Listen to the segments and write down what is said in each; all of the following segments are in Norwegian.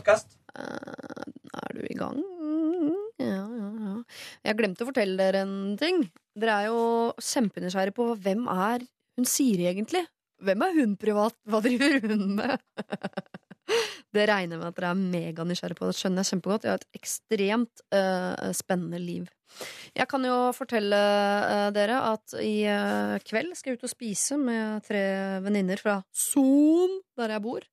podkast. Eh, er du i gang? Ja, ja, ja. Jeg glemte å fortelle dere en ting. Dere er jo kjempenysgjerrige på hvem er hun Siri egentlig? Hvem er hun privat? Hva driver hun med? Det regner jeg med at dere er meganysgjerrige på. Det skjønner jeg kjempegodt. Jeg har et ekstremt uh, spennende liv. Jeg kan jo fortelle uh, dere at i uh, kveld skal jeg ut og spise med tre venninner fra Son, der jeg bor.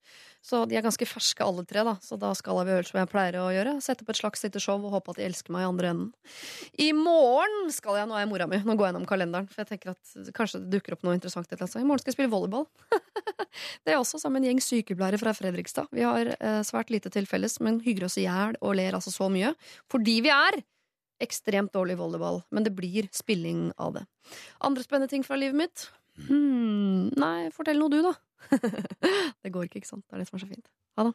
Så de er ganske ferske alle tre, da. Så da skal vi gjøre som jeg pleier å gjøre. Sette opp et slags lite show og håpe at de elsker meg i andre enden. I morgen skal jeg, nå er jeg mora mi, nå går jeg gjennom kalenderen, for jeg tenker at kanskje det dukker opp noe interessant. et eller. I morgen skal jeg spille volleyball. det er også sammen med en gjeng sykepleiere fra Fredrikstad. Vi har eh, svært lite til felles, men hygger oss i hjel og ler altså så mye. Fordi vi er ekstremt dårlig i volleyball. Men det blir spilling av det. Andre spennende ting fra livet mitt? Hmm, nei, fortell noe du, da. det går ikke, ikke sant? Det er det som er så fint. Ha det.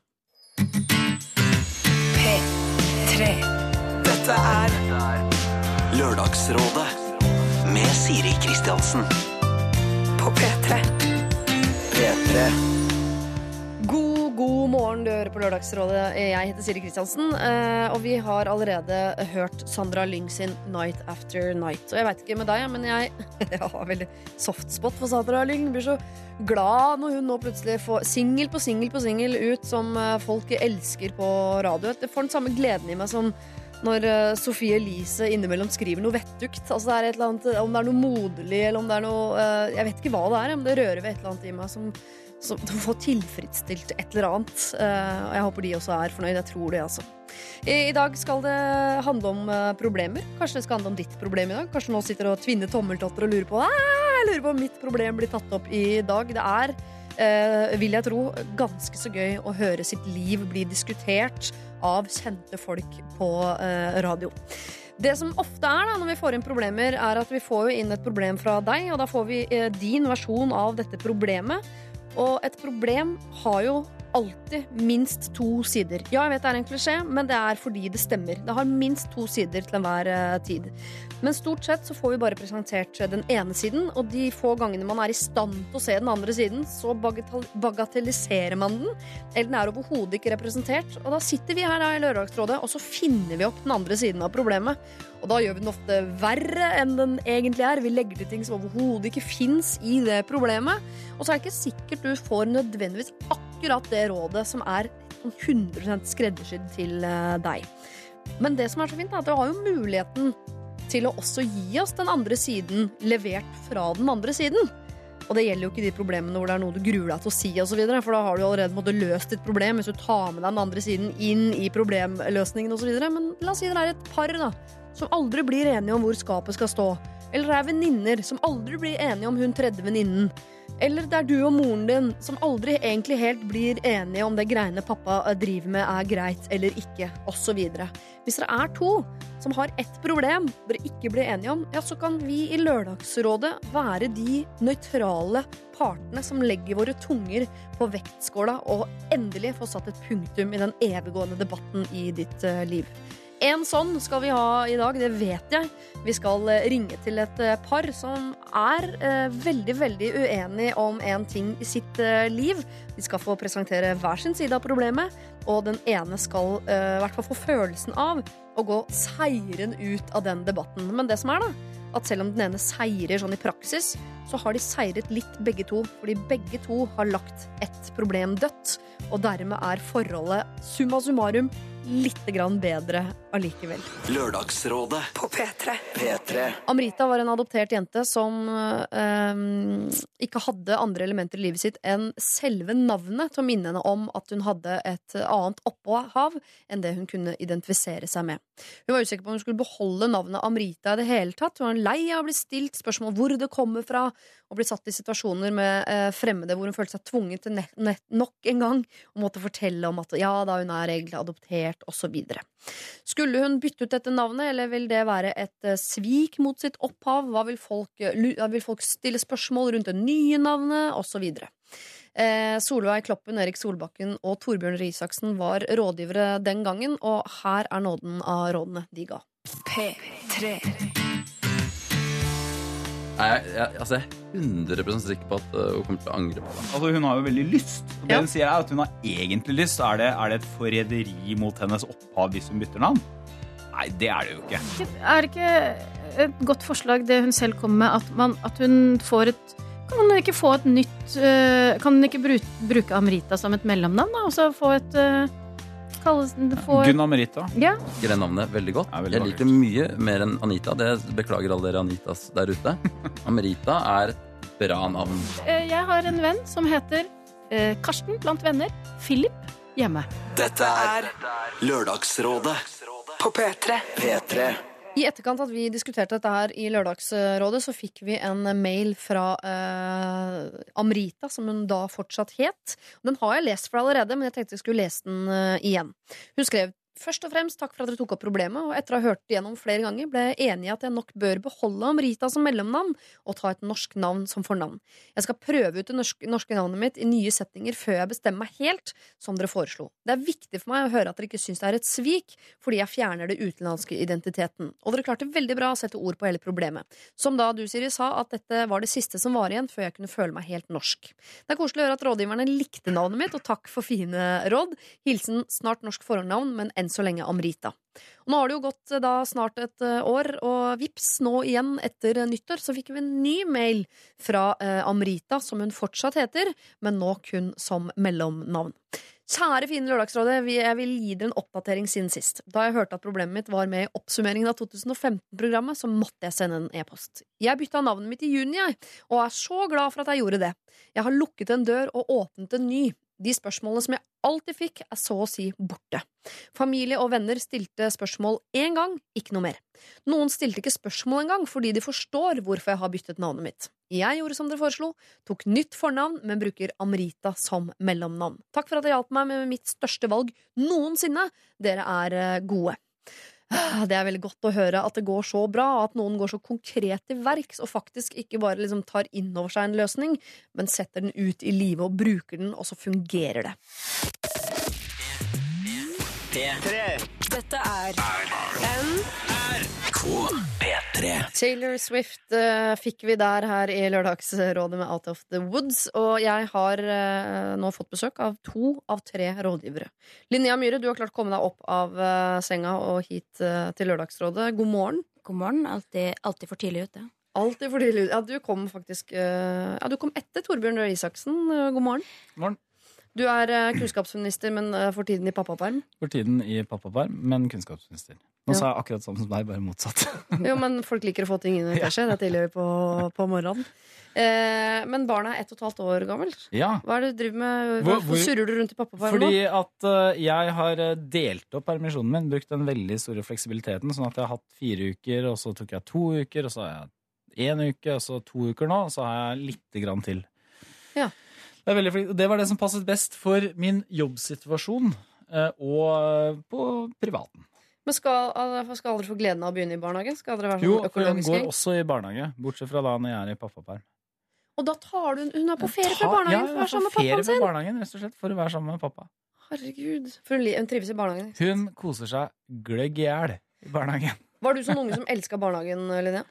P3. Dette er Lørdagsrådet med Siri Kristiansen. på P3. P3. God, morgen, du hører på Lørdagsrådet. Jeg heter Siri Kristiansen, eh, og vi har allerede hørt Sandra Lyng sin Night After Night. Og jeg veit ikke med deg, men jeg, jeg har veldig softspot for Sandra Lyng. Blir så glad når hun nå plutselig får singel på singel på singel ut som eh, folk elsker på radio. Jeg får den samme gleden i meg som når eh, Sofie Elise innimellom skriver noe vettugt. Altså det er et eller annet, om det er noe moderlig, eller om det er noe Jeg vet ikke hva det er, men det rører ved et eller annet i meg som, som får tilfredsstilt et eller annet. Eh, og jeg håper de også er fornøyd. Jeg tror det, altså. I, dag skal det handle om eh, problemer. Kanskje det skal handle om ditt problem i dag. Kanskje nå sitter og tvinner tommeltotter og lurer på «Ah, Jeg lurer på om mitt problem blir tatt opp i dag. Det er, eh, vil jeg tro, ganske så gøy å høre sitt liv bli diskutert av kjente folk på radio. Det som ofte er da, når vi får inn problemer, er at vi får inn et problem fra deg, og da får vi din versjon av dette problemet. Og et problem har jo alltid minst to sider. Ja, jeg vet det er en klisjé, men det er fordi det stemmer. Det har minst to sider til enhver eh, tid. Men stort sett så får vi bare presentert den ene siden, og de få gangene man er i stand til å se den andre siden, så bagatelliserer man den. Eller den er overhodet ikke representert. Og da sitter vi her da i Lørdagsrådet, og så finner vi opp den andre siden av problemet. Og da gjør vi den ofte verre enn den egentlig er. Vi legger til ting som overhodet ikke fins i det problemet. Og så er det ikke sikkert du får nødvendigvis akkurat det rådet som er sånn 100 skreddersydd til eh, deg. Men det som er så fint, er at du har jo muligheten til å også gi oss den andre siden levert fra den andre siden. Og det gjelder jo ikke de problemene hvor det er noe du gruer deg til å si, og så videre, for da har du allerede måttet løst ditt problem hvis du tar med deg den andre siden inn i problemløsningen osv. Men la oss si det er et par da, som aldri blir enige om hvor skapet skal stå. Eller det er venninner som aldri blir enige om hun tredje venninnen. Eller det er du og moren din som aldri egentlig helt blir enige om det greiene pappa driver med er greit eller ikke, osv. Hvis dere er to som har ett problem dere ikke blir enige om, ja, så kan vi i Lørdagsrådet være de nøytrale partene som legger våre tunger på vektskåla og endelig få satt et punktum i den eviggående debatten i ditt eh, liv. En sånn skal vi ha i dag, det vet jeg. Vi skal eh, ringe til et eh, par som er eh, veldig, veldig uenig om en ting i sitt eh, liv. De skal få presentere hver sin side av problemet, og den ene skal eh, i hvert fall få følelsen av å gå seirende ut av den debatten. Men det som er, da, at selv om den ene seirer sånn i praksis, så har de seiret litt begge to, fordi begge to har lagt ett problem dødt, og dermed er forholdet summa summarum litt bedre allikevel. Lørdagsrådet På P3. P3. Amrita var en adoptert jente som eh, ikke hadde andre elementer i livet sitt enn selve navnet til å minne henne om at hun hadde et annet opphav enn det hun kunne identifisere seg med. Hun var usikker på om hun skulle beholde navnet Amrita i det hele tatt. Hun var lei av å bli stilt spørsmål hvor det kommer fra, og bli satt i situasjoner med eh, fremmede hvor hun følte seg tvunget til nett, nett, nok en gang og måtte fortelle om at ja da, hun er egentlig adoptert, osv. Skulle hun bytte ut dette navnet, eller vil det være et eh, svik mot sitt opphav? Hva vil folk, eh, vil folk stille spørsmål rundt det nye navnet, osv.? Eh, Solveig Kloppen, Erik Solbakken og Torbjørn Røe Isaksen var rådgivere den gangen, og her er nåden av rådene de ga. P3. Er jeg, jeg, altså, jeg er 100 sikker på at uh, hun kommer til å angre på det. Altså, hun har jo veldig lyst. Og det Ja. hun sier er at hun har egentlig lyst. Er det, er det et forræderi mot hennes opphav hvis hun bytter navn? Nei, det er det jo ikke. Er det ikke et godt forslag det hun selv kommer med, at, man, at hun får et Kan hun ikke få et nytt eh, Kan hun ikke bruke, bruke Amrita som et mellomnavn, da? Og så få et uh, kalles, få et, Gunna Merita. ja. liker det navnet veldig godt. Veldig jeg liker det mye mer enn Anita. Det beklager alle dere Anitas der ute. Merita er et bra navn. Eh, Jeg har en venn som heter eh, Karsten blant venner. Philip hjemme. Dette er Lørdagsrådet På P3. P3. I etterkant at vi diskuterte dette her i Lørdagsrådet, så fikk vi en mail fra eh, Amrita, som hun da fortsatt het. Den har jeg lest for allerede, men jeg tenkte jeg skulle lese den eh, igjen. Hun skrev Først og fremst takk for at dere tok opp problemet, og etter å ha hørt det gjennom flere ganger, ble jeg enig i at jeg nok bør beholde Amrita som mellomnavn og ta et norsk navn som fornavn. Jeg skal prøve ut det norske, navnet mitt i nye setninger før jeg bestemmer meg helt, som dere foreslo. Det er viktig for meg å høre at dere ikke syns det er et svik fordi jeg fjerner det utenlandske identiteten. Og dere klarte veldig bra å sette ord på hele problemet. Som da du, Siri, sa at dette var det siste som var igjen før jeg kunne føle meg helt norsk. Det er koselig å høre at rådgiverne likte navnet mitt, og takk for fine råd. Hilsen snart norsk fornavn, men enn så lenge Amrita. Og nå har det jo gått eh, da snart et eh, år, og vips, nå igjen etter eh, nyttår så fikk vi en ny mail fra Amrita, som hun fortsatt heter, men nå kun som mellomnavn. Kjære fine Lørdagsrådet, jeg vil gi dere en oppdatering siden sist. Da jeg hørte at problemet mitt var med i oppsummeringen av 2015-programmet, så måtte jeg sende en e-post. Jeg bytta navnet mitt i juni, jeg, og er så glad for at jeg gjorde det. Jeg har lukket en dør og åpnet en ny. De spørsmålene som jeg alltid fikk, er så å si borte. Familie og venner stilte spørsmål én gang, ikke noe mer. Noen stilte ikke spørsmål engang fordi de forstår hvorfor jeg har byttet navnet mitt. Jeg gjorde som dere foreslo, tok nytt fornavn, men bruker Amrita som mellomnavn. Takk for at dere hjalp meg med mitt største valg noensinne. Dere er eh, gode. Ah, Det er veldig godt å høre at det går så bra, at noen går så konkret til verks og faktisk ikke bare liksom tar inn over seg en løsning, men setter den ut i livet og bruker den, og så fungerer det. Dette er P3. Taylor Swift uh, fikk vi der her i Lørdagsrådet med Out of the Woods. Og jeg har uh, nå fått besøk av to av tre rådgivere. Linnea Myhre, du har klart å komme deg opp av uh, senga og hit til Lørdagsrådet. God morgen. God morgen. Alltid, alltid for tidlig ute. Alltid for tidlig. ute. Ja, du kom faktisk Ja, du kom etter Torbjørn Røe Isaksen. God morgen. God Morgen. Du er eh, kunnskapsminister, men eh, for tiden i pappaperm. For tiden i pappaperm, men kunnskapsminister. Nå Ja. sa jeg akkurat sånn som deg, bare motsatt. Jo, men folk liker å få ting inn i teskje. Det er tidlig på, på morgenen. Eh, men barnet er ett og et halvt år gammelt. Ja, Hva er det du driver med? Hvor- Hvorfor hvor- surrer du rundt i pappaperm fordi nå? at uh, jeg har delt opp permisjonen min, brukt den veldig store fleksibiliteten, sånn at jeg har hatt fire uker, og så tok jeg to uker, og så har jeg én uke, og så to uker nå, og så har jeg lite grann til. Ja. Det, er veldig flink- det var det som passet best for min jobbsituasjon, eh, og eh, på privaten. Men skal, skal dere få gleden av å begynne i barnehagen? Skal dere være sånn Jo, for hun går også i barnehage, bortsett fra da når jeg er i pappaperm. Og da tar du Hun er på ferie fra barnehagen for å hun være er på sammen med ferie pappaen fra sin! barnehagen, rett og slett, for å være sammen med pappa. Herregud. For hun, hun trives i barnehagen. Hun koser seg gløgg i hjel i barnehagen. Var du sånn unge som elska barnehagen, Linnea?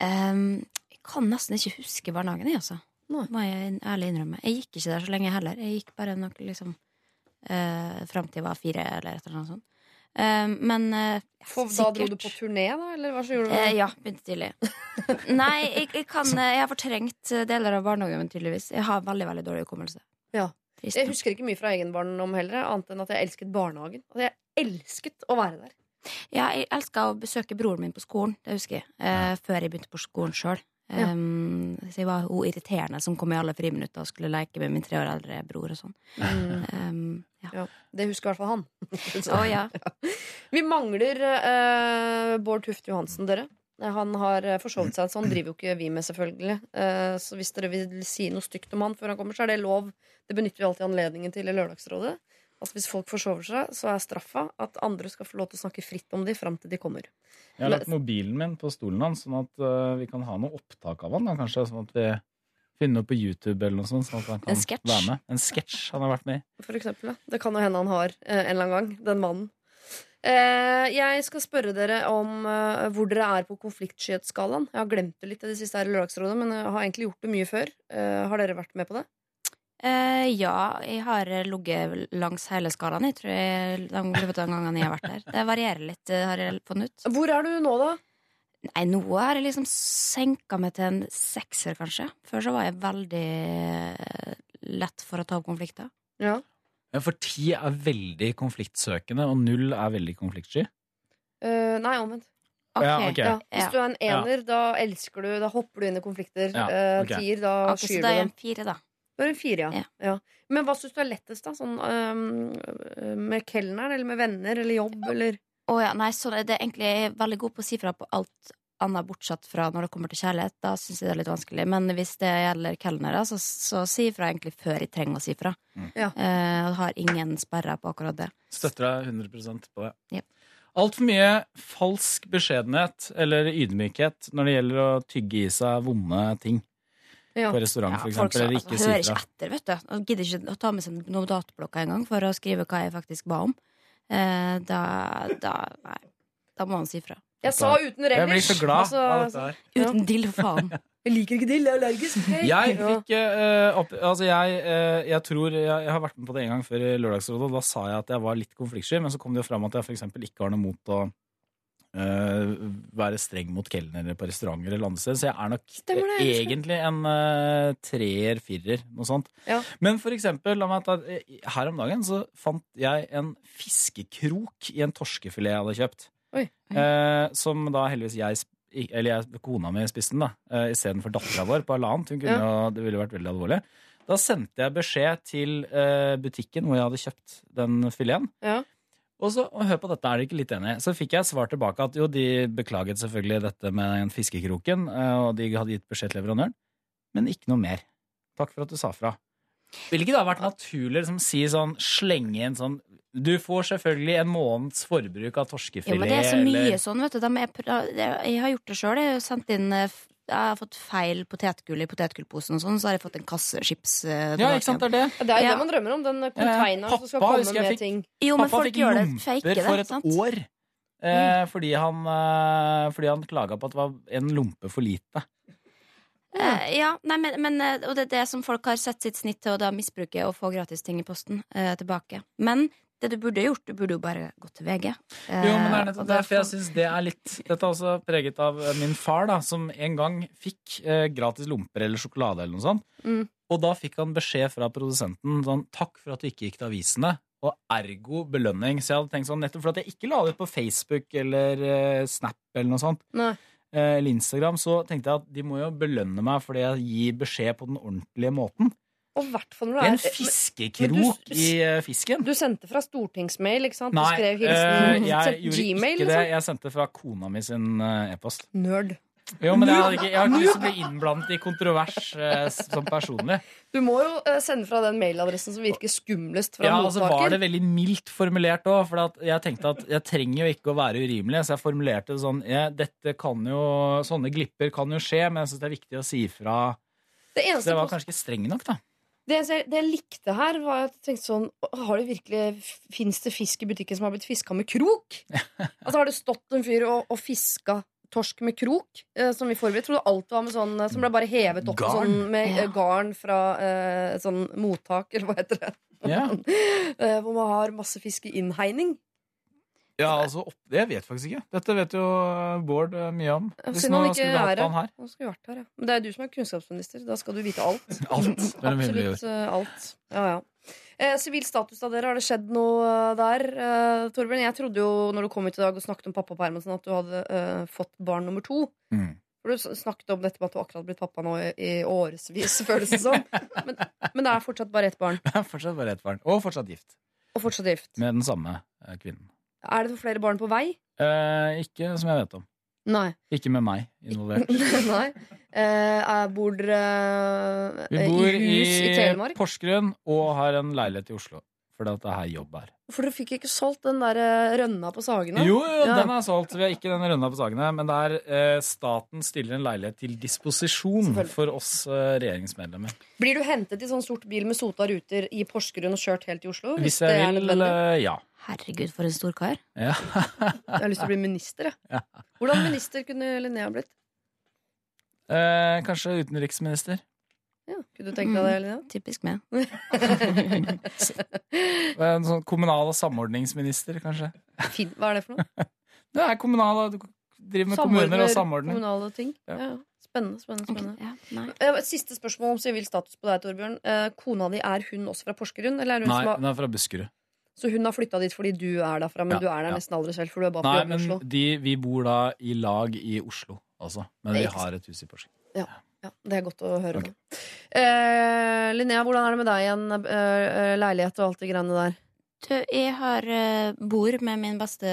Um, jeg kan nesten ikke huske barnehagen, jeg, altså. Nei. Må jeg ærlig innrømme. Jeg gikk ikke der så lenge heller. Jeg gikk bare nok liksom uh, fram til jeg var fire, eller et eller annet sånt. Ehm, men eh, For, da dro du på turné, da? Eller hva så gjorde du? Eh, ja, begynte tidlig. Nei, jeg, jeg, kan, eh, jeg har fortrengt eh, deler av barnehagen, tydeligvis. Jeg har veldig veldig dårlig hukommelse. Ja. Jeg husker ikke mye fra egen barndom heller, annet enn at jeg elsket barnehagen. Altså, jeg elsket å være der. Ja, jeg elska å besøke broren min på skolen, det husker jeg. Eh, før jeg begynte på skolen sjøl. Ja. så jeg var hun irriterende som kom i alle friminutter og skulle leke med min tre år eldre bror og sånn. Um, ja. Ja, det husker i hvert fall han. Å ja. Vi mangler uh, Bård Tufte Johansen, dere. Han har eh, forsovet seg, så han driver jo ikke vi med, selvfølgelig. Eh, så hvis dere vil si noe stygt om han før han kommer, så er det lov. Det benytter vi alltid anledningen til i Lørdagsrådet. At hvis folk forsover seg, så er straffa at andre skal få lov til å snakke fritt om de fram til de kommer. Jeg har lagt mobilen min på stolen hans, sånn at øh, vi kan ha noe opptak av han. Da, kanskje, sånn at vi finner noe på YouTube eller noe sånt. Sånn at han kan En være med. En sketsj han har vært med i. For eksempel, ja. Det kan jo hende han har eh, en eller annen gang, den mannen. Eh, jeg skal spørre dere om eh, hvor dere er på konfliktskyhetsskalaen. Jeg har glemt det litt i det siste her i Lørdagsrådet, men jeg har egentlig gjort det mye før. Eh, har dere vært med på det? Eh, ja, jeg har ligget langs hele skalaen. Jeg tror jeg, de løpet av gangene jeg har vært der. Det varierer litt, eh, har jeg funnet ut. Hvor er du nå, da? Nei, nå har jeg liksom senka meg til en sekser, kanskje. Før så var jeg veldig eh, lett for å ta opp konflikter. Ja. Ja, For ti er veldig konfliktsøkende, og null er veldig konfliktsky. Uh, nei, omvendt. Okay. Ja, okay. Ja. Hvis du er en ener, da elsker du Da hopper du inn i konflikter. Ja, okay. ok. Tier, da Ok, så skyr da er du jeg dem. en fire, da. Du har en fire, ja. Ja. ja. Men hva syns du er lettest, da? Sånn, eh, med kelneren, eller med venner, eller jobb, eller Å ja, nei, så det er egentlig jeg er veldig god på å si fra på alt annet bortsett fra når det kommer til kjærlighet. Da syns jeg det er litt vanskelig. Men hvis det gjelder kelnere, så, så si fra egentlig før jeg trenger å si fra. Mm. Ja. Uh, har ingen sperrer på akkurat det. Støtter deg 100% på det. Ja. Altfor mye falsk beskjedenhet eller ydmykhet når det gjelder å tygge i seg vonde ting Ja. på restaurant, Ja, for eksempel, Folk eller altså, ikke hører ikke etter, vet du. Og gidder ikke å ta med seg notatblokka engang for å skrive hva jeg faktisk ba om. Eh, da, da Nei. Da må han si fra. Jeg sa uten relish. Jeg blir så glad Altså, av dette her. Uten dill, faen. Jeg liker ikke dill, jeg er allergisk. Hey. Jeg fikk uh, opp, Altså, jeg, uh, jeg tror jeg, jeg har vært med på det en gang før i Lørdagsrådet, og da sa jeg at jeg var litt konfliktsky, men så kom det jo fram at jeg eksempel ikke har noe mot å eh, være streng mot kelnere på restauranter eller andre steder. Så jeg er nok Stemmer det, egentlig en uh, treer, firer, noe sånt. Ja. Men for eksempel, ta, eh, her om dagen så fant jeg en fiskekrok i en torskefilet jeg hadde kjøpt. Oi. Eh, som da heldigvis jeg eller jeg, kona mi spiste den, da, uh, istedenfor dattera vår på halvannet. Hun kunne jo, det ville vært veldig alvorlig. Da sendte jeg beskjed til butikken hvor jeg hadde kjøpt den fileten. Ja. Og så, og hør på dette, er dere ikke litt enig? Så fikk jeg svar tilbake at jo, de beklaget selvfølgelig dette med en fiskekroken, eh, og de hadde gitt beskjed til leverandøren, men ikke noe mer. Takk for at du sa fra. Ville ikke det ha vært naturlig å liksom, si sånn, slenge inn sånn Du får selvfølgelig en måneds forbruk av torskefilet, Ja, men det er så mye eller sånn, vet du. De er, jeg har gjort det sjøl. Jeg har sendt inn eh, Jeg har fått feil potetgull i potetgullposen, og sånn, så har jeg fått en kasse chips. eh, Ja, ikke sant, det er det. Det er jo Ja. det man drømmer om. Den Ja, containeren som skal komme jeg med fikk- ting. Jo, men Pappa folk fikk gjør det fake det, for et sant? år. Eh, fordi han, eh, fordi han klaga på at det var en lompe for lite. Uh, ja, nei, men, men, eh, og det er det som folk har sett sitt snitt til å da misbruke og få gratis ting i posten uh, tilbake. Men det du burde gjort, du burde jo bare gått til VG. Eh, Jo, men det er derfor nettopp da jeg syns det er litt Dette er også preget av min far, da, som en gang fikk eh, gratis lomper eller sjokolade eller noe sånt. Mm. Og da fikk han beskjed fra produsenten sånn Takk for at du ikke gikk til avisene. Og ergo belønning. Så jeg hadde tenkt sånn, nettopp for at jeg ikke la det ut på Facebook eller eh, Snap eller noe sånt, Nei. eh, eller Instagram, så tenkte jeg at de må jo belønne meg fordi jeg gir beskjed på den ordentlige måten. Og hvert fall når Det er en fiskekrok du, du- i eh, fisken. Du sendte fra stortingsmail, ikke sant? Nei, du skrev hilsen. Øh, jeg gjorde Gmail, ikke det. liksom? Jeg sendte fra kona mi sin eh, e-post. Nerd. Jo, men jeg, hadde ikke, jeg har ikke lyst til å bli innblandet i kontrovers eh, som personlig. Du må jo eh, sende fra den mailadressen som virker skumlest fra Ja, mottaker. Ja, altså var det veldig mildt formulert òg, for jeg tenkte at jeg trenger jo ikke å være urimelig, så jeg formulerte det sånn ja, dette kan jo, Sånne glipper kan jo skje, men jeg syns det er viktig å si fra. Det det var kanskje ikke streng nok, da. Det, jeg, det jeg likte her, var at jeg tenkte sånn Har det virkelig Fins det fisk i butikken som har blitt fiska med krok? altså Har det stått en fyr og, og fiska torsk med krok? Eh, som vi forberedte. Trodde alt var med sånn eh, som ble bare hevet opp Garn. Sånn, med Ja. eh, garn fra eh, sånn mottak, eller hva heter det? Ja, Eh, hvor man har masse fisk i innhegning. Ja altså, opp, Jeg vet faktisk ikke. Dette vet jo Bård eh, mye om. Hvis siden nå han ikke skulle vi er hatt her. han her. Han skulle vært her, ja. Men det er du som er kunnskapsminister. Da skal du vite alt. Alt. Det er det Absolutt eh, alt. Ja, ja. Eh, Sivil status av dere, har det skjedd noe eh, der? Eh, Torbjørn, jeg trodde jo når du kom hit i dag og snakket om pappapermen, sånn at du hadde eh, fått barn nummer to. Mm. For du snakket om dette med at du akkurat blitt pappa nå i, i årevis, føles det som. Men, men det er fortsatt bare ett barn. fortsatt bare ett barn. Og fortsatt gift. Og fortsatt gift. Med den samme eh, kvinnen. Er det flere barn på vei? Eh, ikke som jeg vet om. Nei. Ikke med meg involvert. Nei. Eh, bor dere Vi eh, bor i hus i, Telemark? Porsgrunn og har en leilighet i Oslo. Fordi at det er her jobb er. For du fikk ikke solgt den der eh, rønna på Sagene? Jo, jo, Ja. den er solgt. Vi har ikke den rønna på Sagene. Men det er eh, staten stiller en leilighet til disposisjon for oss eh, regjeringsmedlemmer. Blir du hentet i sånn sort bil med sota ruter i Porsgrunn og kjørt helt til Oslo? Hvis hvis jeg er vil, eh, ja. Herregud, for en stor kar. Ja. Jeg har lyst til å bli minister, jeg. Ja. Hvordan minister kunne Linnea blitt? Eh, kanskje utenriksminister. Ja, kunne du tenke deg det, Linnea? Typisk meg. En sånn kommunal- og samordningsminister, kanskje. Fint. Hva er det for noe? Det er kommunal og du driver med kommuner og samordning. Kommunale ting. Ja. Ja. Spennende, spennende. spennende. spennende. ja. Eh, Siste spørsmål om sivil status på deg, Torbjørn. Eh, kona di, er hun også fra Porsgrunn? Eller er hun Nei, som har, hun er fra Buskerud. Så hun har flytta dit fordi du er derfra, men Ja, du er der ja. nesten aldri selv, for du er bare Nei, i men Oslo? de, vi bor da i lag i Oslo også. Men er vi har et hus i Porsgrunn. Ja, det er godt å høre. Okay. Eh, Linnea, hvordan er det med deg igjen? Eh, leilighet og alt det greiene der? Jeg har eh, bor med min beste,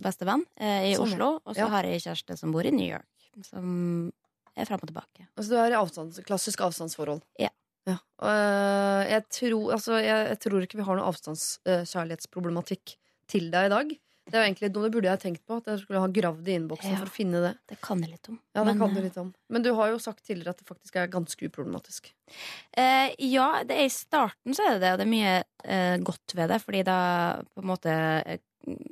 bestevenn eh, i Sånn. Oslo, og så Ja. har jeg kjæreste som bor i New York. Som er fram og tilbake. Altså, du er i avstands, klassisk avstandsforhold? Ja. Ja. Eh, jeg, tror, altså, jeg, tror ikke vi har noe avstandskjærlighetsproblematikk til deg i dag. Det er jo egentlig noe det burde jeg tenkt på, at jeg skulle ha gravd i innboksen Ja. for å finne det. Det kan jeg litt om. Ja, det Men, kan du eh, litt om. Men du har jo sagt tidligere at det faktisk er ganske uproblematisk. Eh, ja, det er i starten så er det det, og det er mye eh, godt ved det, fordi da på en måte eh,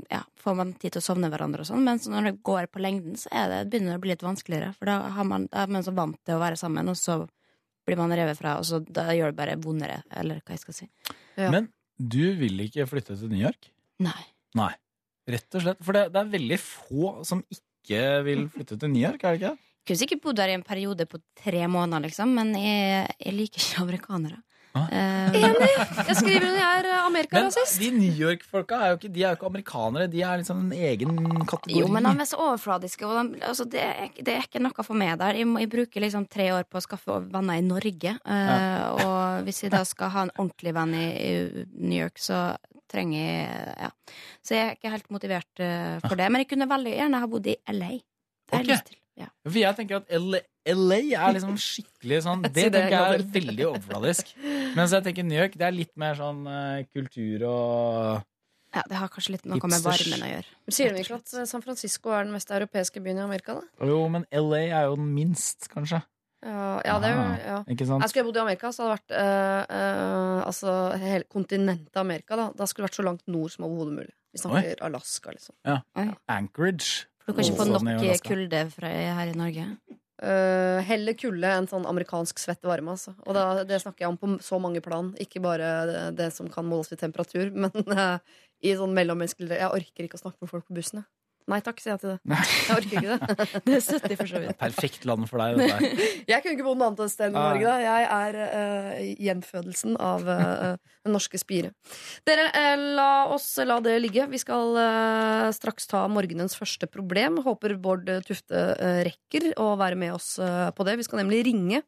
ja, får man tid til å sovne hverandre og sånn, men så når det går på lengden, så er det, begynner det å bli litt vanskeligere, for da har man, da er man så vant til å være sammen, og så blir man revet fra, og så da gjør det bare vondere, eller hva jeg skal si. Ja. Men du vil ikke flytte til New York? Nei. Nei. Rett og slett. For det, det er veldig få som ikke vil flytte til New York, er det ikke? Jeg kunne sikkert bodd der i en periode på tre måneder, liksom, men jeg, jeg liker ikke amerikanere. Ah. Eh, Jeg skriver under jeg er eh, Men amerikarasist. de New York-folka er jo ikke, de er jo ikke amerikanere. De er liksom en egen kategori. Jo, men de er så overfladiske. Og de, altså, det, er, det er ikke noe for meg der. Jeg, må, jeg bruker liksom tre år på å skaffe venner i Norge. eh, Og hvis jeg da skal ha en ordentlig venn i, i New York, så trenger jeg Ja. Så jeg er ikke helt motivert uh, for det. Men jeg kunne veldig gjerne ha bodd i LA. Det har jeg Ok. lyst til. Ja. For jeg tenker at LA, LA er liksom skikkelig sånn Det tenker jeg er veldig overfladisk. Mens jeg tenker New York, det er litt mer sånn uh, kultur og ja, det har kanskje litt noe med Hipsters. varmen å gjøre. Sier de ikke at eh, San Francisco er den mest europeiske byen i Amerika? da? Jo, men LA er jo den minst, kanskje. Ja, ja, det er, jo ja. Ikke sant? Jeg skulle jeg bodd i Amerika, så hadde det vært øh, øh, Altså hele kontinentet Amerika. Da Da skulle det vært så langt nord som overhodet mulig. Vi snakker Alaska, liksom. Ja. Anchorage. For du kan ikke få Sånn nok kulde fra her i Norge. Uh, heller kulde enn sånn amerikansk svett varme. Altså. Og da, det snakker jeg om på så mange plan. Ikke bare det, det som kan måles i temperatur, men uh, i sånn mellommenneskelig Jeg orker ikke å snakke med folk på bussen. Jeg. Nei takk, sier jeg til det. Jeg orker ikke det. Det er 70 for så vidt. Perfekt land for deg, Det. Jeg kunne ikke bodd noe annet sted enn Norge. Da. Jeg er uh, gjenfødelsen av uh, den norske spire. Dere, uh, la oss la det ligge. Vi skal eh, straks ta morgenens første problem. Håper Bård Tufte eh, rekker å være med oss eh, på det. Vi skal nemlig ringe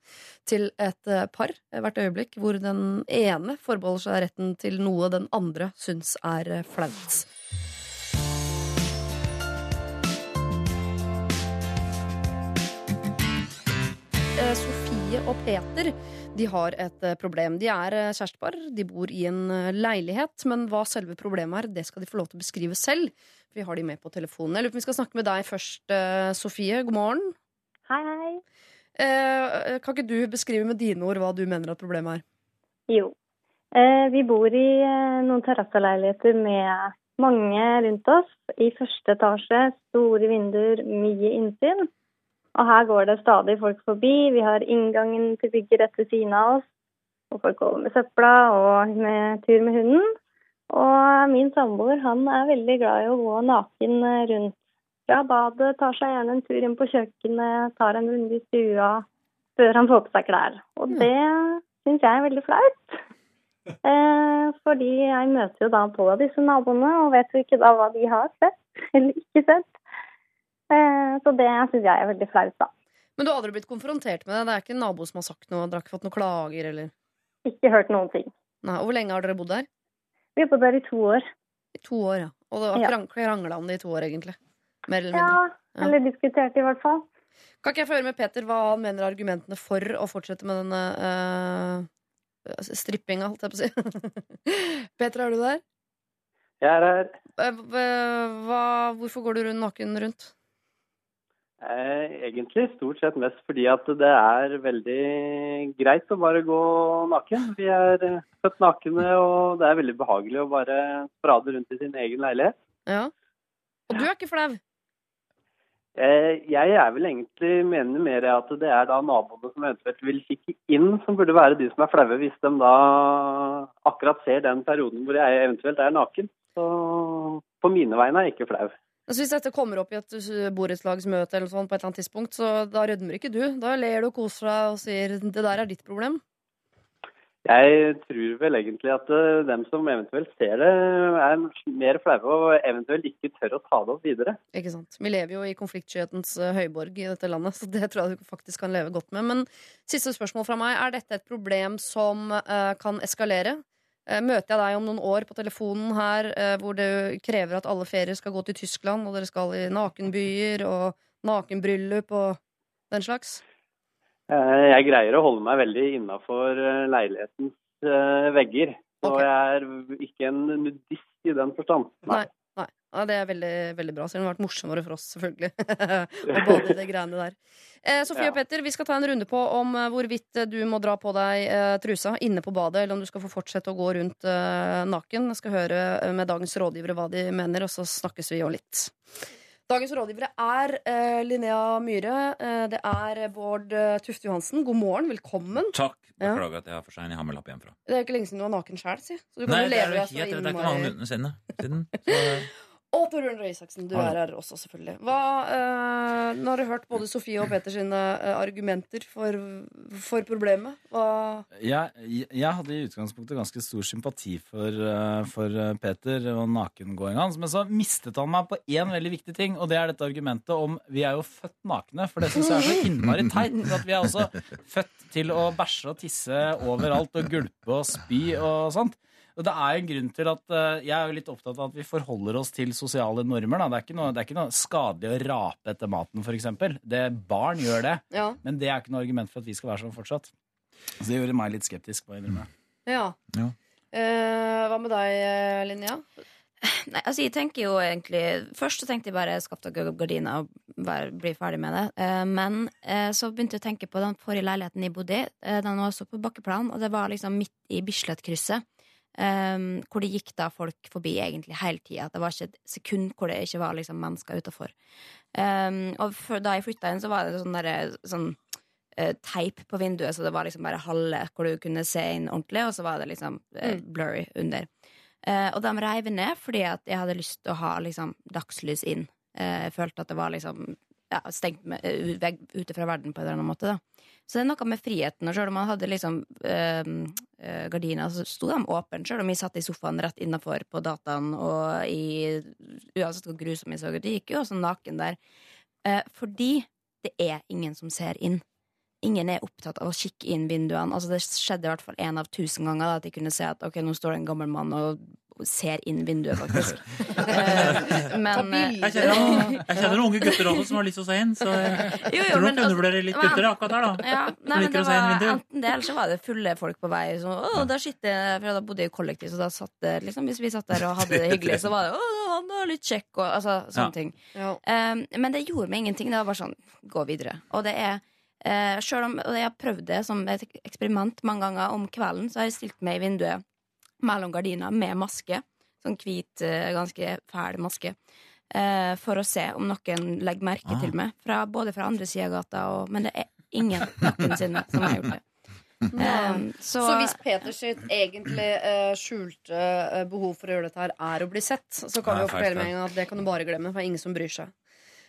til et eh, par eh, hvert øyeblikk hvor den ene forbeholder seg retten til noe den andre syns er eh, flaut. Sofie og Peter de har et eh, problem. De er eh, kjærestepar, de bor i en eh, leilighet. Men hva selve problemet er, det skal de få lov til å beskrive selv. Vi har de med på telefonen. Jeg lurer på om vi skal snakke med deg først, eh, Sofie. God morgen. Hei, hei. Eh, Kan ikke du beskrive med dine ord hva du mener at problemet er? Jo. Eh, vi bor i eh, noen terrasseleiligheter med mange rundt oss. I første etasje, store vinduer, mye innsyn. Og her går det stadig folk forbi. Vi har inngangen til bygget rett ved siden av oss. Og folk går med søpla og med tur med hunden. Og min samboer han er veldig glad i å gå naken eh, rundt fra badet. Tar seg gjerne en tur inn på kjøkkenet, tar en runde i stua før han får på seg klær. Og det syns jeg er veldig flaut. Eh, fordi jeg møter jo da på disse naboene, og vet jo ikke da hva de har sett eller ikke sett. Eh, så det syns jeg er veldig flaut, da. Men du har aldri blitt konfrontert med det? Det er ikke en nabo som har sagt noe? Dere har ikke fått noen klager, eller? Ikke hørt noen ting. Nei, og Hvor lenge har dere bodd der? Vi har bodd der i to år. I to år, ja. Og det har krang- krangla om det i to år, egentlig? Mer eller mindre. Ja, eller diskutert i hvert fall. Kan ikke jeg få høre med Peter hva han mener er argumentene for å fortsette med denne uh, strippinga, holdt jeg på å si. Peter, er du der? Jeg er her. Eh, hva, hvorfor går du rundt naken rundt? Eh, egentlig stort sett mest fordi at det er veldig greit å bare gå naken. Vi er eh, født nakne, og det er veldig behagelig å bare sprade rundt i sin egen leilighet. Ja. Og du er ikke flau? Eh, jeg er vel egentlig mener mer at det er da naboene som eventuelt vil kikke inn, som burde være de som er flaue, hvis de da akkurat ser den perioden hvor jeg eventuelt er naken. Så på mine vegne er jeg ikke flau. Altså Hvis dette kommer opp i et borettslagsmøte eller sånn på et eller annet tidspunkt, så da rødmer ikke du. Da ler du og koser deg og sier 'det der er ditt problem'. Jeg tror vel egentlig at eh, dem som eventuelt ser det, er mer flaue og eventuelt ikke tør å ta det opp videre. Ikke sant? Vi lever jo i konfliktskyhetens uh, høyborg i dette landet, så det tror jeg du faktisk kan leve godt med. Men siste spørsmål fra meg. Er dette et problem som uh, kan eskalere? Uh, møter jeg deg om noen år på telefonen her uh, hvor det krever at alle ferier skal gå til Tyskland, og dere skal i nakenbyer og nakenbryllup og den slags? Eh, Jeg greier å holde meg veldig innafor leilighetens eh, vegger. Okay. Og jeg er ikke en nudist i den forstand. Nei. Nei. Ja, det er veldig, veldig bra. Selv om det har vært morsommere for oss, selvfølgelig. og både det greiene der. Eh, Sofie Ja. og Petter, vi skal ta en runde på om eh, hvorvidt eh, du må dra på deg eh, trusa inne på badet, eller om du skal få fortsette å gå rundt eh, naken. Jeg skal høre eh, med dagens rådgivere hva de mener, og så snakkes vi jo litt. Dagens rådgivere er eh, Linnea Myhre, eh, det er Bård eh, Tufte Johansen. God morgen, velkommen. Takk. Ja. Beklager at jeg er for sein. Jeg har med lapp hjemmefra. Det er jo ikke lenge siden du var naken sjæl, si. Så du kan Nei, jo det er leve jo så helt, det er ikke innmari- mange minuttene siden. siden. Så, Og Tor Rune Røe Isaksen, du er her også, selvfølgelig. Hva, eh, nå har du hørt både Sofie og Peter sine eh, argumenter for, for problemet. Hva Jeg, jeg hadde i utgangspunktet ganske stor sympati for, eh, for eh, Peter og nakengåinga hans, men så mistet han meg på én veldig viktig ting, og det er dette argumentet om vi er jo født nakne, for det syns jeg er så innmari teit. for At vi er også født til å bæsje og tisse overalt og gulpe og spy og sånt. Og det er en grunn til at eh, Jeg er jo litt opptatt av at vi forholder oss til sosiale normer. Da. Det, er ikke noe, det er ikke noe skadelig å rape etter maten, f.eks. Barn gjør det, Ja. men det er ikke noe argument for at vi skal være sånn fortsatt. Så det gjorde meg litt skeptisk. på innrømme. Ja. Ja. Eh, hva med deg, Linja? Linnea? Nei, altså jeg tenker jo egentlig Først så tenkte jeg bare skaff deg gardiner og bare bli ferdig med det. Eh, men eh, så begynte jeg å tenke på den forrige leiligheten jeg bodde i. Eh, den var også på bakkeplan, og det var liksom midt i Bislett-krysset. Eh, hvor det gikk da folk forbi egentlig hele tida. Det var ikke et sekund hvor det ikke var liksom mennesker utafor. og for, da jeg flytta inn, så var det sånn der, sånn uh, teip på vinduet, så det var liksom bare halve hvor du kunne se inn ordentlig, og så var det liksom Mm. blurry under. Uh, og de reiv ned fordi at jeg hadde lyst til å ha liksom, dagslys inn. Jeg følte at det var liksom ja, stengt med, eh, vegg, ute fra verden på en eller annen måte. Da. Så det er noe med friheten. Og selv om man hadde liksom øh, gardina, gardiner, så sto de åpne. Selv om vi satt i sofaen rett innafor på dataen, og i, uansett hvor grusom jeg så ut, gikk jo også naken der. Eh, fordi det er ingen som ser inn. Ingen er opptatt av å kikke inn vinduene. Altså Det skjedde i hvert fall én av tusen ganger da, at jeg kunne se at ok, nå står det en gammel mann og ser inn vinduet, faktisk. Eh, men eh, jeg, kjenner, noen- jeg kjenner noen unge gutter også som har lyst til å se inn, så jeg Jo, jo, tror men nok altså- undervurderer litt gutter akkurat der, da. Ja, nei, men det var enten det, eller så var det fulle folk på vei. Så, å, da sitter, for Da bodde jeg i kollektiv, så da satt det liksom, hvis vi satt der og hadde det hyggelig, så var det å, han er litt kjekk, og altså, sånne Ja. ting. Ja. Um, men det gjorde meg ingenting. Det var bare sånn, gå videre. Og det er Uh, selv om og jeg har prøvd det som et eksperiment mange ganger om kvelden, så har jeg stilt meg i vinduet mellom gardiner med maske. Sånn hvit, eh, ganske fæl maske. eh, for å se om noen legger merke Ah. til meg. Fra, både fra andre sida av gata, og, men det er ingen noensinne som har gjort det. Um, så, Så hvis Peter sitt egentlig uh, skjulte uh, behov for å gjøre dette her er å bli sett, så kan vi jo fortelle med en gang at det kan du bare glemme, for det er ingen som bryr seg.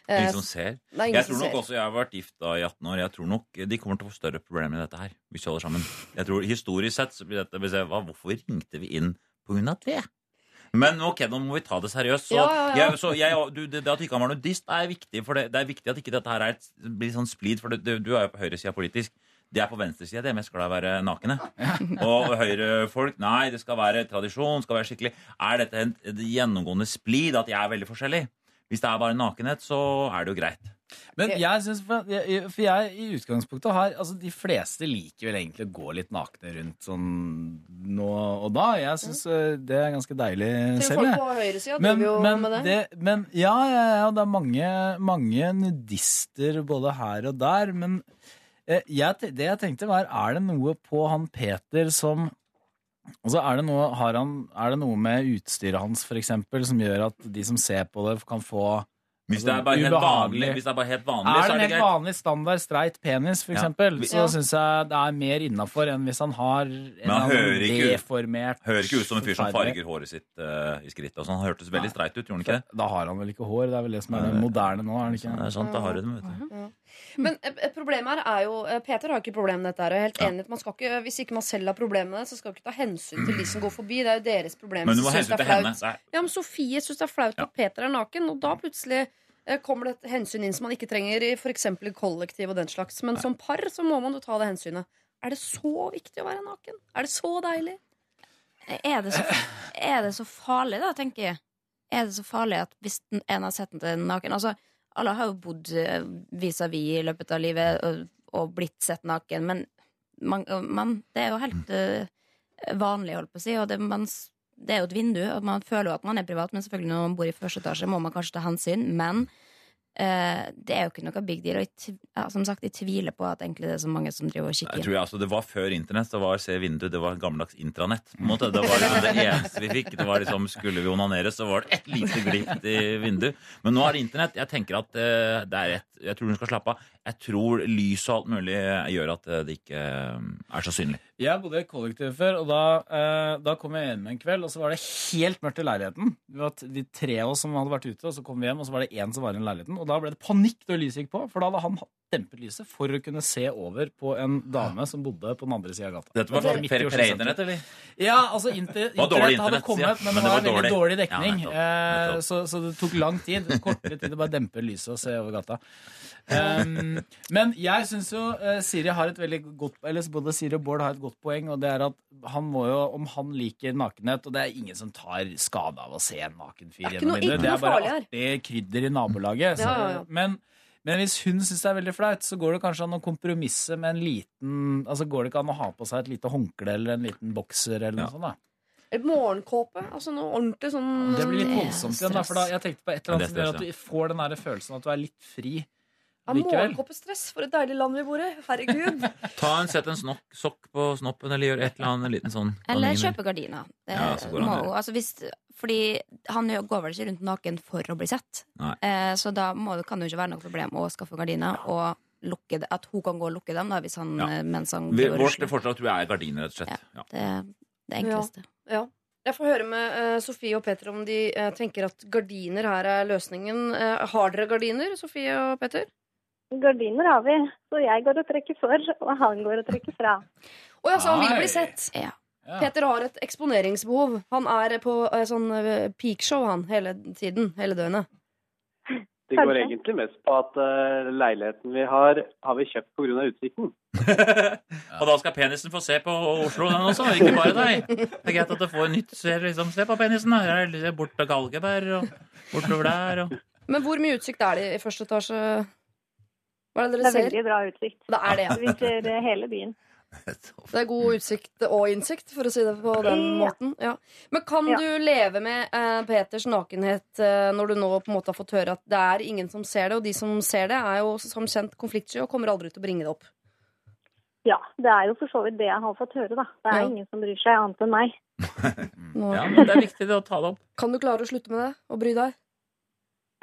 Eh, Ingen som ser. det er Jeg som tror nok også, jeg har vært gift da i 18 år. Jeg tror nok de kommer til å få større problemer med dette her. Hvis vi holder sammen. Jeg tror Historisk sett så blir dette hvis jeg, hva, Hvorfor ringte vi inn av det? Men ok, nå må vi ta det seriøst. Så, Ja, ja, ja. Jeg, så jeg, du, det, det at ikke han var nudist, er viktig. For det, det er viktig at ikke dette her er et, blir sånn splid. For det, du, du er jo på høyresida politisk. De er på venstresida. De er mest glad i å være nakne. Og høyrefolk Nei, det skal være tradisjon. skal være skikkelig Er dette en, gjennomgående splid at de er veldig forskjellige? Hvis det er bare nakenhet, så er det jo greit. Men jeg synes, for jeg, for jeg i utgangspunktet har altså De fleste liker vel egentlig å gå litt nakne rundt sånn nå og da. Jeg syns det er ganske deilig selv. folk jeg. på høyresida Men, driver jo men, med det. det, men ja, ja, ja, det er mange, mange nudister både her og der. Men eh, jeg, det jeg tenkte var, er det noe på han Peter som Altså, er det, noe, har han, er det noe med utstyret hans for eksempel, som gjør at de som ser på det, kan få Hvis det er bare helt vanlig, hvis det er bare helt vanlig, er så det er en det helt greit. vanlig standard streit penis, for Ja. eksempel, Vi- så Ja. syns jeg det er mer innafor enn hvis han har en Men han hører ikke, deformert hører ikke ut som en fyr som farger håret sitt uh, i skrittet. og sånn. Han hørtes veldig streit ut, gjorde han ikke det? Da har han vel ikke hår. Det er vel det som er det moderne nå, er det ikke? Det er sant, da har du det, vet du. Ja. Men eh, eh, problemet her er jo eh, Peter har ikke problem med dette. her er helt enig man skal ikke, Hvis ikke man selv har problem med det, så skal man ikke ta hensyn til de som går forbi. Det er jo deres problem. Men du må hensyn til henne. Ja, men Sofie syns det er flaut at Peter er naken, og da plutselig kommer det et hensyn inn som man ikke trenger i f.eks. i kollektiv og den slags. Men som par så må man jo ta det hensynet. Er det så viktig å være naken? Er det så deilig? Er det så, er det så farlig, da, tenker jeg? Er det så farlig at hvis en har sett den naken Altså, alle har jo bodd eh, vis-à-vis i løpet av livet og, og blitt sett naken, men man, man, det er jo helt uh, vanlig, holdt på å si, og det, man, det er jo et vindu, og man føler jo at man er privat, men selvfølgelig når man bor i første etasje, må man kanskje ta hensyn, men eh, det er jo ikke noe big deal, og jeg, ja, som sagt, jeg tviler på at egentlig det er så mange som driver og Jeg kikker. tror jeg, altså, det var før internett. Det var se vindu, det var gammeldags intranett. På en måte. Det var liksom det eneste vi fikk. Det var liksom, Skulle vi onanere, så var det et lite glimt i vinduet. Men nå er det internett. Jeg tenker at uh, det er et, jeg tror hun skal slappe av. Jeg tror lys og alt mulig gjør at eh, det ikke eh, er så synlig. Jeg bodde i kollektiv før, og da, uh, da kom jeg hjem en kveld, og så var det helt mørkt i leiligheten. Vi var de tre av oss som hadde vært ute, og så kom vi hjem, og så var det én som var i leiligheten. Og da ble det panikk da lyset gikk på, for da hadde han dempet lyset for å kunne se over på en dame som bodde på den andre sida av gata. Dette var sånn midt i Oslo pre-internett, eller? Ja, altså inter, internett hadde kommet, men, Men det var veldig dårlig. dekning. Ja, nettopp, eh, nettopp. så, så det tok lang tid. Kortere tid å bare dempe lyset og se over gata. Um, men jeg syns jo eh, Siri har et veldig godt Eller både Siri og Bård har et godt poeng, og det er at han må jo, om han liker nakenhet Og det er ingen som tar skade av å se en naken fyr Det gjennom vinduet. Det er bare artig krydder i nabolaget. Så, Ja, ja, ja. Men, men hvis hun syns det er veldig flaut, så går det kanskje an å kompromisse med en liten Altså går det ikke an å ha på seg et lite håndkle eller en liten bokser eller noe sånt, da. Et morgenkåpe? Altså noe ordentlig sånn Det blir litt voldsomt igjen, da, for da jeg tenkte på et eller annet som gjør at du får den der følelsen at du er litt fri Ja, morgenkåpestress. For et deilig land vi bor i. Herregud. Ta en, Sett en snokk, sokk på snoppen, eller gjør et eller annet en liten sånn Eller kjøpe gardiner. Det Ja, så går det må, å altså hvis, fordi han går vel ikke rundt naken for å bli sett. Eh, så da må, kan det jo ikke være noe problem å skaffe gardiner og lukke det, at hun kan gå og lukke dem da, hvis han, Ja. eh, mens han Vi- Vårt forslag tror jeg er gardiner, rett og slett. Ja. Det det enkleste. Ja. Jeg får høre med uh, Sofie og Peter om de uh, tenker at gardiner her er løsningen. Uh, har dere gardiner, Sofie og Peter? Gardiner har vi, så jeg går og trekker for, og han går og trekker fra. Å ja, så han vil bli sett. Ja. Peter har et eksponeringsbehov. Han er på uh, sånn uh, peakshow han hele tiden. Hele døgnet. Det går Kanskje. egentlig mest på at uh, leiligheten vi har, har vi kjøpt pga. utsikten. Og da skal penisen få se på Oslo, den også, ikke bare deg. Det er greit at du får nytt. ser, liksom, se på penisen, da. Bort til Galgeberg og bortover der. Og. Men hvor mye utsikt er det i første etasje? Hva er det Det er ser? veldig bra utsikt. Det er det, ja. Vi ser eh, hele byen. Det er god utsikt og innsikt, for å si det på den Ja. måten. Ja. Men kan Ja. du leve med uh, Peters nakenhet uh, når du nå på en måte har fått høre at det er ingen som ser det, og de som ser det, er jo som kjent konfliktsky og kommer aldri til å bringe det opp? Ja, det er jo for så vidt det jeg har fått høre, da. Det er Ja. ingen som bryr seg annet enn meg. Ja, men det er viktig det å ta det opp. Kan du klare å slutte med det og bry deg?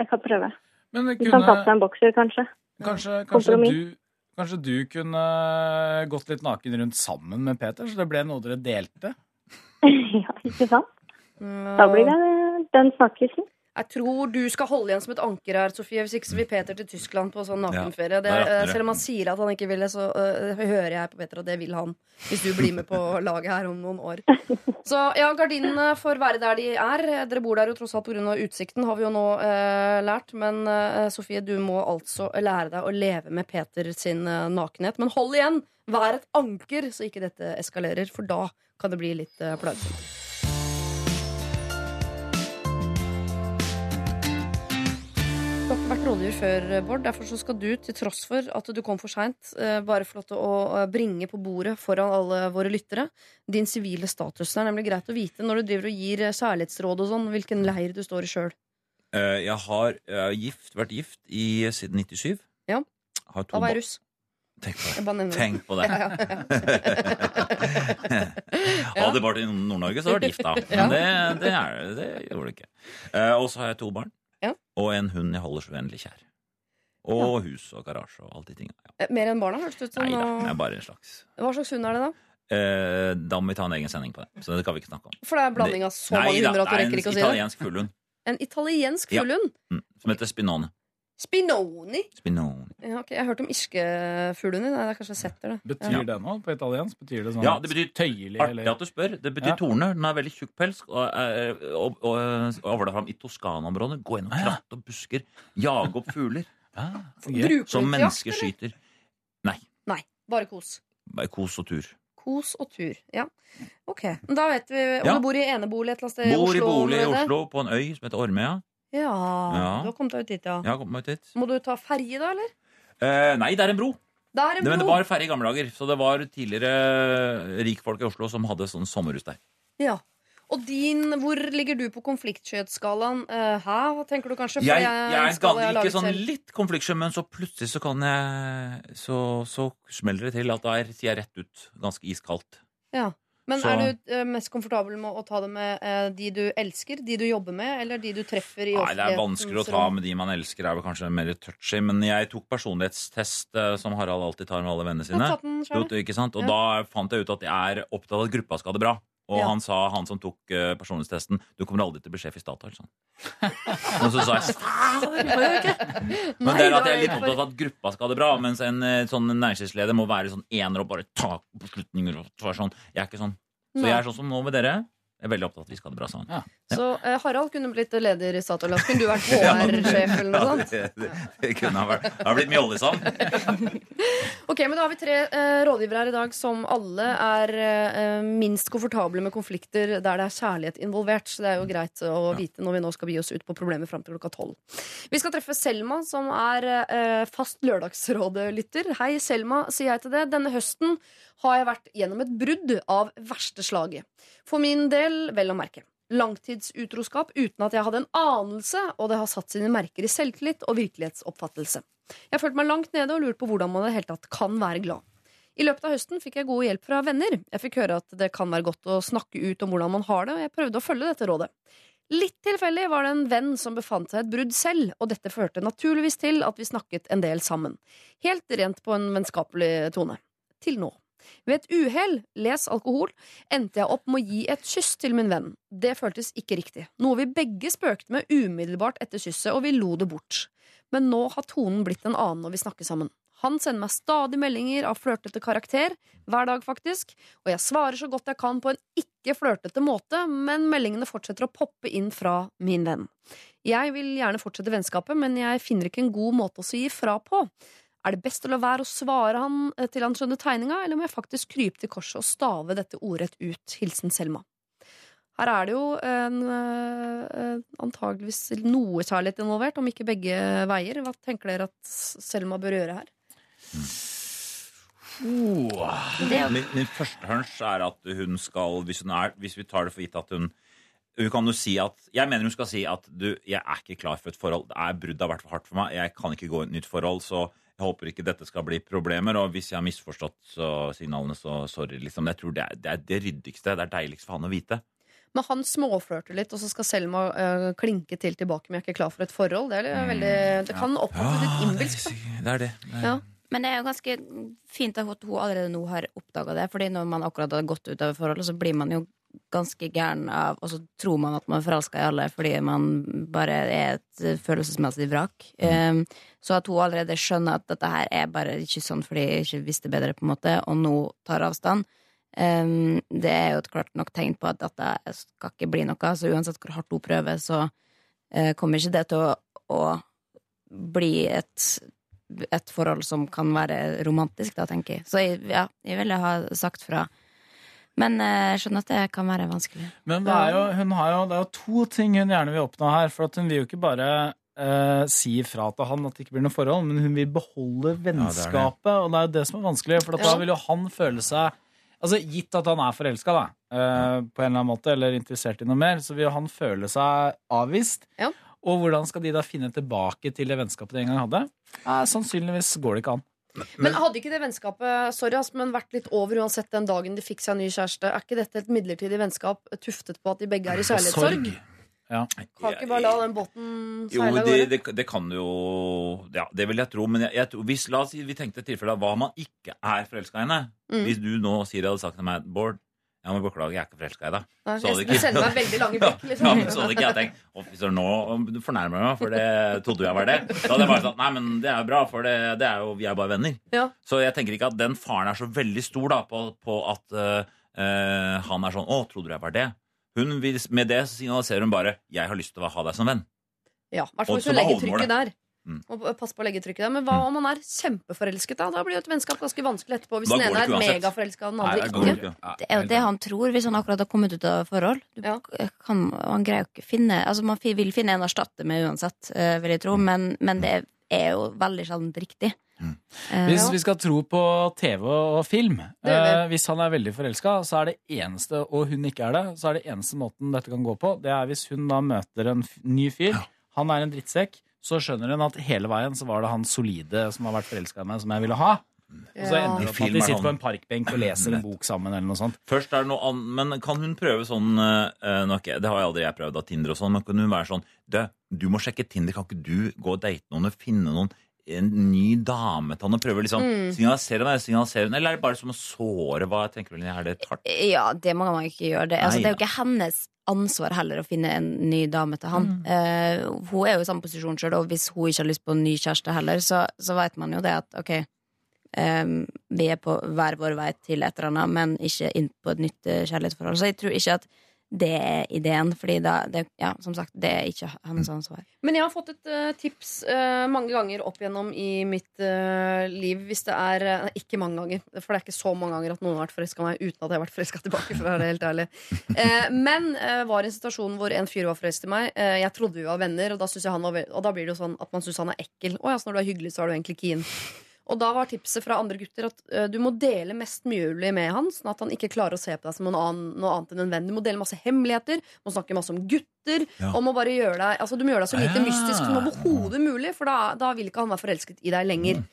Jeg kan prøve. Men det Vi kan ta på kunne, en bokser, kanskje. Kanskje, kanskje, du, kanskje du kunne gått litt naken rundt sammen med Peter, så det ble noe dere delte? ja, ikke sant? Da blir det den snakkisen. Jeg tror du skal holde igjen som et anker her, Sofie. Hvis ikke så vil Peter til Tyskland på sånn nakenferie. Det, eh, selv om han sier at han ikke vil det, så uh, hører jeg på Peter at det vil han. Hvis du blir med på laget her om noen år. Så ja, gardinene får være der de er. Dere bor der jo tross alt pga. utsikten, har vi jo nå uh, lært. Men uh, Sofie, du må altså lære deg å leve med Peter sin nakenhet. Men hold igjen! Vær et anker, så ikke dette eskalerer, for da kan det bli litt plagsomt. Hvert rådgiver før, Bård. Derfor så skal du, til tross for at du kom for seint, eh, bare få lov til å eh, bringe på bordet foran alle våre lyttere din sivile status. Det er nemlig greit å vite når du driver og gir eh, særlighetsråd og sånn, hvilken leir du står i sjøl. Eh, Jeg har eh, gift, vært gift i, siden 97. Ja. Har to Da var jeg russ. Tenk på det. Tenk på det. Ja, ja, ja. Hadde det vært i Nord-Norge, så hadde jeg vært gift, da. Men det, det, er, det gjorde det ikke. Eh, og så har jeg to barn. Ja. Og en hund jeg holder så vennlig kjær. Og hus og garasje og alle de tinga. Ja. Eh, Mer enn barna, hørtes det ut som. Nei da, det er bare en slags Hva slags hund er det, da? eh, Da må vi ta en egen sending på det. Så det kan vi ikke snakke om. For det er en blanding av så det, mange hunder at du er rekker ikke å si det. italiensk fullhund. En italiensk fullhund? Ja. Mm, som heter Spinone. Spinoni. Spinoni. Ja, okay. Jeg har hørt om irske fuglehunder. Det er kanskje setter det. Betyr Ja. det noe på italiensk? Betyr det sånn Ja, det betyr tøyelig? Artig Eller? at du spør. Det betyr Ja. torne. Den har veldig tjukk pels og, eh, og, og, og avler fram i Toskana-området. Gå gjennom kratt og busker. Jage opp fugler. Bruker Som mennesker jakt, skyter. Nei. Nei, bare kos. Bare kos og tur. Kos og tur. Ja. Ok, men Da vet vi om Ja. du bor i enebolig et eller annet sted i Bor i bolig i. Oslo, på en øy som heter Ormøya. Ja, Ja. Du har kommet deg ut dit, ja. Ja, kom meg ut hit. Må du ta ferje, da, eller? Eh, nei, det er en bro. Det er en bro? men det bro. var ferdig i gamle dager. Så det var tidligere rikfolk i Oslo som hadde sånn sommerhus der. Ja. Og din, hvor ligger du på konfliktskjøtskalaen? Uh, hæ, tenker du kanskje? For Jeg, jeg- jeg er skala jeg har ikke sånn selv. litt konfliktsky, men så plutselig så kan jeg Så, så smeller det til at der er- sier jeg rett ut ganske iskaldt. Ja. Men Så- er du eh, mest komfortabel med å ta det med eh, de du elsker, de du jobber med, eller de du treffer i Nei, det er vanskelig å ta med de man elsker, er vel kanskje mer touchy. Men jeg tok personlighetstest, eh, som Harald alltid tar med alle vennene sine. Jo, ikke sant? Og Ja. da fant jeg ut at jeg er opptatt av at gruppa skal ha det bra. Og Ja. han sa, han som tok uh, personlighetstesten, du kommer aldri til å bli sjef i Statoil. Sånn. Og så sa jeg. Men det er at jeg er litt opptatt av at gruppa skal ha det bra, mens en eh, sånn næringslivsleder må være sånn ener og bare ta beslutninger. Og sånn. Jeg er ikke sånn. Så jeg er sånn som nå med dere. Jeg er veldig opptatt av at vi skal ha det bra sammen. Så eh, Harald kunne blitt leder i Statoil. Kunne du vært HR-sjef eller noe Ja, sånt. det, det, det kunne ha vært Det har blitt mye oljesand. Ok, men Da har vi tre eh, rådgivere her i dag som alle er eh, minst komfortable med konflikter der det er kjærlighet involvert. Så det er jo greit å vite når vi nå skal gi oss ut på problemet fram til klokka tolv. Vi skal treffe Selma, som er eh, fast Lørdagsrådet-lytter. Hei, Selma, sier jeg til det. Denne høsten har jeg vært gjennom et brudd av verste slaget. For min del, vel å merke. Langtidsutroskap uten at jeg hadde en anelse, og det har satt sine merker i selvtillit og virkelighetsoppfattelse. Jeg følte meg langt nede og lurte på hvordan man i det hele tatt kan være glad. I løpet av høsten fikk jeg god hjelp fra venner. Jeg fikk høre at det kan være godt å snakke ut om hvordan man har det, og jeg prøvde å følge dette rådet. Litt tilfeldig var det en venn som befant seg et brudd selv, og dette førte naturligvis til at vi snakket en del sammen. Helt rent på en vennskapelig tone. Til nå. Ved et uhell, les alkohol, endte jeg opp med å gi et kyss til min venn. Det føltes ikke riktig, noe vi begge spøkte med umiddelbart etter kysset, og vi lo det bort. Men nå har tonen blitt en annen når vi snakker sammen. Han sender meg stadig meldinger av flørtete karakter, hver dag faktisk, og jeg svarer så godt jeg kan på en ikke flørtete måte, men meldingene fortsetter å poppe inn fra min venn. Jeg vil gjerne fortsette vennskapet, men jeg finner ikke en god måte å si ifra på. Er det best å la være å svare han eh, til han skjønner tegninga, eller må jeg faktisk krype til korset og stave dette ordrett ut? Hilsen Selma. Her er det jo en, eh, antageligvis noe kjærlighet involvert, om ikke begge veier. Hva tenker dere at Selma bør gjøre her? Er min, min første hunch er at hun skal hvis, hun er, hvis vi tar det for gitt at hun hun kan jo si at, Jeg mener hun skal si at du, jeg er ikke klar for et forhold. Det er Bruddet har vært for hardt for meg. Jeg kan ikke gå i et nytt forhold. Så jeg håper ikke dette skal bli problemer. Og hvis jeg har misforstått så signalene, så sorry. liksom. Jeg tror det er det, er det ryddigste. Det er deiligst for han å vite. Men han småflørter litt, og så skal Selma eh, klinke til tilbake med 'jeg er ikke klar for et forhold'. Det, er veldig, det kan oppfattes litt innbilsk. da. Det er det. det er, Ja. Men det er jo ganske fint at hun allerede nå har oppdaga det. Fordi når man akkurat har gått ut av forholdet, så blir man jo ganske gæren av Og så tror man at man er forelska i alle fordi man bare er et følelsesmessig vrak. Um, så at hun allerede skjønner at dette her er bare ikke sånn fordi jeg ikke visste bedre, på en måte, og nå tar avstand, um, det er jo et klart nok tegn på at dette skal ikke bli noe. Så uansett hvor hardt hun prøver, så eh, kommer ikke det til å, å bli et et forhold som kan være romantisk, da, tenker jeg. Så jeg, ja, jeg ville ha sagt fra. Men eh, jeg skjønner at det kan være vanskelig. Men det er, jo, hun har jo, det er jo to ting hun gjerne vil oppnå her. For at hun vil jo ikke bare eh, si fra til han at det ikke blir noe forhold, men hun vil beholde vennskapet. Ja, det. vennskapet, og det er jo det som er vanskelig, for at Ja. da vil jo han føle seg Altså, Gitt at han er forelska, da, eh, på en eller annen måte, eller interessert i noe mer, så vil jo han føle seg avvist. Ja. Og hvordan skal de da finne tilbake til det vennskapet de en gang hadde? Eh, sannsynligvis går det ikke an. Men hadde ikke det vennskapet sorry, men vært litt over uansett den dagen de fikk seg en ny kjæreste? Er ikke dette et midlertidig vennskap tuftet på at de begge er i kjærlighetssorg? Ja. Kan ikke bare la den båten Jo, seile av det, gårde? det, det kan jo Ja, det vil jeg tro. Men jeg, jeg, hvis, la oss si vi tenkte et tilfelle av hva man ikke er forelska i henne. Mm. Hvis du nå Siri hadde sagt til meg Bård, ja, men beklager, jeg er ikke forelska i deg. Så hadde jeg- Du sender meg veldig lange blikk, Ja, liksom. men så hadde ikke jeg tenkt Å, fy søren, nå fornærmer fornærmer meg, for det trodde jeg var det. Da hadde jeg bare sagt nei, men det er jo bra, for det, det er jo, vi er bare venner. Ja. Så jeg tenker ikke at den faren er så veldig stor da, på, på at uh, han er sånn Å, trodde du jeg var det? Hun vil, med det signaliserer hun bare Jeg har lyst til å ha deg som venn. Ja, i hvert fall hvis hun er legger trykket der. Mm. Og pass på å legge trykket der Men hva om man er kjempeforelsket? Da Da blir jo et vennskap ganske vanskelig etterpå. Hvis Da den går det ene er ikke uansett. megaforelska og den Nei, andre det ikke. ikke. Det er jo det han tror hvis han akkurat har kommet ut av forhold. Du kan, han greier jo ikke finne Altså Man fi- vil finne en å erstatte med uansett, eh, vil jeg tro, men, men det er jo veldig sjelden riktig. Eh, Hvis vi skal tro på TV og film Det gjør eh, Hvis han er veldig forelska, så er det eneste, og hun ikke er det, så er det eneste måten dette kan gå på, det er hvis hun da møter en f- ny fyr. Han er en drittsekk. Så skjønner hun at hele veien så var det han solide som har vært forelska i meg, som jeg ville ha. Og så ender det opp at de er sitter på en parkbenk og leser en bok sammen. eller noe sånt Først er det noe annet, men kan hun prøve sånn er Det har jeg aldri jeg prøvd av Tinder og sånn, men kan hun være sånn du, du må sjekke Tinder, kan ikke du gå og date noen og finne noen en ny dame til han og prøver liksom Mm. signalisere henne, signalisere eller er det bare som å såre? Hva tenker du, Linje? Er det tart? Ja, det må man ikke gjøre. Det, altså, Nei, det er jo ikke hennes ansvar heller å finne en ny dame til han. Eh, hun er jo i samme posisjon sjøl, og hvis hun ikke har lyst på en ny kjæreste heller, så, så vet man jo det at ok, um, vi er på hver vår vei til et eller annet, men ikke inn på et nytt eh, kjærlighetsforhold. Så jeg tror ikke at det er ideen, fordi da, det, ja, som sagt, det er ikke hennes ansvar. Men jeg har fått et uh, tips uh, mange ganger opp igjennom i mitt uh, liv. Hvis det er Ikke mange ganger, for det er ikke så mange ganger at noen har vært forelska meg uten at jeg har vært forelska tilbake. For å være helt ærlig Men var i en situasjon hvor en fyr var forelsket i meg. Jeg trodde vi var venner, og da, og da blir det jo sånn at man syns han er ekkel. Å ja, så når du er hyggelig, så er du egentlig keen. Og da var tipset fra andre gutter at uh, du må dele mest mulig med han, sånn at han ikke klarer å se på deg som noe, annen, noe annet enn en venn. Du må dele masse hemmeligheter, må snakke masse om gutter. Ja. Og må bare gjøre deg, altså, du må gjøre deg så lite Ja. mystisk som overhodet mulig, for da, da vil ikke han være forelsket i deg lenger.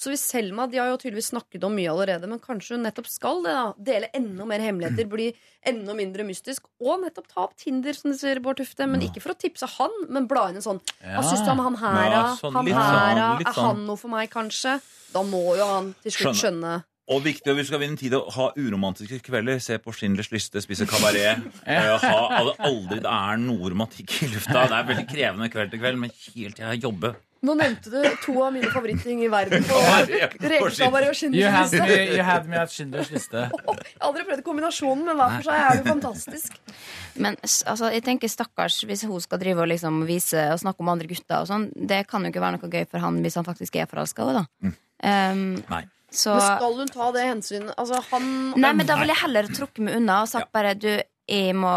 Så hvis Selma de har jo tydeligvis snakket om mye allerede, men kanskje hun nettopp skal det da dele enda mer hemmeligheter, bli enda mindre mystisk, og nettopp ta opp Tinder, som de sier, Bård Tufte. Men ikke for å tipse han, men bla inn en sånn Hva syns du om han her, Ja, da? sånn, han her, sånn, da? Er sånn. han noe for meg, kanskje? Da må jo han til slutt skjønne. Og viktig, og vi skal vinne tid å ha uromantiske kvelder. Se på Schindlers liste, spise kabaret. eh, ha, aldri det er noe romantikk i lufta. Det er veldig krevende kveld til kveld, men helt til jeg jobber. Nå nevnte du to av mine favorittting i verden. På Kabaret og Schindlers me, liste. you had me at Schindlers liste. Jeg har aldri prøvd kombinasjonen, men hver for seg er det fantastisk. Men altså, jeg tenker stakkars hvis hun skal drive og liksom vise og snakke om andre gutter og sånn. Det kan jo ikke være noe gøy for han hvis han faktisk er forelska da. Um, Nei. så Men skal hun ta det hensynet? Altså, han Nei, men da ville jeg heller trukket meg unna og sagt bare du, jeg må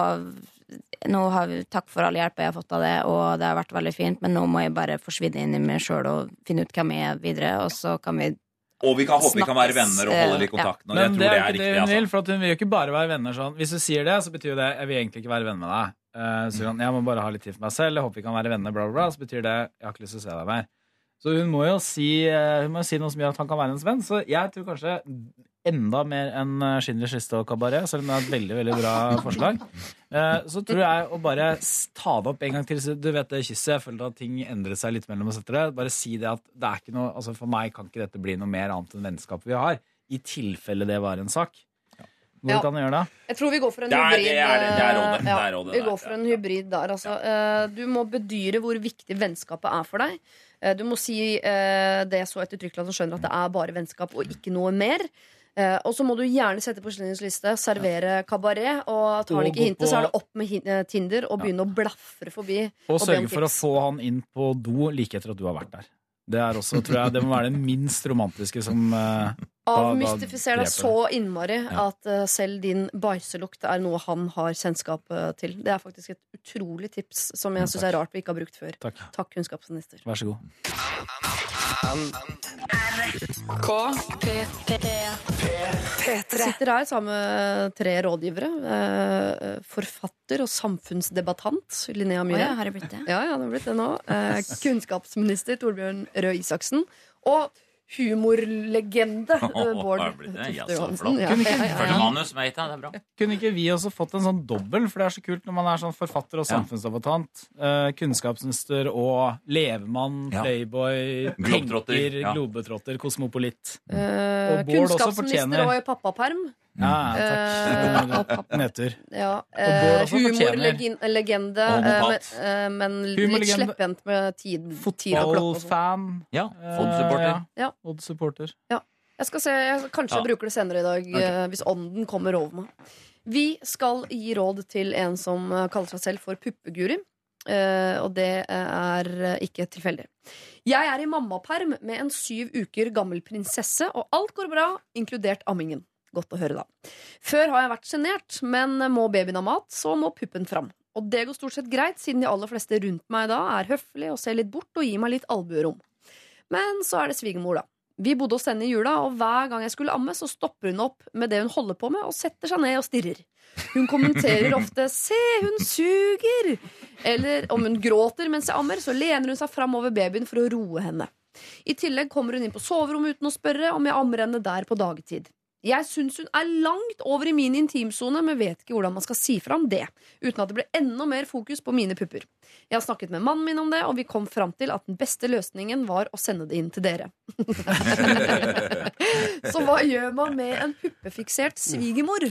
nå har vi, Takk for all hjelpa jeg har fått av det, og det har vært veldig fint, men nå må jeg bare forsvinne inn i meg sjøl og finne ut hvem jeg er videre, og så kan vi Og vi kan håpe vi kan være venner og holde litt kontakt. kontakten. Og Men jeg tror det er det er ikke det riktig. hun Altså. vil, for at hun vil jo ikke bare være venner sånn. Hvis du sier det, så betyr jo det jeg vil egentlig ikke være venn med deg. Eh, Så hun, jeg må bare ha litt tid for meg selv, jeg håper vi kan være venner, bla, bla, bla. Så betyr det jeg har ikke lyst til å se deg mer. Så hun må jo si, eh, hun må si noe som gjør at han kan være hennes venn. Så jeg tror kanskje enda mer enn eh, Schindlers liste og kabaret, selv om det er et veldig veldig bra forslag. Eh, Så tror jeg å bare ta det opp en gang til. så Du vet det kysset, jeg føler at ting endret seg litt mellom oss etter det. Bare si det at det er ikke noe Altså for meg kan ikke dette bli noe mer annet enn vennskapet vi har. I tilfelle det var en sak. Hvordan Ja. kan du gjøre det? Jeg tror vi går for en Det er- hybrid. det er det. Det er rådet. Ja, Det er rådet vi går for en hybrid der, altså. Ja. Du må bedyre hvor viktig vennskapet er for deg. Eh, Du må si det det så ettertrykkelig at du skjønner at det er bare vennskap og ikke noe mer. Eh, og så må du gjerne sette på Schindlers liste, servere kabaret. Og tar han ikke hintet, så er det opp med eh, Tinder og begynne å blafre forbi. Og og sørge for å få han inn på do like etter at du har vært der. Det er også, tror jeg, det må være det minst romantiske som da Avmystifiser deg så innmari Ja. at uh, selv din bæsjelukt er noe han har kjennskap til. Det er faktisk et utrolig tips som jeg syns er rart vi ikke har brukt før. Takk. Takk, kunnskapsminister. Vær så god. Sitter her sammen med tre rådgivere. eh, Forfatter og samfunnsdebattant Linnea Myhre. ja, har det blitt det? Ja, ja, det har blitt det nå. Eh, kunnskapsminister Torbjørn Røe Isaksen. Og humorlegende eh, Bård Tufte Johansen. Ja, Kunne ikke- ja, ja. Kunne vi også fått en sånn dobbel, for det er så kult når man er sånn forfatter og samfunnsdebattant. Eh, kunnskapsminister og levemann, playboy, Globetrotter, tenker, globetrotter, kosmopolitt. Eh, Og Bård også kunnskapsminister og i pappaperm. Ja, Eh, takk. Nedtur. Ja, eh, Humorlegende, eh, men, eh, litt slepphendt med tid, tid og klokke. Fotballfan. Ja, Eh, Odd-supporter. Ja. Odd-supporter. Jeg skal se, jeg, Kanskje jeg Ja. bruker det senere i dag, okay. hvis ånden kommer over meg. Vi skal gi råd til en som eh, kaller seg selv for Puppeguri. eh, og det er eh, ikke tilfeldig. Jeg er i mammaperm med en syv uker gammel prinsesse, og alt går bra, inkludert ammingen. Godt å høre, da. Før har jeg vært sjenert, men må babyen ha mat, så må puppen fram. Og det går stort sett greit, siden de aller fleste rundt meg da er høflige og ser litt bort og gir meg litt albuerom. Men så er det svigermor, da. Vi bodde hos henne i jula, og hver gang jeg skulle amme, så stopper hun opp med det hun holder på med, og setter seg ned og stirrer. Hun kommenterer ofte 'se, hun suger', eller om hun gråter mens jeg ammer, så lener hun seg fram over babyen for å roe henne. I tillegg kommer hun inn på soverommet uten å spørre om jeg ammer henne der på dagtid. Jeg syns hun er langt over i min intimsone, men vet ikke hvordan man skal si fra om det, uten at det blir enda mer fokus på mine pupper. Jeg har snakket med mannen min om det, og vi kom fram til at den beste løsningen var å sende det inn til dere. Så hva gjør man med en puppefiksert svigermor?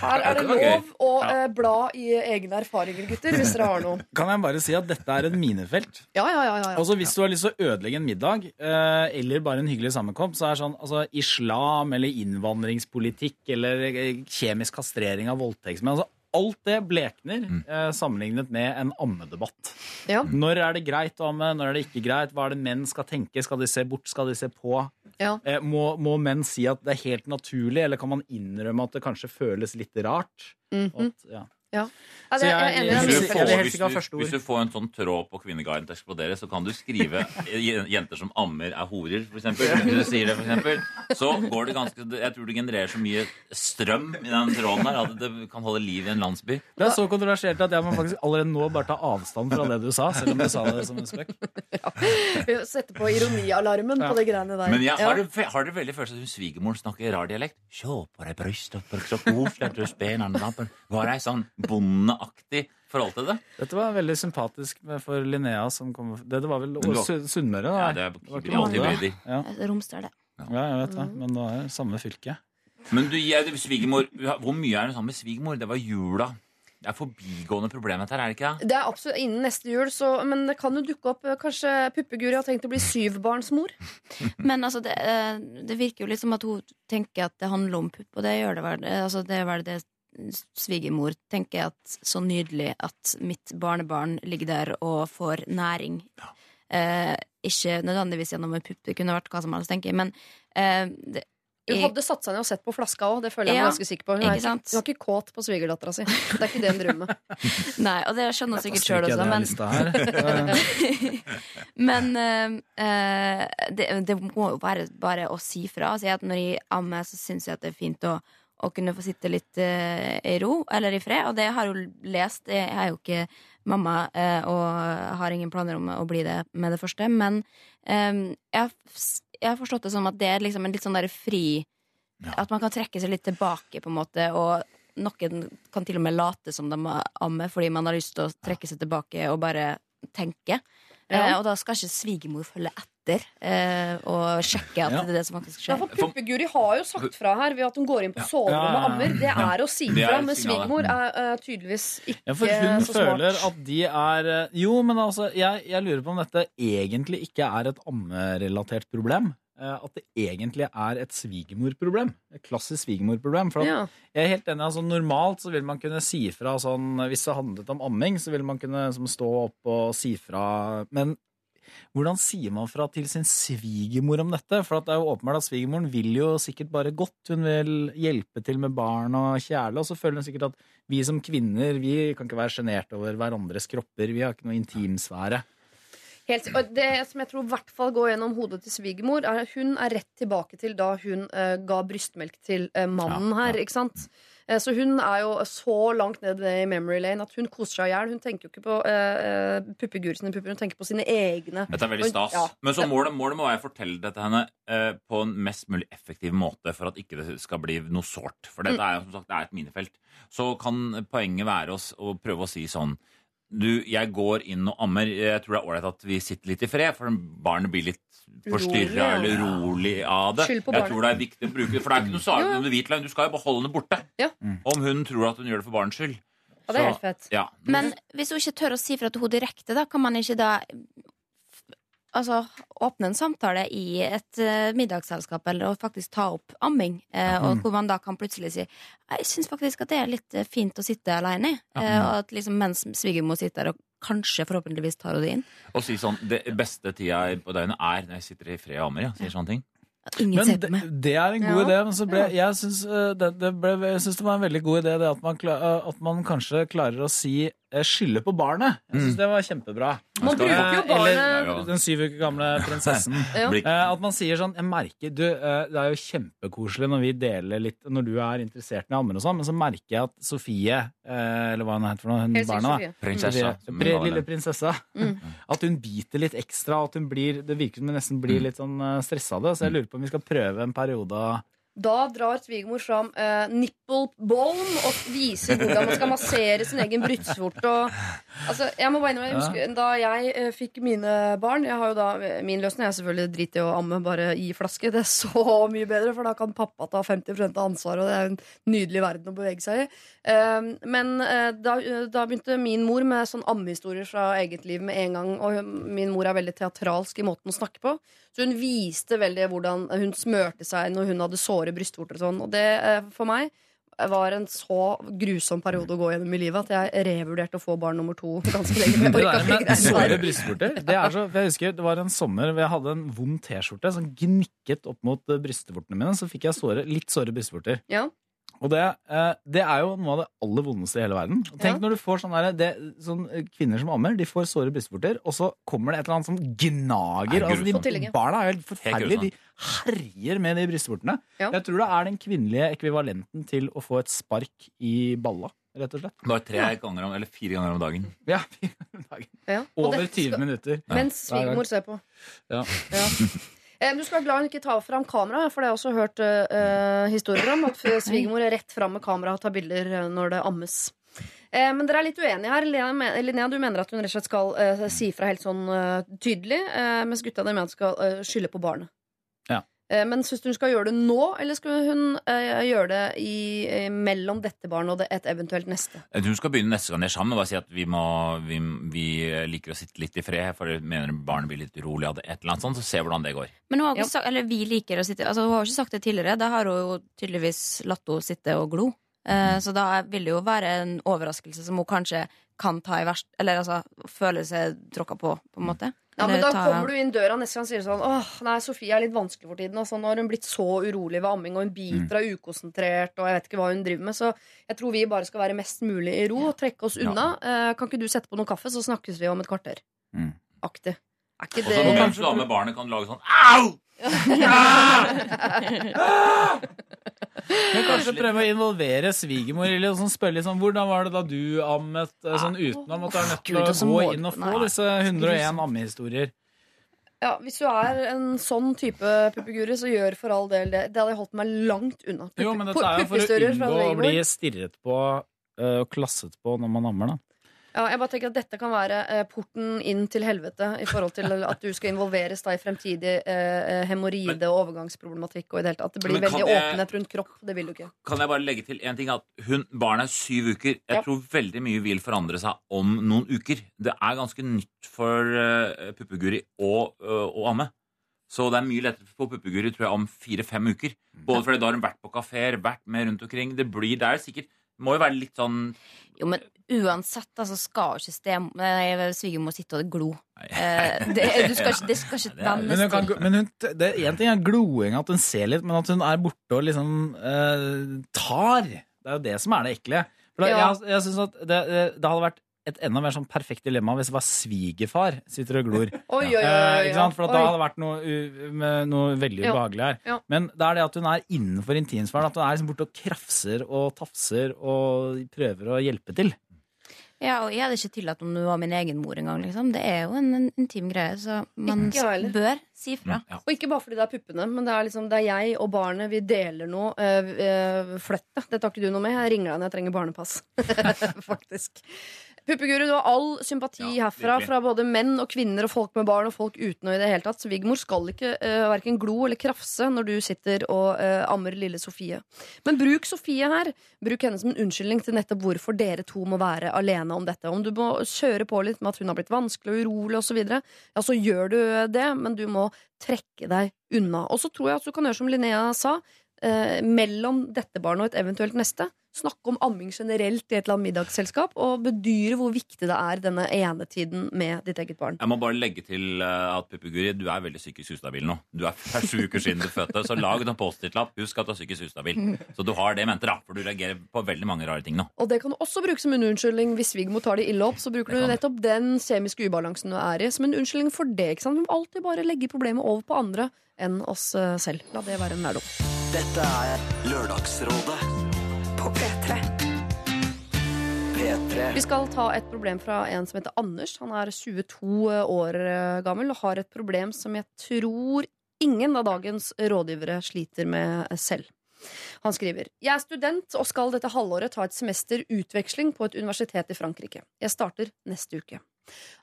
Her er det lov å eh, bla i egne erfaringer, gutter, hvis dere har noe. Kan jeg bare si at dette er et minefelt? Ja, ja, ja, ja, ja. Altså Hvis du har lyst til å ødelegge en middag, eh, eller bare en hyggelig sammenkomst, så er sånn altså, islam eller innvandringspolitikk eller eh, kjemisk kastrering av voldtektsmenn altså, Alt det blekner eh, sammenlignet med en ammedebatt. Ja. Når er det greit å amme, når er det ikke greit? Hva er det menn skal tenke? Skal de se bort, skal de se på? Ja. Eh, må, må menn si at det er helt naturlig, eller kan man innrømme at det kanskje føles litt rart? Mhm. At, ja. Ja. Ja, Så det, jeg, jeg- jeg Hvis du, får, hvis, du, hvis du får en sånn tråd på Kvinneguiden til å eksplodere, så kan du skrive 'jenter som ammer er horer', for eksempel. Hvis du sier det, for eksempel. Så går det ganske Jeg tror det genererer så mye strøm i den tråden her at det kan holde liv i en landsby. Det er så kontroversielt at jeg må faktisk allerede nå bare ta avstand fra det du sa, selv om du sa det som en spøk. Ja. Sette på ironialarmen på de greiene der. Men jeg har, det, har det veldig følelse at hun svigermoren snakker rar dialekt. Se på deg brystet, så koselig at du spenner den lampen. Var det sånn bondeaktig forhold til det? Dette var veldig sympatisk for Linnea som kom Det, det var vel Su- Sunnmøre? da? Ja, det er var ikke. Ja. Romsdal, det. ja, jeg vet det, men det er samme fylke. Men du, jeg, svigermor, hvor mye er det sammen med svigermor? Det var jula. Det er forbigående problem dette her, er det ikke? det? Det er absolutt innen neste jul, så, men det kan jo dukke opp eh, Kanskje Puppeguri har tenkt å bli syvbarnsmor? Men altså, det, eh, det virker jo litt som at hun tenker at det handler om pupp, og det gjør det vel. Eh, Altså, det er vel det svigermor tenker at så nydelig at mitt barnebarn ligger der og får næring. Eh, ikke nødvendigvis gjennom en pupp, det kunne vært hva som helst, tenker jeg, men eh, det, Hun hadde satt seg ned og sett på flaska òg, det føler jeg Ja, meg ganske sikker på. Hun er ikke ikke, sant? hun var ikke kåt på svigerdattera si. Det er ikke det hun driver med. Nei, og det skjønner hun sikkert sjøl også, det men. Men eh, eh, det, det må jo være bare å si fra. Si at når jeg ammer, så syns jeg at det er fint å, å kunne få sitte litt uh, i ro eller i fred. Og det har hun lest. Jeg er jo ikke mamma uh, og har ingen planer om å bli det med det første. Men um, jeg, har jeg har forstått det som at det er liksom en litt sånn der fri At man kan trekke seg litt tilbake, på en måte. Og noen kan til og med late som de ammer fordi man har lyst til å trekke seg tilbake og bare tenke. Ja. Uh, og da skal ikke svigermor følge etter eh, og sjekke at Ja. det er det som faktisk Ja, skjer. for Puppeguri har jo sagt fra her ved at hun går inn på soverommet og Ja, ja, ja. ammer. Det er å si fra, men svigermor er uh, tydeligvis ikke Ja, for hun så smart. føler at de er eh, Jo, men altså, jeg, jeg lurer på om dette egentlig ikke er et ammerelatert problem. Eh, At det egentlig er et svigermorproblem. Et klassisk svigermorproblem. For at Ja. jeg er helt enig, altså Normalt så vil man kunne si fra sånn Hvis det handlet om amming, så vil man kunne som, stå opp og si fra. Men hvordan sier man fra til sin svigermor om dette? For det er jo åpenbart at svigermoren vil jo sikkert bare godt. Hun vil hjelpe til med barn og kjæle, og så føler hun sikkert at vi som kvinner vi kan ikke være sjenert over hverandres kropper. Vi har ikke noe intimsfære. Helt, og det som jeg tror i hvert fall går gjennom hodet til svigermor, er at hun er rett tilbake til da hun uh, ga brystmelk til uh, mannen her. ikke sant? Eh, så hun er jo så langt ned i memory lane at hun koser seg i hjel. Hun tenker jo ikke på uh, puppeguri sine pupper, hun tenker på sine egne. Dette er veldig stas. ja. Men så målet, målet må være å fortelle det til henne uh, på en mest mulig effektiv måte for at ikke det skal bli noe sårt. For dette Mm. er jo som sagt det er et minefelt. Så kan poenget være oss å prøve å si sånn Du, jeg går inn og ammer. Jeg tror det er ålreit at vi sitter litt i fred, for barnet blir litt forstyrra eller rolig av det. Skyld på Jeg barnet. tror det er viktig å bruke For det er ikke noe jo. om du hvitløgn. Du skal jo beholde henne borte. Ja. Om hun tror at hun gjør det for barnets skyld. Og det er Så- helt fett. Ja. Men hvis hun ikke tør å si fra til henne direkte, da kan man ikke da Altså åpne en samtale i et uh, middagsselskap eller og faktisk ta opp amming. eh, og hvor man da kan plutselig si Jeg syns faktisk at det er litt eh, fint å sitte alene. eh, og at liksom mens svigermor sitter der og kanskje forhåpentligvis tar hun det inn. Og si sånn Det beste tida på døgnet er når jeg sitter i fred og ammer. Ja, sier sånne ting. Ingen Men ser det, på meg. det er en god Ja. idé. Men så ble, jeg syns eh, det, det, ble, jeg syns det var en veldig god idé det at man, eh, at man kanskje klarer å si eh, skylde på barnet. Jeg syns Mm. det var kjempebra. Man bruker jo barnet Eller den syv uker gamle prinsessen. Ja. At man sier sånn Jeg merker du, Det er jo kjempekoselig når vi deler litt Når du er interessert i ammer og sånn, men så merker jeg at Sofie, eller hva hun heter for noe, hun barna da, Prinsessa. Lille prinsessa. Mm. At hun biter litt ekstra, at hun blir Det virker som hun nesten blir litt sånn stressa av det. Så jeg lurer på om vi skal prøve en periode Da drar svigermor fram eh, nipple bone og viser hvordan man skal massere sin egen brystvorte. Altså, jeg må bare innrømme, husker, Da jeg eh, fikk mine barn jeg har jo da, Min løsning er selvfølgelig drit i å amme, bare i flaske. Det er så mye bedre, for da kan pappa ta 50 av ansvaret, og det er en nydelig verden å bevege seg i. Eh, men da, da begynte min mor med sånn ammehistorier fra eget liv med en gang. Og hun- min mor er veldig teatralsk i måten å snakke på. Så hun viste veldig hvordan hun smørte seg når hun hadde såre brystvorter og sånn. Og det eh, for meg var en så grusom periode å gå gjennom i livet at jeg revurderte å få barn nummer to ganske lenge. Det er der med såre brystvorter det er så, Jeg husker det var en sommer hvor jeg hadde en vond T-skjorte som gnikket opp mot eh, brystvortene mine. Så fikk jeg såre, litt såre brystvorter. Ja. Og det, eh, det er jo noe av det aller vondeste i hele verden. Tenk Ja. når du får sånn der, det, sånn, eh, Kvinner som ammer de får såre brystvorter, og så kommer det et eller annet som gnager. Altså, de, barna er helt forferdelige. De herjer med de brystvortene. Ja. Jeg tror det er den kvinnelige ekvivalenten til å få et spark i balla, rett og slett. Bare tre ganger om, eller fire ganger om dagen. Ja, fire ganger om dagen. Ja. Over dette 20 skal- minutter. Mens svigermor ser på. Ja. Ja. Eh, Du skal være glad hun ikke tar fram kamera, for det har jeg også hørt uh, historier om. At svigermor er rett fram med kamera og tar bilder når det ammes. Uh, men dere er litt uenige her. Linnea, du mener at hun rett og slett skal uh, si fra helt sånn tydelig, mens gutta mener at hun skal skylde på barnet. Eh, men syns du hun skal gjøre det nå, eller skal hun eh, gjøre det i, eh, mellom dette barnet og det, et eventuelt neste? Hun skal begynne neste gang de er sammen. Bare si at vi, må, vi, vi liker å sitte litt i fred, for vi mener barnet blir litt urolig av det. Et eller annet sånt, så se hvordan det går. Men hun har ikke sagt, eller vi liker å sitte altså Hun har ikke sagt det tidligere. Da har hun jo tydeligvis latt henne sitte og glo. Eh, så da vil det jo være en overraskelse som hun kanskje kan ta i verst Eller altså føle seg tråkka på, på en måte. Ja, men Da kommer du inn døra neste gang og sier sånn Åh, nei, Sofie er litt vanskelig for tiden. Sånn, nå har hun blitt så urolig ved amming, og hun biter og er ukonsentrert. Og jeg vet ikke hva hun driver med Så jeg tror vi bare skal være mest mulig i ro og trekke oss Ja. unna. Eh, kan ikke du sette på noe kaffe, så snakkes vi om et kvarter? Mm. Aktig. Er ikke Og så det mens du damer med barnet, kan du lage sånn Au! Men kanskje prøve å involvere svigermor i litt sånn spørre litt sånn Hvordan var det da du ammet? eh, Sånn uten at du er nødt til å gå inn og få disse 101 ammehistorier. Ja, Hvis du er en sånn type puppeguri, så gjør for all del det. Det hadde jeg holdt meg langt unna. Jo, men dette er jo for å unngå å bli stirret på eh, og klasset på når man ammer, da. Ja, jeg bare tenker at Dette kan være eh, porten inn til helvete i forhold til at du skal involveres da i fremtidig eh, eh, hemoroide og overgangsproblematikk. og i det hele tatt. At det blir Men kan veldig jeg- åpenhet rundt kropp. Det vil du ikke. Kan jeg bare legge til en ting? At hun, Barnet er syv uker. Jeg Ja. tror veldig mye vil forandre seg om noen uker. Det er ganske nytt for uh, puppeguri å, å amme. Så det er mye lettere for puppeguri tror jeg, om fire-fem uker. Både fordi da har hun vært på kafeer, vært med rundt omkring. Det, blir, det er sikkert må jo være litt sånn Jo, men uansett, altså, skal jo ikke stem- svigermor sitte og glo. Eh, det, du skal ikke, det skal ikke Men, vennes hun kan, til. men hun, det er en ting er gloing, at hun ser litt, men at hun er borte og liksom eh, tar. Det er jo det som er det ekle. For da, Ja. Jeg, jeg synes at det, det hadde vært et enda mer sånn perfekt dilemma hvis det var svigerfar sitter og glor. Oi, oi, oi, Eh, oi, ikke sant? For at da hadde det vært noe, med noe veldig Ja. ubehagelig her. Ja. Men det er det at hun er innenfor intimsfæren. At hun er liksom borte og krafser og tafser og prøver å hjelpe til. Ja, og jeg hadde ikke tillatt om du var min egen mor engang. Liksom. Det er jo en, en intim greie, så man Ikke bør si fra. Og ikke bare fordi det er puppene, men det er liksom det er jeg og barnet. Vi deler noe. Øh, øh, Flytt deg. det tar ikke du noe med. Jeg ringer deg når jeg trenger barnepass. Faktisk. Puppeguru, du har all sympati herfra virkelig. fra både menn og kvinner og folk med barn og folk uten og i det hele tatt. Svigermor skal ikke uh, verken glo eller krafse når du sitter og uh, ammer lille Sofie. Men bruk Sofie her. Bruk henne som en unnskyldning til nettopp hvorfor dere to må være alene om dette. Om du må kjøre på litt med at hun har blitt vanskelig og urolig osv., ja, så gjør du det, men du må trekke deg unna. Og så tror jeg at du kan gjøre som Linnea sa, uh, mellom dette barnet og et eventuelt neste. Snakke om amming generelt i et eller annet middagsselskap, og bedyre hvor viktig det er denne enetiden med ditt eget barn. Jeg må bare legge til at at Puppeguri, du er veldig psykisk ustabil nå. Du er er sju uker siden du fødte, så lag en Post-It-lapp. Husk at du er psykisk ustabil. Så du har det i mente, da. For du reagerer på veldig mange rare ting nå. Og det kan du også bruke som en unnskyldning hvis Vigmo tar det ille opp. Så bruker du nettopp den kjemiske ubalansen du er i, som en unnskyldning for det. ikke sant? Du må alltid bare legge problemet over på andre enn oss eh, selv. La det være en lærdom. Dette er Lørdagsrådet På P3. P3. Vi skal ta et problem fra en som heter Anders. Han er 22 år eh, gammel og har et problem som jeg tror ingen av dagens rådgivere sliter med selv. Han skriver Jeg er student og skal dette halvåret ta et semester utveksling på et universitet i Frankrike. Jeg starter neste uke.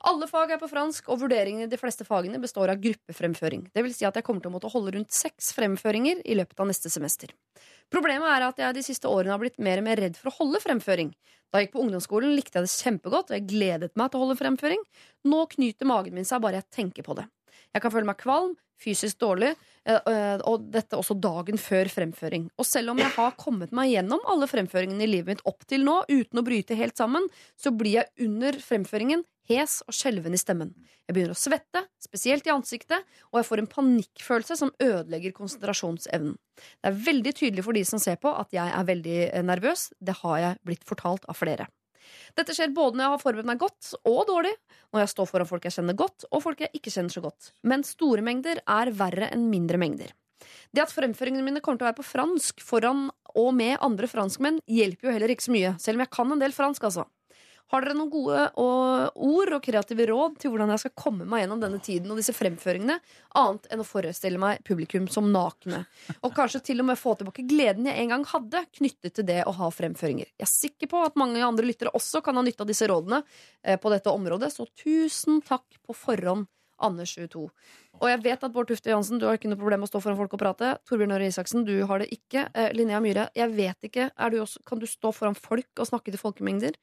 Alle fag er på fransk, og vurderingene i de fleste fagene består av gruppefremføring. Det vil si at jeg kommer til å måtte holde rundt seks fremføringer i løpet av neste semester. Problemet er at jeg de siste årene har blitt mer og mer redd for å holde fremføring. Da jeg gikk på ungdomsskolen, likte jeg det kjempegodt, og jeg gledet meg til å holde fremføring. Nå knyter magen min seg bare jeg tenker på det. Jeg kan føle meg kvalm, fysisk dårlig, eh, eh, og dette også dagen før fremføring. Og selv om jeg har kommet meg gjennom alle fremføringene i livet mitt opp til nå, uten å bryte helt sammen, så blir jeg under fremføringen hes og skjelven i stemmen. Jeg begynner å svette, spesielt i ansiktet, og jeg får en panikkfølelse som ødelegger konsentrasjonsevnen. Det er veldig tydelig for de som ser på at jeg er veldig eh, nervøs. Det har jeg blitt fortalt av flere. Dette skjer både når jeg har forberedt meg godt og dårlig, når jeg står foran folk jeg kjenner godt, og folk jeg ikke kjenner så godt. Men store mengder er verre enn mindre mengder. Det at fremføringene mine kommer til å være på fransk foran og med andre franskmenn, hjelper jo heller ikke så mye, selv om jeg kan en del fransk, altså. Har dere noen gode ord og kreative råd til hvordan jeg skal komme meg gjennom denne tiden og disse fremføringene, annet enn å forestille meg publikum som nakne? Og kanskje til og med få tilbake gleden jeg en gang hadde knyttet til det å ha fremføringer. Jeg er sikker på at mange andre lyttere også kan ha nytte av disse rådene eh, på dette området, så tusen takk på forhånd. Anders 22. Og jeg vet at Bård Tufte Johansen, du har ikke noe problem med å stå foran folk og prate. Torbjørn Øre Isaksen, du har det ikke. Eh, Linnea Myhre, jeg vet ikke. Du også, kan du stå foran folk og snakke til folkemengder?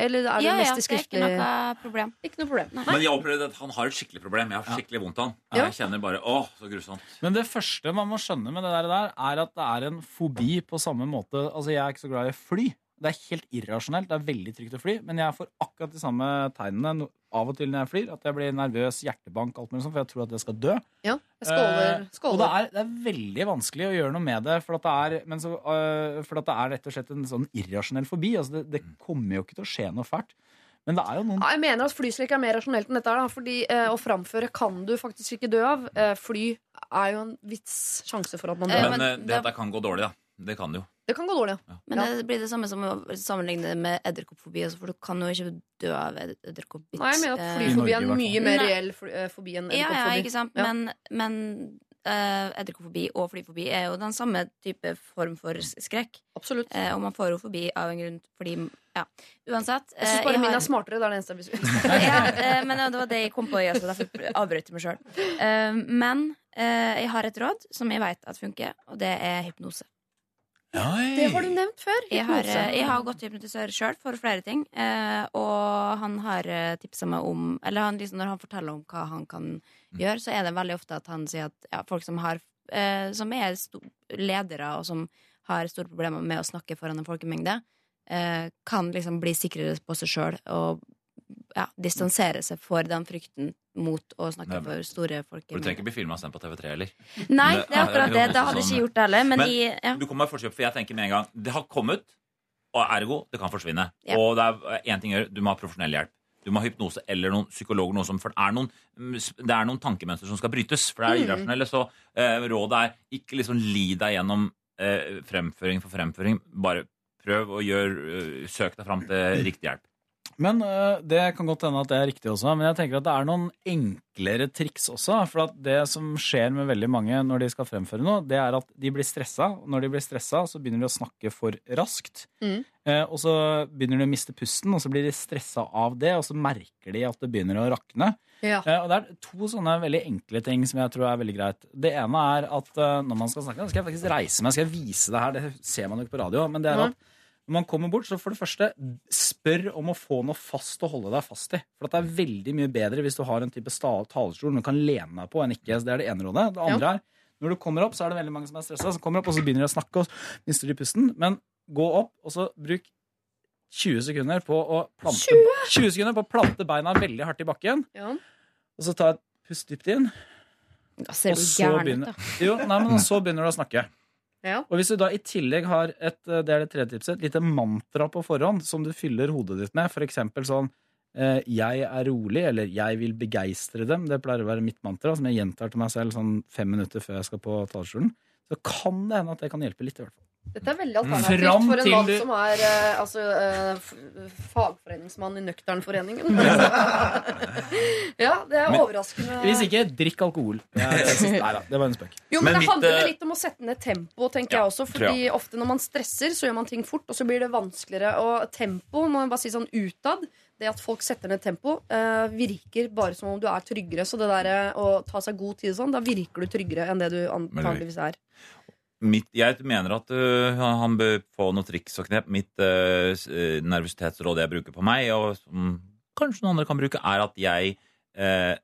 Eller er det Ja, ja, mest i det er skriftlig ikke noe problem. Ikke noe problem. Men jeg opplevde at han har et skikkelig problem. Jeg har skikkelig vondt av han. Ja. Jeg kjenner bare åh, så grusomt. Men det første man må skjønne med det der, der, er at det er en fobi på samme måte. Altså, Jeg er ikke så glad i fly. Det er helt irrasjonelt. Det er veldig trygt å fly. Men jeg får akkurat de samme tegnene no- av og til når jeg flyr. At jeg blir nervøs, hjertebank, alt mulig sånt, for jeg tror at jeg skal dø. Ja, jeg skåler. Uh, og det er, det er veldig vanskelig å gjøre noe med det, for at det er, men så, uh, for at det er rett og slett en sånn irrasjonell fobi. Altså det, det kommer jo ikke til å skje noe fælt. Men det er jo noen Ja, jeg mener at flyskrekk er mer rasjonelt enn dette. da, Fordi eh, Å framføre kan du faktisk ikke dø av. Eh, fly er jo en vits sjanse for at man dør. Eh, Men, men eh, det- dette kan gå dårlig, da. Det kan det jo. det kan gå dårlig. Ja. Men Ja. det blir det samme som å sammenligne det med edderkoppfobi. altså, For du kan jo ikke dø av ed- edderkoppbitt. Nei, jeg mener at Eh, flyfobi er en mye mer reell eh, fobi enn Ja, ja, ikke sant? Ja. Men, men uh, edderkoppfobi og flyfobi er jo den samme type form for skrekk. Absolutt. Uh, og man får jo fobi av en grunn fordi Ja, uansett. Jeg syns bare jeg min har- er smartere. Det er det eneste jeg vil si. ja, men det var det jeg kom på, jeg, så derfor avbrøt jeg meg sjøl. men eh, jeg har et råd som jeg veit at funker, og det er hypnose. Det har du nevnt før. Jeg har, eh, jeg har gått til hypnotisør sjøl for flere ting, eh, og han har tipsa meg om Eller han, liksom, når han forteller om hva han kan gjøre, så er det veldig ofte at han sier at ja, folk som, har, eh, som er ledere, og som har store problemer med å snakke foran en folkemengde, eh, kan liksom bli sikrere på seg sjøl og ja, distansere seg for den frykten mot å snakke Nei, for store folk. du trenger ikke bli filma sendt på TV3 heller. Nei, det er akkurat det. Da hadde jeg Sånn- ikke gjort det heller. Men, Men i, ja. du kommer med forkjøp, for jeg tenker med en gang Det har kommet, og ergo, det kan forsvinne. Ja. Og det er én ting å gjøre, du må ha profesjonell hjelp. Du må ha hypnose eller noen psykologer, noe som, for det er noen, mm, det er noen tankemønster som skal brytes. For det er Mm. irrasjonelle. Så eh, rådet er ikke liksom li deg gjennom eh, fremføring for fremføring. Bare prøv å gjøre eh, Søk deg fram til riktig hjelp. Men øh, Det kan godt hende at det er riktig også, men jeg tenker at det er noen enklere triks også. For at det som skjer med veldig mange når de skal fremføre noe, det er at de blir stressa. Og når de blir stressa, så begynner de å snakke for raskt. Mm. Eh, og så begynner de å miste pusten, og så blir de stressa av det, og så merker de at det begynner å rakne. Ja. Eh, og det er to sånne veldig enkle ting som jeg tror er veldig greit. Det ene er at eh, når man skal snakke, skal jeg faktisk reise meg, skal jeg vise det her, det ser man jo ikke på radio, men det er at når man kommer bort, så for det første, spør om å få noe fast å holde deg fast i. For at det er veldig mye bedre hvis du har en type talerstol du kan lene deg på enn ikke. Det er det ene rådet. Det andre er, når du kommer opp, så er det veldig mange som er stressa, som kommer opp, og så begynner de å snakke, og mister de pusten. Men gå opp, og så bruk 20 sekunder på å plante, 20 sekunder på å plante beina veldig hardt i bakken, Ja. og så ta et pust dypt inn. Da ser du gæren ut, da. jo, nei, men så begynner du å snakke. Ja. Og hvis du da i tillegg har et, det er det tredje tipset, et lite mantra på forhånd som du fyller hodet ditt med, for eksempel sånn eh, 'jeg er rolig', eller 'jeg vil begeistre dem', det pleier å være mitt mantra, som jeg gjentar til meg selv sånn fem minutter før jeg skal på talerstolen, så kan det hende at det kan hjelpe litt, i hvert fall. Dette er veldig alternativt Fram for en mann du- som er eh, altså, eh, fagforeningsmann i Nøkternforeningen. ja, det er Men- overraskende. Hvis ikke, drikk alkohol. Det er, det nei da, det var en spøk. Jo, men, Men det mitt, handler eh, litt om å sette ned tempo, tenker jeg også. Fordi ofte når man stresser, så gjør man ting fort, og så blir det vanskeligere. Og tempo, må jeg bare si sånn utad, det at folk setter ned tempo, eh, virker bare som om du er tryggere. Så det der eh, å ta seg god tid og sånn, da virker du tryggere enn det du antageligvis er. Mitt, jeg mener at uh, han bør få noen triks og knep. Mitt uh, nervøsitetsråd jeg bruker på meg, og som kanskje noen andre kan bruke, er at jeg uh,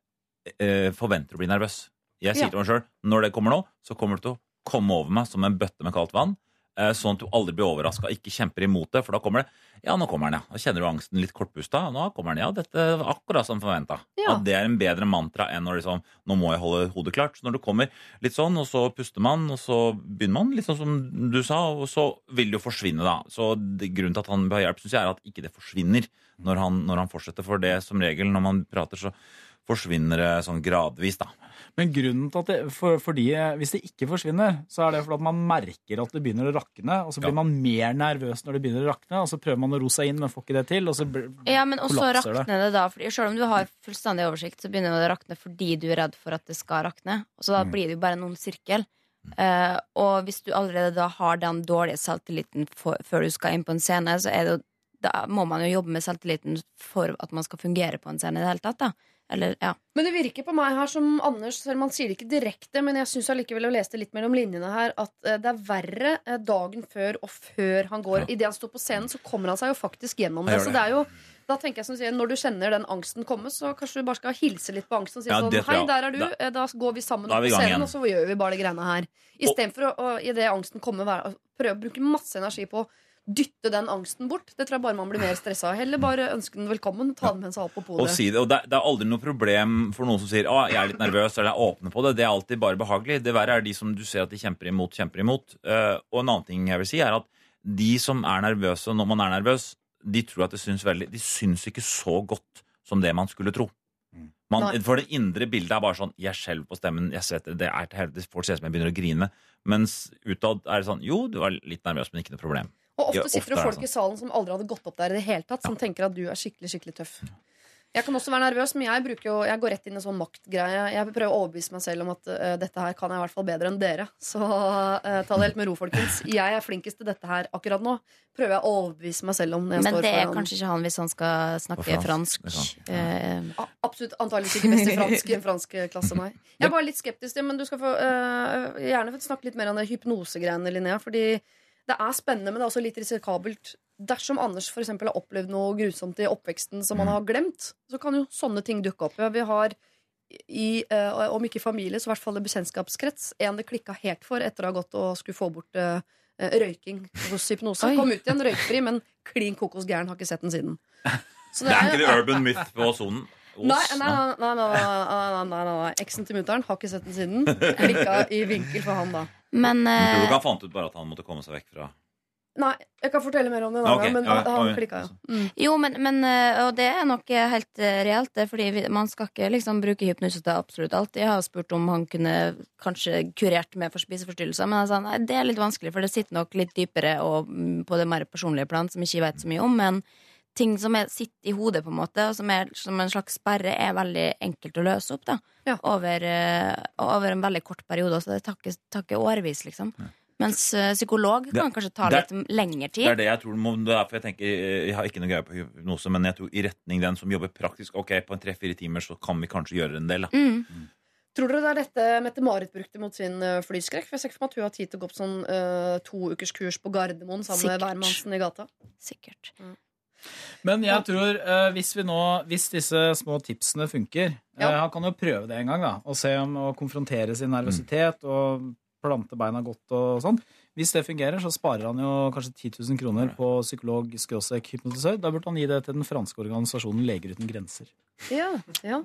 forventer å bli nervøs. Jeg sier Ja. til meg sjøl når det kommer nå, så kommer det til å komme over meg som en bøtte med kaldt vann. Øh, Sånn at du aldri blir overraska, ikke kjemper imot det. For da kommer det Ja, nå kommer den, ja. Da kjenner du angsten litt kortpusta. Nå kommer den, ja. Dette er akkurat som forventa. Ja. At det er en bedre mantra enn når liksom Nå må jeg holde hodet klart. Så når du kommer litt sånn, og så puster man, og så begynner man, litt sånn som du sa, og så vil det jo forsvinne, da. Så grunnen til at han bør ha hjelp, syns jeg er at ikke det forsvinner når han, når han fortsetter. For det som regel, når man prater, så forsvinner det sånn gradvis, da. Men grunnen til at det, for, fordi, hvis det ikke forsvinner, så er det fordi at man merker at det begynner å rakne, og så blir Ja. man mer nervøs når det begynner å rakne, og så prøver man å ro seg inn, men får ikke det til, og så blir- Ja, men også rakner det. det da. Fordi selv om du har fullstendig oversikt, så begynner det å rakne fordi du er redd for at det skal rakne. Og så da Mm. blir det jo bare noen sirkel. Uh, og hvis du allerede da har den dårlige selvtilliten for, før du skal inn på en scene, så er det jo da må man jo jobbe med selvtilliten for at man skal fungere på en scene i det hele tatt. da Eller, ja. Men det virker på meg her som Anders, selv om han sier det ikke direkte, men jeg syns allikevel jeg det litt mellom linjene her, at eh, det er verre eh, dagen før og før han går. Idet han står på scenen, så kommer han seg jo faktisk gjennom det. det. Så det. det er jo da tenker jeg som sier, Når du kjenner den angsten komme, så kanskje du bare skal hilse litt på angsten og si Ja, sånn Hei, der er du. Da- eh, Da går vi sammen opp på scenen, igjen. og så gjør vi bare de greiene her. Istedenfor å, å idet angsten kommer, prøve å bruke masse energi på å dytte den angsten bort. Det tror jeg bare man blir mer stressa av. Heller bare ønske den velkommen, ta den med seg opp på Og si det, og det, det er aldri noe problem for noen som sier å, jeg er litt nervøs, eller er åpne på det. Det er alltid bare behagelig. Det verre er de som du ser at de kjemper imot, kjemper imot. Uh, og en annen ting jeg vil si, er at de som er nervøse når man er nervøs, de tror at det syns veldig De syns ikke så godt som det man skulle tro. Man, for det indre bildet er bare sånn Jeg skjelver på stemmen, jeg svetter, det er til helvete, folk ser ut som jeg begynner å grine. Mens utad er det sånn Jo, du var litt nervøs, men ikke noe problem. Og ofte Ja, sitter det ofte det folk i salen som aldri hadde gått opp der i det hele tatt, som tenker at du er skikkelig skikkelig tøff. Jeg kan også være nervøs, men jeg, jo, jeg går rett inn i en sånn maktgreie. Jeg prøver å overbevise meg selv om at uh, dette her kan jeg i hvert fall bedre enn dere. Så uh, ta det helt med ro, folkens. Jeg er flinkest til dette her akkurat nå. Prøver jeg å overbevise meg selv om når jeg Men står det er kanskje ikke han hvis han skal snakke fransk, fransk. det A- Absolutt antakeligvis ikke best i fransk i en fransk klasse, nei. Jeg er bare litt skeptisk til, men du skal få, gjerne få snakke litt mer om det hypnosegreiene, Linnea. Fordi det er spennende, men det er også litt risikabelt. Dersom Anders for eksempel har opplevd noe grusomt i oppveksten som han har glemt, så kan jo sånne ting dukke opp. Ja, vi har i, øh, om ikke familie, så i hvert fall i bekjentskapskrets, en det klikka helt for etter å ha gått og skulle få bort eh, røyking hos hypnose. Kom ut igjen røykfri, men klin kokos gæren. Har ikke sett den siden. Så Det er ikke det urban myth på sonen. Nei, nei, nei, nei, nei, Eksen til mutter'n har ikke sett den siden. Klikka i vinkel for han da. Men uh... han fant ut bare at han måtte komme seg vekk fra Nei, jeg kan fortelle mer om det en okay, men ja, han klikka jo. Ja. Mm. Jo, men, men, eh, og det er nok eh, helt reelt, det, fordi man skal ikke liksom bruke hypnose til absolutt alt. Jeg har spurt om han kunne kanskje kurert meg for spiseforstyrrelser, men han sa nei, det er litt vanskelig, for det sitter nok litt dypere og mm, på det mer personlige plan som jeg ikke vet så mye om. men ting som er, sitter i hodet, på en måte, og som er som en slags sperre, er veldig enkelt å løse opp da. Over, eh, over en veldig kort periode. Så det tar ikke, tar ikke årevis, liksom. Mens eh, psykolog kan kanskje ta det- litt lengre Det er tid. det jeg tror må, det er for jeg tenker eh, Jeg har ikke noe greie på hypnose, men jeg tror i retning den som jobber praktisk. Ok, på en tre-fire timer så kan vi kanskje gjøre en del. Da. Mm. Tror dere det er dette Mette-Marit brukte mot sin flyskrekk? For jeg ser ikke for meg at hun har tid til å gå på sånn uh, to ukers kurs på Gardermoen sammen med Sikkert. hvermannsen i gata. Sikkert. Men jeg tror eh, hvis vi nå Hvis disse små tipsene funker eh, Han kan jo prøve det en gang, da. Og se om å konfrontere sin nervøsitet og plante beina godt og sånn. Hvis det fungerer, så sparer han jo kanskje 10 000 kroner på psykolog-hypnotisør. Da burde han gi det til den franske organisasjonen Leger uten grenser. Ja, ja.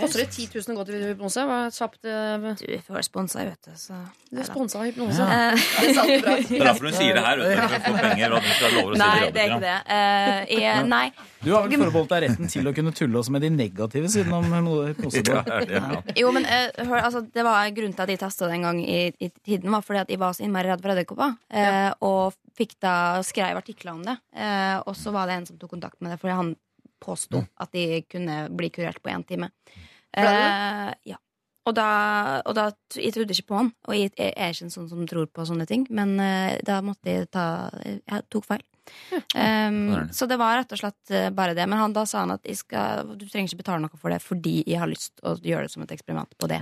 Koster det 10 000 å gå til hypnose? Hva er kjapt eh, Du får sponsa, vet du. Så. Du er sponsa av hypnose. Ja. Det er sant bra. Det er derfor hun sier det her. du, får penger, og at hun skal love å si Nei, det er ikke det. Eh, jeg, nei. Du har vel forbeholdt deg retten til å kunne tulle også med de negative sidene om hypnose. Ja, det er bra. Jo, men eh, hør, altså, det var Grunnen til at jeg testa det en gang i, i tiden, var fordi at jeg var så innmari redd for edderkopper. Eh, og fikk da skrev artikler om det. Eh, og så var det en som tok kontakt med det, fordi han påsto at de kunne bli kurert på én time. Ble det Eh, ja. Og da, og da Jeg trodde ikke på han, og jeg, jeg er ikke en sånn som tror på sånne ting, men eh, da måtte jeg ta Jeg tok feil. Um, så det var rett og slett eh, bare det. Men han, da sa han at skal, du trenger ikke betale noe for det fordi jeg har lyst å gjøre det som et eksperiment på det.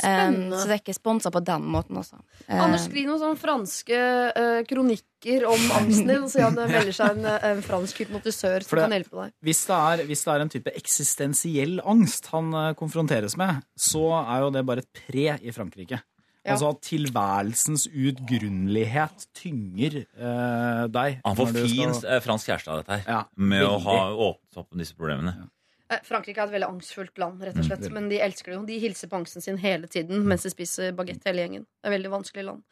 Spennende. Um, så det er ikke sponsa på den måten også. Um, Anders, skriv noen sånne franske uh, kronikker om angsten din, og si at det velger seg en, en fransk hypnotisør som det- kan hjelpe deg. Hvis det, er, hvis det er en type eksistensiell angst han eh, konfronteres med, så er jo det bare et pre i Frankrike. Ja. Altså at tilværelsens utgrunnelighet tynger eh, deg. Han får fin skal- eh, fransk kjæreste av dette her. med å ha åpnet opp om disse problemene. Eh, Frankrike er et veldig angstfullt land, rett og slett. Mm. Men de elsker det jo. De hilser på angsten sin hele tiden mens de spiser bagett hele gjengen. Det er et veldig vanskelig land.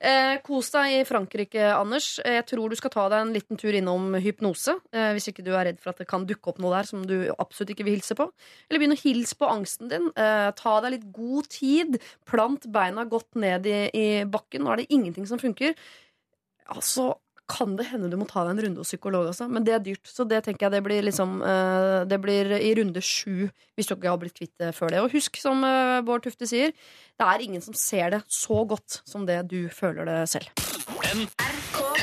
Eh, kos deg i Frankrike, Anders. Eh, Jeg tror du skal ta deg en liten tur innom hypnose. Eh, hvis ikke du er redd for at det kan dukke opp noe der som du absolutt ikke vil hilse på. Eller begynn å hilse på angsten din. Eh, ta deg litt god tid. Plant beina godt ned i, i bakken. Nå er det ingenting som funker. Altså, kan det hende du må ta deg en runde hos psykolog også, men det er dyrt. Så det tenker jeg det blir liksom eh, Det blir i runde sju, hvis du ikke har blitt kvitt det før det. Og husk, som eh, Bård Tufte sier, det er ingen som ser det så godt som det du føler det selv. P3.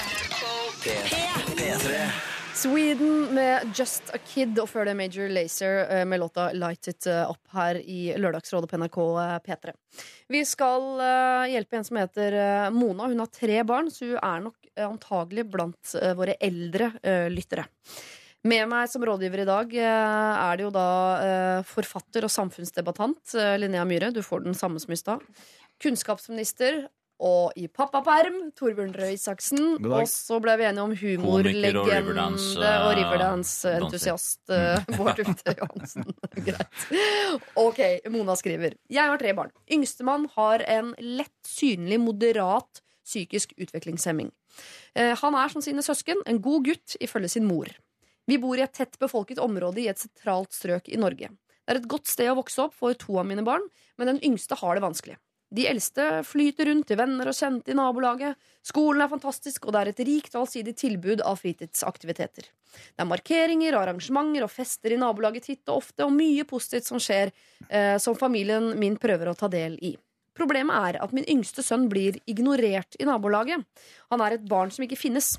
Sweden med Just a Kid, og før det Major Lazer eh, med låta Light It eh, Up her i Lørdagsrådet på NRK eh, P3. Vi skal eh, hjelpe en som heter eh, Mona. Hun har tre barn, så hun er nok eh, antagelig blant eh, våre eldre eh, lyttere. Med meg som rådgiver i dag eh, er det jo da eh, forfatter og samfunnsdebattant eh, Linnea Myhre. Du får den samme som i stad. Kunnskapsminister og i pappaperm Torbjørn Røe Isaksen. Og så ble vi enige om humorlegende og eh, Riverdance-entusiast eh, Bård Tufte Johansen. Greit. Ok, Mona skriver. Jeg har tre barn. Yngstemann har en lett synlig, moderat psykisk utviklingshemming. Eh, Han er som sine søsken en god gutt ifølge sin mor. Vi bor i et tett befolket område i et sentralt strøk i Norge. Det er et godt sted å vokse opp for to av mine barn, men den yngste har det vanskelig. De eldste flyter rundt til venner og kjente i nabolaget. Skolen er fantastisk, og det er et rikt og allsidig tilbud av fritidsaktiviteter. Det er markeringer arrangementer og fester i nabolaget titt og ofte, og mye positivt som skjer, eh, som familien min prøver å ta del i. Problemet er at min yngste sønn blir ignorert i nabolaget. Han er et barn som ikke finnes.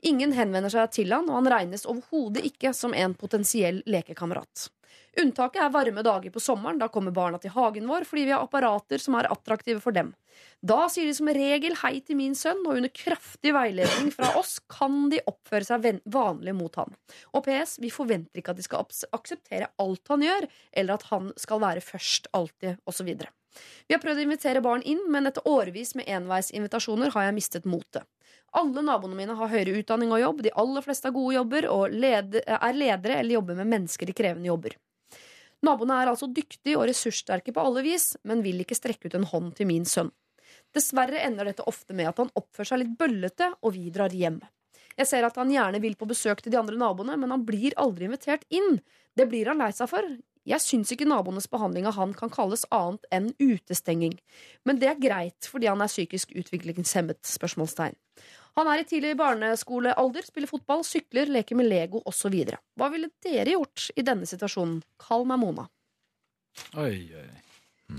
Ingen henvender seg til han, og han regnes overhodet ikke som en potensiell lekekamerat. Unntaket er varme dager på sommeren. Da kommer barna til hagen vår fordi vi har apparater som er attraktive for dem. Da sier de som regel hei til min sønn, og under kraftig veiledning fra oss kan de oppføre seg vanlig mot han. Og PS, vi forventer ikke at de skal akseptere alt han gjør, eller at han skal være først alltid, osv. Vi har prøvd å invitere barn inn, men etter årevis med enveisinvitasjoner har jeg mistet motet. Alle naboene mine har høyere utdanning og jobb, de aller fleste har gode jobber og led er ledere eller jobber med mennesker i krevende jobber. Naboene er altså dyktige og ressurssterke på alle vis, men vil ikke strekke ut en hånd til min sønn. Dessverre ender dette ofte med at han oppfører seg litt bøllete, og vi drar hjem. Jeg ser at han gjerne vil på besøk til de andre naboene, men han blir aldri invitert inn. Det blir han lei seg for. Jeg syns ikke naboenes behandling av han kan kalles annet enn utestenging. Men det er greit fordi han er psykisk utviklingshemmet? spørsmålstegn. Han er i tidlig barneskolealder, spiller fotball, sykler, leker med Lego osv. Hva ville dere gjort i denne situasjonen? Kall meg Mona. Oi, oi.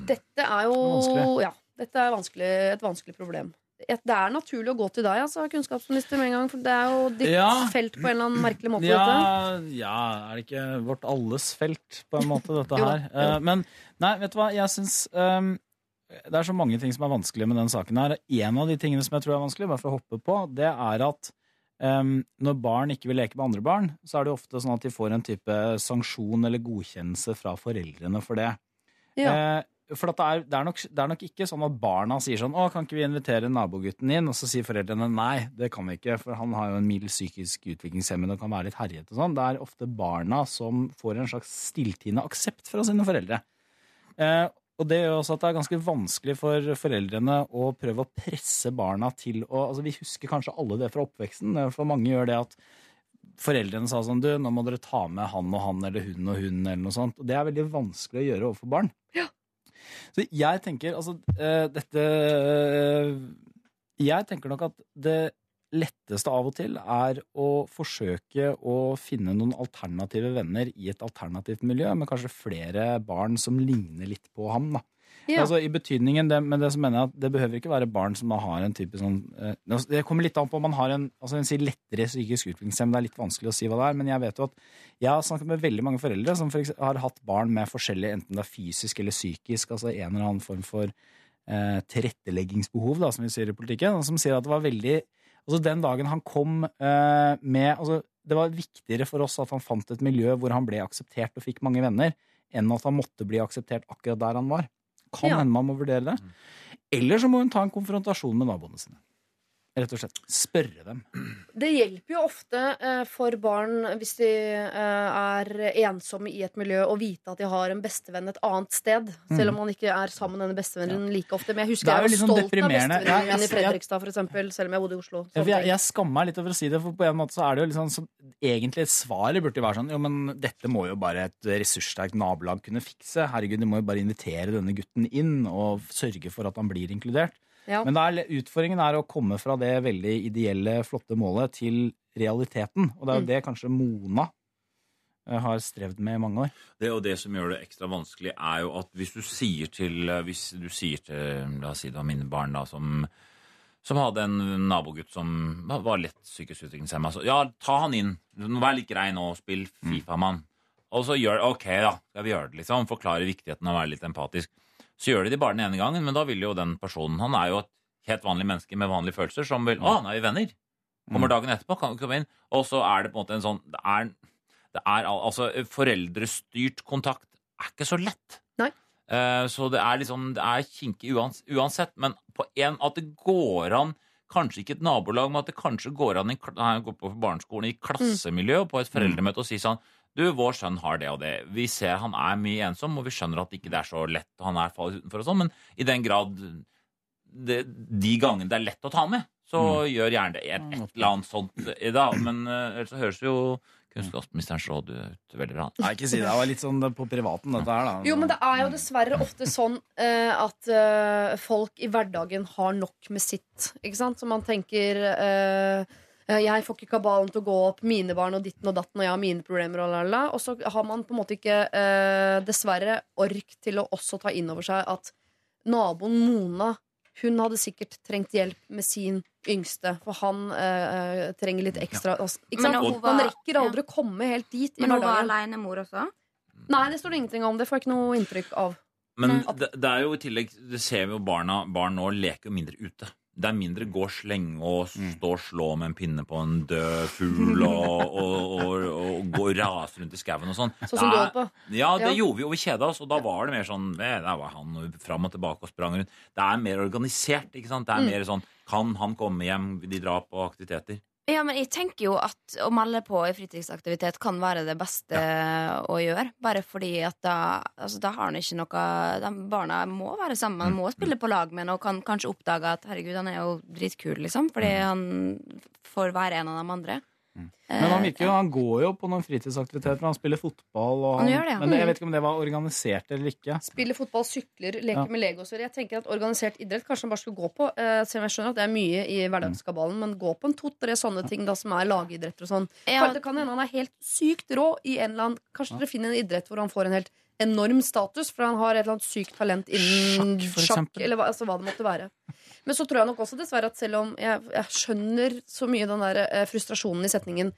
Dette er jo Vanskelig. Ja, dette er vanskelig, et vanskelig problem. Det er naturlig å gå til deg, altså, kunnskapsminister, med en gang. For det er jo ditt Ja. felt på en eller annen merkelig måte. Ja, ja, er det ikke vårt alles felt, på en måte, dette Jo her? Eh, Men nei, vet du hva, jeg syns ehm, Det er så mange ting som er vanskelig med den saken her. En av de tingene som jeg tror er vanskelig, bare for å hoppe på, det er at um, når barn ikke vil leke med andre barn, så er det ofte sånn at de får en type sanksjon eller godkjennelse fra foreldrene for det. Ja. Uh, for det, er, det, er nok, det er nok ikke sånn at barna sier sånn 'Å, kan ikke vi invitere nabogutten inn?' Og så sier foreldrene nei, det kan vi ikke, for han har jo en mild psykisk utviklingshemming og kan være litt herjet og sånn. Det er ofte barna som får en slags stilltiende aksept fra sine foreldre. Eh, og det gjør også at det er ganske vanskelig for foreldrene å prøve å presse barna til å altså Vi husker kanskje alle det fra oppveksten, for mange gjør det at foreldrene sa sånn Du, nå må dere ta med han og han eller hun og hun eller noe sånt. Og det er veldig vanskelig å gjøre overfor barn. Ja. Så jeg tenker altså eh, dette eh, Jeg tenker nok at det letteste av og til er å forsøke å finne noen alternative venner i et alternativt miljø, med kanskje flere barn som ligner litt på ham. da. Ja. Altså I betydningen, det, men det som mener jeg at det behøver ikke være barn som da har en type sånn eh, Det kommer litt an på om man har en altså en sier lettere psykisk utviklingshemming. Det er litt vanskelig å si hva det er, men jeg vet jo at jeg har snakket med veldig mange foreldre som for eksempel har hatt barn med forskjellig, enten det er fysisk eller psykisk, altså en eller annen form for eh, tilretteleggingsbehov, da, som vi sier i politikken, som sier at det var veldig Altså den dagen han kom eh, med altså, Det var viktigere for oss at han fant et miljø hvor han ble akseptert og fikk mange venner, enn at han måtte bli akseptert akkurat der han var. Kan Ja. hende man må vurdere det. Eller så må hun ta en konfrontasjon med naboene sine. Rett og slett. Spørre dem. Det hjelper jo ofte eh, for barn hvis de eh, er ensomme i et miljø, å vite at de har en bestevenn et annet sted. Selv om man ikke er sammen med denne bestevennen like ofte. Men jeg husker Mm. Er jeg var sånn stolt av bestevennen Ja, jeg- min i Fredrikstad, for eksempel, selv om jeg bodde i Oslo. Ja, jeg, jeg skammer meg litt over å si det, for på en måte så er det jo liksom, sånn et svar burde jo være sånn Jo, men dette må jo bare et ressurssterkt nabolag kunne fikse. Herregud, de må jo bare invitere denne gutten inn og sørge for at han blir inkludert. Ja. Men er, utfordringen er å komme fra det veldig ideelle, flotte målet til realiteten. Og det er jo Mm. det kanskje Mona eh, har strevd med i mange år. Det og det som gjør det ekstra vanskelig, er jo at hvis du sier til eh, Hvis du sier til La oss si det var mine barn, da, som, som hadde en nabogutt som var- var lett psykisk utviklingshemma. Altså, ja, ta han inn. Vær litt grei nå, spill Fifa-mann. Og så gjør OK, da. Skal vi gjøre det, liksom. Forklare viktigheten av å være litt empatisk. Så gjør de det bare den ene gangen, men da vil jo den personen Han er jo et helt vanlig menneske med vanlige følelser som vil Å, nå er vi venner. Kommer dagen etterpå, kan du komme inn. Og så er det på en måte en sånn Det er, det er altså Foreldrestyrt kontakt er ikke så lett. Nei. Eh, så det er liksom Det er kinkig uans, uansett, men på en at det går an Kanskje ikke et nabolag, men at det kanskje går an i, nei, går på barneskolen, i klassemiljø og på et foreldremøte og si sånn Du, vår sønn har det og det. Vi ser han er mye ensom, og vi skjønner at ikke det er så lett, og han er fallet utenfor og sånn, men i den grad det, de gangene det er lett å ta med, så gjør gjerne det et, et eller annet sånt i dag. Men eh, ellers så høres jo kunnskapsministerens råd ut veldig bra. Nei, ikke si det. Det var litt sånn på privaten, dette her, da. Jo, men det er jo dessverre ofte sånn eh, at eh, folk i hverdagen har nok med sitt. Ikke sant? Så man tenker eh, eh, jeg får ikke kabalen til å gå opp, mine barn og ditten og datten, og jeg har mine problemer, og, og så har man på en måte ikke eh, dessverre ork til å også ta inn over seg at naboen Mona hun hadde sikkert trengt hjelp med sin yngste, for han eh, trenger litt ekstra altså, ikke Men sant? hun var- Man rekker aldri å komme helt dit Men hun var aleine mor også? Nei, det står det ingenting om. Det får jeg ikke noe inntrykk av. Men det, det er jo i tillegg Det ser vi jo barna Barn nå leker mindre ute. Det er mindre gå og slenge og stå og slå med en pinne på en død fugl og, og, og, og gå og rase rundt i skauen og sånn. Sånn som du holdt på. Ja, det Ja. gjorde vi, og vi kjeda oss. Og da var det mer sånn eh, Der var han fram og tilbake og sprang rundt. Det er mer organisert. ikke sant? Det er Mm. mer sånn Kan han komme hjem? De drar på aktiviteter. Ja, men jeg tenker jo at å melde på i fritidsaktivitet kan være det beste å gjøre. Bare fordi at da, altså, da har han ikke noe de Barna må være sammen, Mm. må spille på lag med ham og kan kanskje oppdage at herregud, han er jo dritkul, liksom. Fordi Mm. han får være en av de andre. Men han, Eh, virker jo, han går jo på noen fritidsaktiviteter. Han spiller fotball. Og Han gjør det, ja. Men jeg Mm. vet ikke om det var organisert eller ikke. Spiller fotball, sykler, leker Ja. med legosør. Jeg tenker at organisert idrett kanskje han bare skulle gå på. eh, selv om jeg skjønner at det er mye i hverdagskabalen, men gå på en to-tre sånne ting da som er lagidretter og sånn. Ja. Det kan hende han er helt sykt rå i en eller annen Kanskje dere finner en idrett hvor han får en helt enorm status, for han har et eller annet sykt talent innen Sjakk, sjakk, eller hva, altså, hva det måtte være. Men så tror jeg nok også dessverre at selv om jeg, jeg skjønner så mye den der eh, frustrasjonen i setningen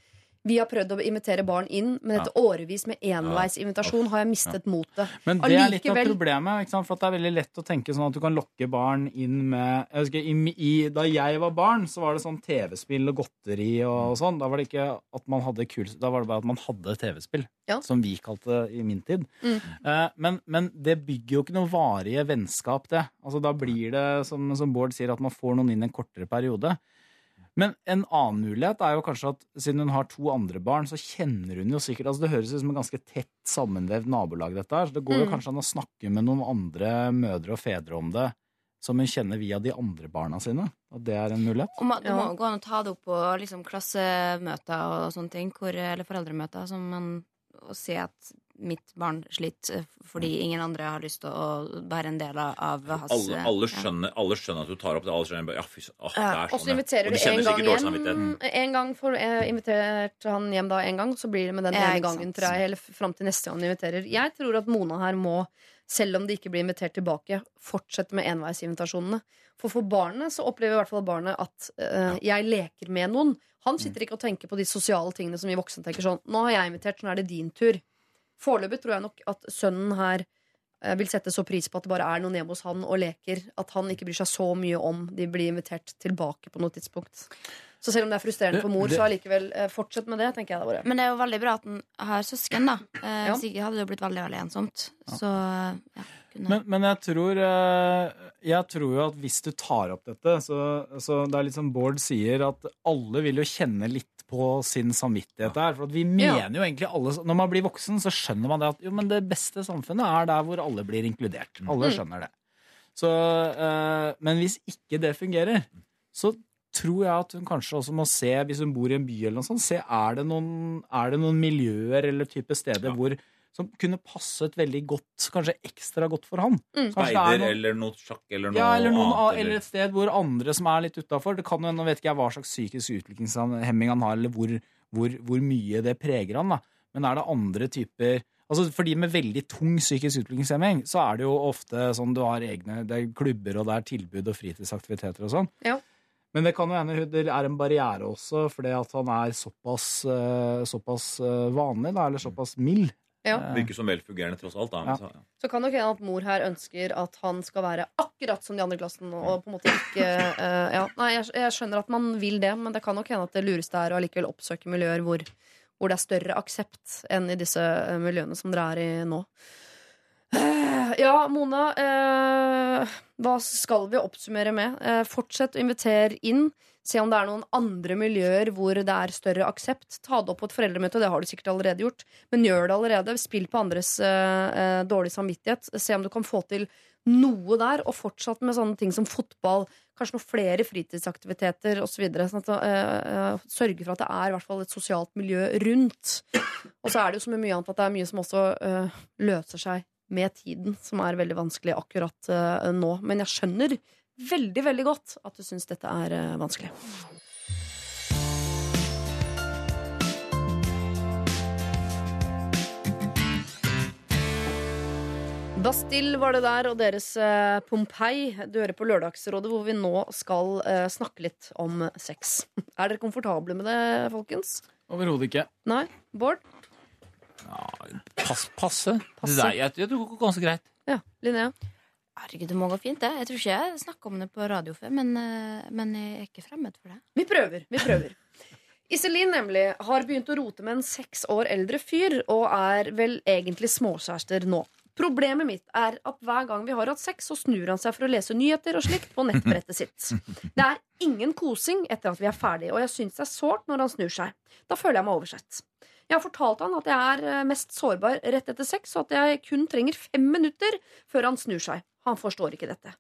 vi har prøvd å invitere barn inn, men etter årevis med enveisinvitasjon har jeg mistet motet. Men det er litt av problemet. For det er veldig lett å tenke sånn at du kan lokke barn inn med jeg husker, i, i, Da jeg var barn, så var det sånn TV-spill og godteri og sånn. Da var det ikke at man hadde kul, Da var det bare at man hadde TV-spill. Ja. Som vi kalte det i min tid. Mm. Eh, men, men det bygger jo ikke noe varige vennskap, det. Altså, da blir det, som, som Bård sier, at man får noen inn en kortere periode. Men en annen mulighet er jo kanskje at siden hun har to andre barn, så kjenner hun jo sikkert altså Det høres ut som en ganske tett sammenvevd nabolag, dette her. Så det går jo Mm. kanskje an å snakke med noen andre mødre og fedre om det, som hun kjenner via de andre barna sine. At det er en mulighet. Og man, det må gå an å ta det opp på liksom, klassemøter og sånne ting, hvor, eller foreldremøter, som man, og si at mitt barn sliter eh, fordi ingen andre har lyst til å være en del av hans Alle, alle, ja. skjønner, alle skjønner at du tar opp det. Alle skjønner ja, fys, åh, det er er og så sånn, inviterer du en gang hjem. samvittighet. En gang for, du inviterte han hjem da en gang, så blir det med den Ja, ene gangen tror jeg, eller fram til neste gang han inviterer. Jeg tror at Mona her må, selv om de ikke blir invitert tilbake, fortsette med enveisinvitasjonene. For for barnet så opplever i hvert fall barnet at eh, jeg leker med noen. Han sitter ikke og tenker på de sosiale tingene som vi voksne tenker sånn. Nå har jeg invitert, så nå er det din tur. Foreløpig tror jeg nok at sønnen her eh, vil sette så pris på at det bare er noen hjemme hos han og leker, at han ikke bryr seg så mye om de blir invitert tilbake på noe tidspunkt. Så selv om det er frustrerende for mor, Det- så allikevel eh, fortsett med det, tenker jeg da bare. Men det er jo veldig bra at han har søsken, da. Eh, Ja. Ikke hadde det jo blitt veldig veldig ensomt. Så ja, kunne Men, men jeg tror eh, Jeg tror jo at hvis du tar opp dette, så, så det er litt som Bård sier, at alle vil jo kjenne litt på sin samvittighet der. For at vi mener jo egentlig alle Når man blir voksen, så skjønner man det at jo, men det beste samfunnet er der hvor alle blir inkludert. Alle Mm. skjønner det. Så, eh, men hvis ikke det fungerer, så tror jeg at hun kanskje også må se, hvis hun bor i en by eller noe sånt, se er det noen, er det noen miljøer eller type steder hvor som kunne passet veldig godt, kanskje ekstra godt for han. Mm. Er Speider noe- eller noe sjakk eller noe ja, eller, noen, annet. eller et sted hvor andre som er litt utafor Det kan jo hende, nå vet ikke jeg hva slags psykisk utviklingshemming han har, eller hvor, hvor, hvor mye det preger han, da. Men er det andre typer Altså For de med veldig tung psykisk utviklingshemming, så er det jo ofte sånn du har egne Det er klubber, og det er tilbud og fritidsaktiviteter og sånn. Ja. Men det kan jo hende det er en barriere også, fordi at han er såpass, eh, såpass eh, vanlig, da, eller såpass mild. Ja. Eh, Virker som velfungerende tross alt. Da. Men så, ja. Så kan nok hende at mor her ønsker at han skal være akkurat som de andre i klassen. Og på en måte ikke eh, ja. Nei, jeg, jeg skjønner at man vil det, men det kan nok hende at det lureste er å allikevel oppsøke miljøer hvor, hvor det er større aksept enn i disse eh, miljøene som dere er i nå. Eh, Ja, Mona. eh, hva skal vi oppsummere med? Eh, fortsett å invitere inn. Se om det er noen andre miljøer hvor det er større aksept. Ta det opp på et foreldremøte, det har du sikkert allerede gjort. Men gjør det allerede. Spill på andres uh, eh, dårlige samvittighet. Se om du kan få til noe der, og fortsatt med sånne ting som fotball. Kanskje noen flere fritidsaktiviteter osv. Sånn at, uh, eh, sørge for at det er i hvert fall et sosialt miljø rundt. Og så er det jo med mye annet at det er mye som også eh, løser seg med tiden, som er veldig vanskelig akkurat eh, nå. Men jeg skjønner veldig, veldig godt at du syns dette er eh, vanskelig. Bastille var det der, og deres eh, Pompeii. Du hører på Lørdagsrådet, hvor vi nå skal eh, snakke litt om sex. Er dere komfortable med det, folkens? Overhodet ikke. Nei? Bård? Pass, passe. Passe. Det der, jeg, jeg tror det går ganske greit. Ja. Linnea? Herregud, det må gå fint, det. Jeg tror ikke jeg snakka om det på radio før, men, eh, men jeg er ikke fremmed for det. Vi prøver. vi prøver Iselin nemlig har begynt å rote med en seks år eldre fyr og er vel egentlig småkjærester nå. Problemet mitt er at hver gang vi har hatt sex, så snur han seg for å lese nyheter og slikt på nettbrettet sitt. Det er ingen kosing etter at vi er ferdige, og jeg syns det er sårt når han snur seg. Da føler jeg meg oversett. Jeg har fortalt han at jeg er eh, mest sårbar rett etter sex, og at jeg kun trenger fem minutter før han snur seg. Han forstår ikke dette.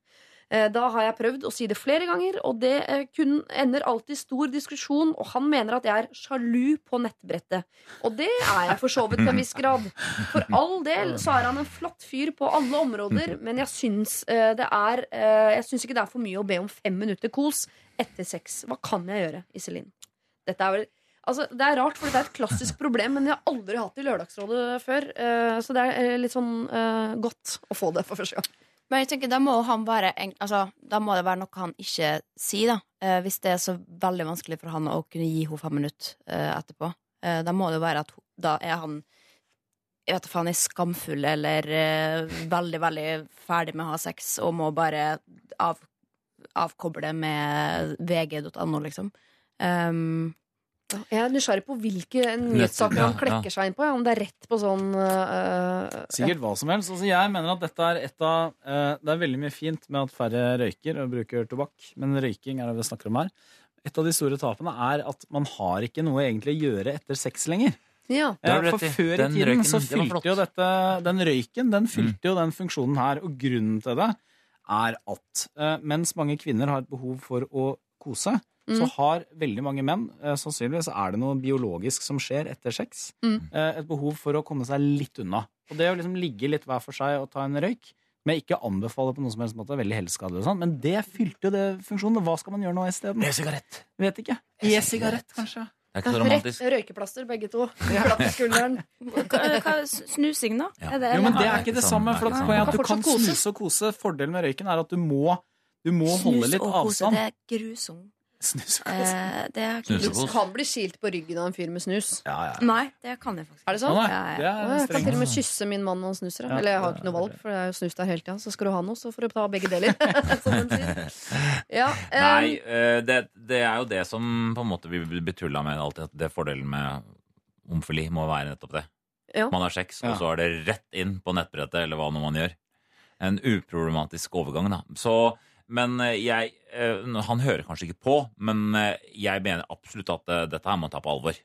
Eh, Da har jeg prøvd å si det flere ganger, og det eh, kun ender alltid stor diskusjon, og han mener at jeg er sjalu på nettbrettet. Og det er jeg for så vidt til en viss grad. For all del så er han en flott fyr på alle områder, men jeg syns, eh, det er, jeg syns ikke det er for mye å be om fem minutter kos etter sex. Hva kan jeg gjøre, Iselin? Dette er vel Altså, det er rart, for det er et klassisk problem, men jeg har aldri hatt det i Lørdagsrådet før. Så det er litt sånn godt å få det for første gang. Men jeg tenker, da må han være altså, Da må det være noe han ikke sier, da. Eh, hvis det er så veldig vanskelig for han å kunne gi henne fem minutter eh, etterpå. Eh, da må det være at da er han jeg vet faen, er skamfull eller eh, veldig, veldig ferdig med å ha sex og må bare av, avkoble med vg.no, liksom. Um, Jeg er nysgjerrig på hvilke nyhetssaker ja, han klekker seg inn på. ja, Om det er rett på sånn uh, Sikkert hva som helst. Altså, jeg mener at dette er et av uh, Det er veldig mye fint med at færre røyker og bruker tobakk, men røyking er det vi snakker om her. Et av de store tapene er at man har ikke noe egentlig å gjøre etter sex lenger. Ja. For før i tiden røyken, så fylte jo dette Den røyken den fylte jo den funksjonen her, og grunnen til det er at eh, mens mange kvinner har et behov for å kose, så Mm. har veldig mange menn, eh, sannsynligvis er det noe biologisk som skjer etter sex, Mm. eh, et behov for å komme seg litt unna. Og det å liksom ligge litt hver for seg og ta en røyk, men jeg ikke anbefaler på noen som helst måte, veldig helseskadelig og sånn, men det fylte jo det funksjonen. Hva skal man gjøre nå isteden? E-sigarett. Vet ikke. E-sigarett, kanskje. Det er ikke så Rett romantisk. røykeplaster, begge to. Hva, snusing, da? Ja. Er det, Jo, men det er ikke det samme. For at, man at du kan snuse og kose. Fordelen med røyken er at du må, du må holde Snus og kose, det er grusomt. Snus og kose. Eh, det er Du kan bli skilt på ryggen av en fyr med snus. Ja, ja. Nei, det kan jeg faktisk Er det sånn? Å, nei, Ja, ja. det Å, er Jeg kan til og med kysse min mann når han snuser. Ja, Eller jeg har det ikke noe er valg, for det er jo snus der hele tida. Så skal du ha noe, så får du ta begge deler. som de sier. Ja, eh, Nei, eh, det, det er jo det som på en måte vi blir tulla med alltid. At det fordelen med homofili må være nettopp det. Ja. Man har sex, Ja. og så er det rett inn på nettbrettet, eller hva nå man gjør. En uproblematisk overgang, da. Så, men eh, jeg eh, Han hører kanskje ikke på, men eh, jeg mener absolutt at dette her må han ta på alvor.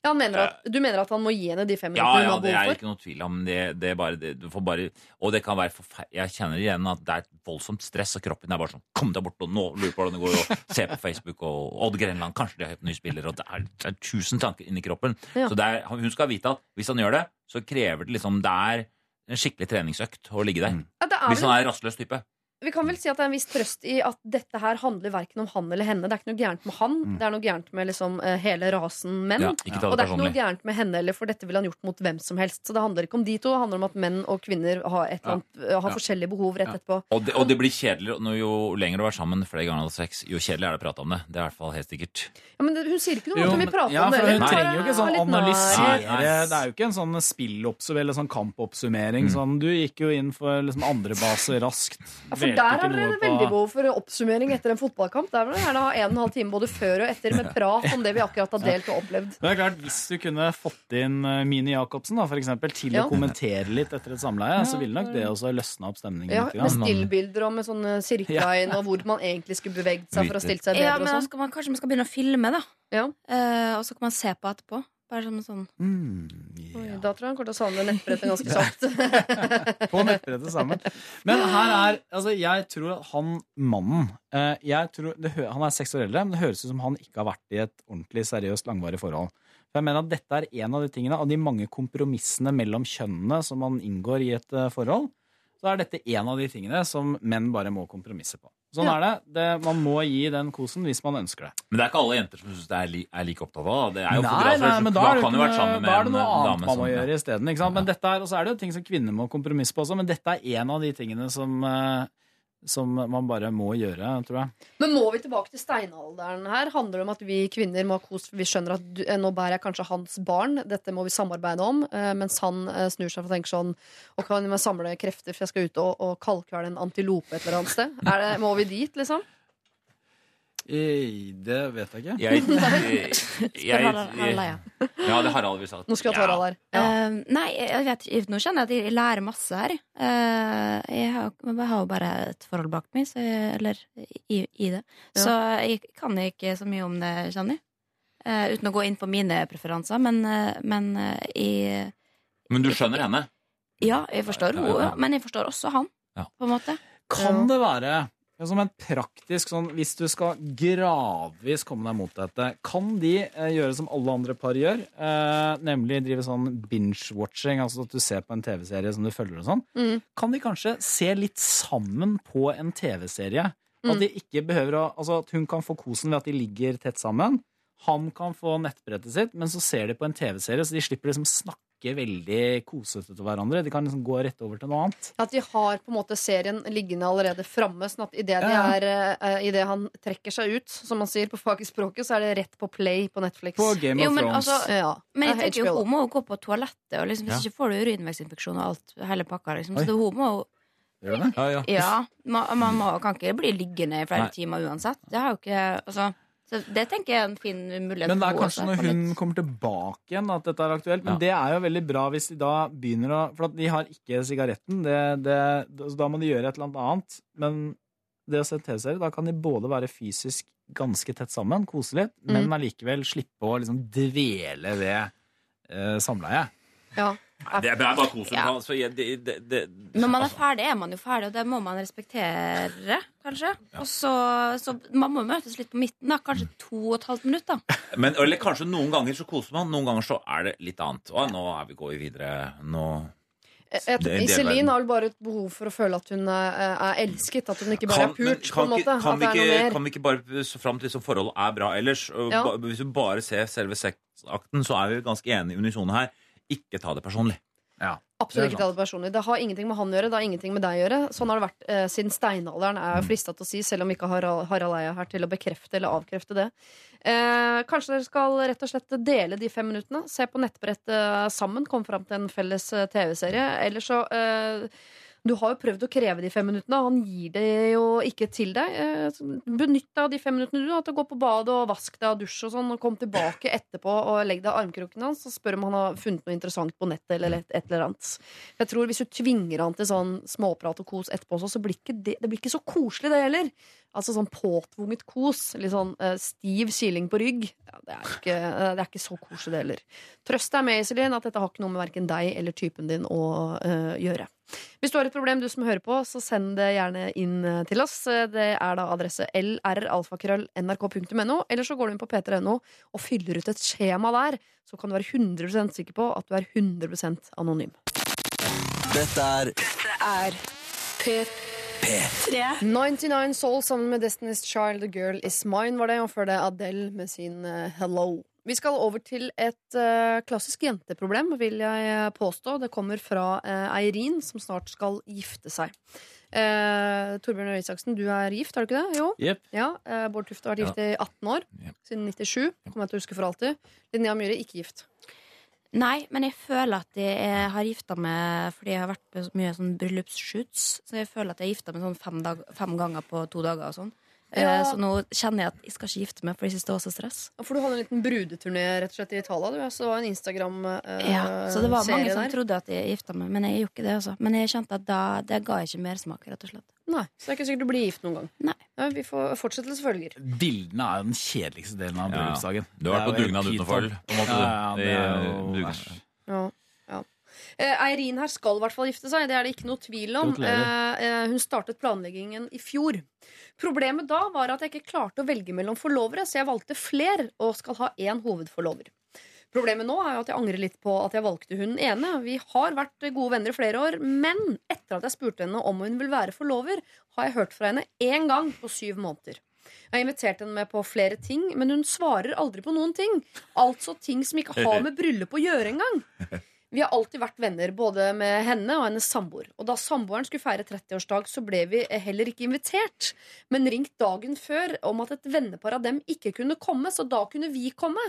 ja, han mener at, du mener at han må gi henne de fem Ja, minuttene hun ja, har det er ikke noe tvil om. Det, det er bare, det, du får bare Og det kan være forferdelig Jeg kjenner igjen at det er et voldsomt stress, og kroppen er bare sånn Kom deg bort, og nå lurer på hvordan det går, og se på Facebook, og Odd Grenland, kanskje de har hørt ny spiller, og det er, det er tusen tanker inni kroppen. Ja. Så er, hun skal vite at hvis han gjør det, så krever det liksom Det er en skikkelig treningsøkt å ligge der. Ja, er Hvis han er rastløs type. Vi kan vel si at det er en viss trøst i at dette her handler verken om han eller henne. Det er ikke noe gærent med han, det er noe gærent med liksom, eh, hele rasen menn. Ja, det Og det det er ikke noe gærent med henne heller, for dette ville han gjort mot hvem som helst. Så det handler ikke om de to, det handler om at menn og kvinner har, et eller annet, har Ja. forskjellige behov rett Ja. etterpå. Og det, og det blir kjedeligere når jo lenger du er sammen flere ganger av sex, jo kjedeligere er det å prate om det. Det er i hvert fall helt sikkert. Ja, men det, hun sier ikke noe om Jo, at hun vil prate ja, om det. Hun trenger jo ikke sånn analysere. Det er jo ikke en sånn spilloppsummering eller sånn kampoppsummering. Mm. Sånn, du gikk jo inn for liksom andre base raskt. Ja, for Dvelte der er på- veldig behov for oppsummering etter en fotballkamp. Der vil jeg gjerne ha en og en halv time både før og etter med prat om det vi akkurat har delt og opplevd. Det er klart, Hvis du kunne fått inn eh, Mini Jacobsen da, for eksempel, til Ja. å kommentere litt etter et samleie, så ville nok det også løsna opp stemningen. Ja, litt med stillbilder og med sånne inn, og hvor man egentlig skulle beveget seg for å stille seg bedre. Ja, men da sånn. skal man, kanskje man skal begynne å filme, da. Ja. Uh, og så kan man se på etterpå. Bare som sånn Mm, Oi. Da tror jeg han kommer til å savne nettbrettet ganske kjapt. På nettbrettet sammen. Men her er Altså, jeg tror at han mannen eh, jeg tror, det, Han er seks år eldre, men det høres ut som han ikke har vært i et ordentlig seriøst, langvarig forhold. For jeg mener at Dette er en av de tingene av de mange kompromissene mellom kjønnene som man inngår i et eh, forhold. Så er dette en av de tingene som menn bare må kompromisse på. Sånn Ja. er det. det. Man må gi den kosen hvis man ønsker det. Men det er ikke alle jenter som syns det er, li, er like opptatt av det. Er jo Nei, nei, men da er det, kan ikke noe, med da er det noe annet man må sånn, gjøre isteden. Ja. Men dette er, og så er det jo ting som kvinner må kompromisse på også, men dette er en av de tingene som eh, som man bare må gjøre, tror jeg. Men må vi tilbake til steinalderen her? Handler det om at vi kvinner må ha kos for vi skjønner at du, eh, nå bærer jeg kanskje hans barn, dette må vi samarbeide om, eh, mens han eh, snur seg og tenker sånn Og kan vi samle krefter, for jeg skal ut og, og kalkvele en antilope et eller annet sted? Det, må vi dit, liksom? Eh, Det vet jeg ikke. Jeg, jeg, jeg, jeg. Ja, det har Harald vi sa. Nå skulle ta Harald her. Eh, nei, jeg vet, nå kjenner jeg at jeg lærer masse her. Uh, jeg, har, jeg har jo bare et forhold bak meg, så jeg, eller i, i det. Ja. Så jeg kan ikke så mye om det, kjenner jeg. Uh, uten å gå inn på mine preferanser, men, men jeg Men du skjønner henne? Ja, jeg forstår Ja, ja, ja. henne, men jeg forstår også han, Ja. på en måte. Kan det være ja, som en praktisk sånn Hvis du skal gradvis komme deg mot dette, kan de eh, gjøre som alle andre par gjør? Eh, nemlig drive sånn binge-watching, altså at du ser på en TV-serie som du følger og sånn. Mm. Kan de kanskje se litt sammen på en TV-serie? At Mm. de ikke behøver å Altså at hun kan få kosen ved at de ligger tett sammen. Han kan få nettbrettet sitt, men så ser de på en TV-serie, så de slipper liksom snakke veldig kosete til hverandre. De kan liksom gå rett over til noe annet. At de har på en måte serien liggende allerede framme, sånn at idet Ja, ja. er, eh, i det han trekker seg ut, som man sier på fagspråket, så er det rett på play på Netflix. På Game Jo, of men Thrones. altså- ja. Men jeg er tenker jo, hun må jo gå på toalettet, og liksom, hvis Ja. ikke får du urinveisinfeksjon og alt, hele pakka. Liksom. Oi. Så hun må jo Ja, ja. Ja, man, man må, kan ikke bli liggende i flere Nei. timer uansett. Det har jo ikke altså, så Det tenker jeg er en fin mulighet. Men det er kanskje når hun litt- kommer tilbake igjen at dette er aktuelt. Men Ja. det er jo veldig bra hvis de da begynner å For at de har ikke sigaretten. Det, det, så da må de gjøre et eller annet. Men det å se TV-serie, da kan de både være fysisk ganske tett sammen, kose litt, men Mm. allikevel slippe å liksom dvele ved eh, samleie. Ja. Det er bare kos. Ja. Altså, det, det, det, Når man er altså, ferdig, er man jo ferdig, og det må man respektere, kanskje. Og så, så man må møtes litt på midten, da. Kanskje to og et halvt minutt, da. Men eller kanskje noen ganger så koser man, noen ganger så er det litt annet. Og nå er vi går vi videre. Nå Iselin har vel bare et behov for å føle at hun er, er elsket. At hun ikke bare Kan, er pult. på kan, en måte kan, vi ikke, kan vi ikke bare så fram til liksom forholdet er bra ellers? Ja. hvis vi bare ser selve sexakten, så er vi ganske enige i unisone her. Ikke ta det personlig. Absolutt er ikke ta det personlig. Det har ingenting med han å gjøre. Det har ingenting med deg å gjøre. Sånn har det vært eh, siden steinalderen, er jeg frista til å si, selv om ikke Harald, Harald Eia er her til å bekrefte eller avkrefte det. Eh, kanskje dere skal rett og slett dele de fem minuttene. Se på nettbrettet sammen. Komme fram til en felles eh, TV-serie. Eller så eh, Du har jo prøvd å kreve de fem minuttene, han gir det jo ikke til deg. Eh, Benytt deg av de fem minuttene du har til å gå på badet og vask deg og dusje og sånn, og kom tilbake etterpå og legg deg i armkroken hans og spør om han har funnet noe interessant på nettet eller et, et eller annet. Jeg tror Hvis du tvinger han til sånn småprat og kos etterpå, så blir det, det blir ikke så koselig, det heller. Altså sånn påtvunget kos. Litt sånn uh, stiv kiling på rygg. Ja, det, er ikke, uh, det er ikke så koselig, det heller. Trøst deg med, Iselin, at dette har ikke noe med verken deg eller typen din å uh, gjøre. Hvis du har et problem, du som hører på, så send det gjerne inn til oss. Det er da adresse lralfakrøll.nrk.no, eller så går du inn på p3.no og fyller ut et skjema der. Så kan du være 100% sikker på at du er 100 anonym. Dette er er P3. 99 Soul sammen med Destiny's Child, The Girl Is Mine var det, og før det Adele med sin eh, Hello. Vi skal over til et uh, klassisk jenteproblem, vil jeg påstå. Det kommer fra uh, Eirin, som snart skal gifte seg. Uh, Torbjørn Røe Isaksen, du er gift, har du ikke det? Jo. Yep. Ja, uh, Bård Tufte har vært gift i 18 år. Yep. Siden 97. Kommer jeg til å huske for alltid. Linnea Myhre, ikke gift. Nei, men jeg føler at jeg har gifta meg fordi jeg har vært på mye sånn bryllupsshoots. Så jeg føler at jeg har gifta meg sånn fem, dag, fem ganger på to dager og sånn. Eh, Ja. Så nå kjenner jeg at jeg skal ikke gifte meg, for jeg synes det var så stress. For du hadde en liten brudeturné rett og slett i Italia. Du. Så det var en Instagram-serie Ja, så det var mange som der. trodde at jeg gifta meg, men jeg gjorde ikke det. altså Men jeg kjente at da, det ga ikke mersmak, rett og slett. Nei, Så det er ikke sikkert du blir gift noen gang. Nei. Ja, vi får Fortsettelse følger. Bildene er jo den kjedeligste delen av Ja. bryllupsdagen. Du har vært på dugnad uten utenfor, på en måte, Ja, ja, det er jo dugnad. Ja, ja. Eh, Eirin her skal i hvert fall gifte seg, det er det ikke noe tvil om. Eh, eh, hun startet planleggingen i fjor. Problemet da var at jeg ikke klarte å velge mellom forlovere, så jeg valgte fler og skal ha én hovedforlover. Problemet nå er jo at jeg angrer litt på at jeg valgte hun ene. Vi har vært gode venner i flere år, men etter at jeg spurte henne om hun vil være forlover, har jeg hørt fra henne én gang på syv måneder. Jeg har invitert henne med på flere ting, men hun svarer aldri på noen ting. Altså ting som ikke har med bryllup å gjøre engang. Vi har alltid vært venner, både med henne og hennes samboer. Og da samboeren skulle feire 30-årsdag, så ble vi heller ikke invitert, men ringt dagen før om at et vennepar av dem ikke kunne komme, så da kunne vi komme.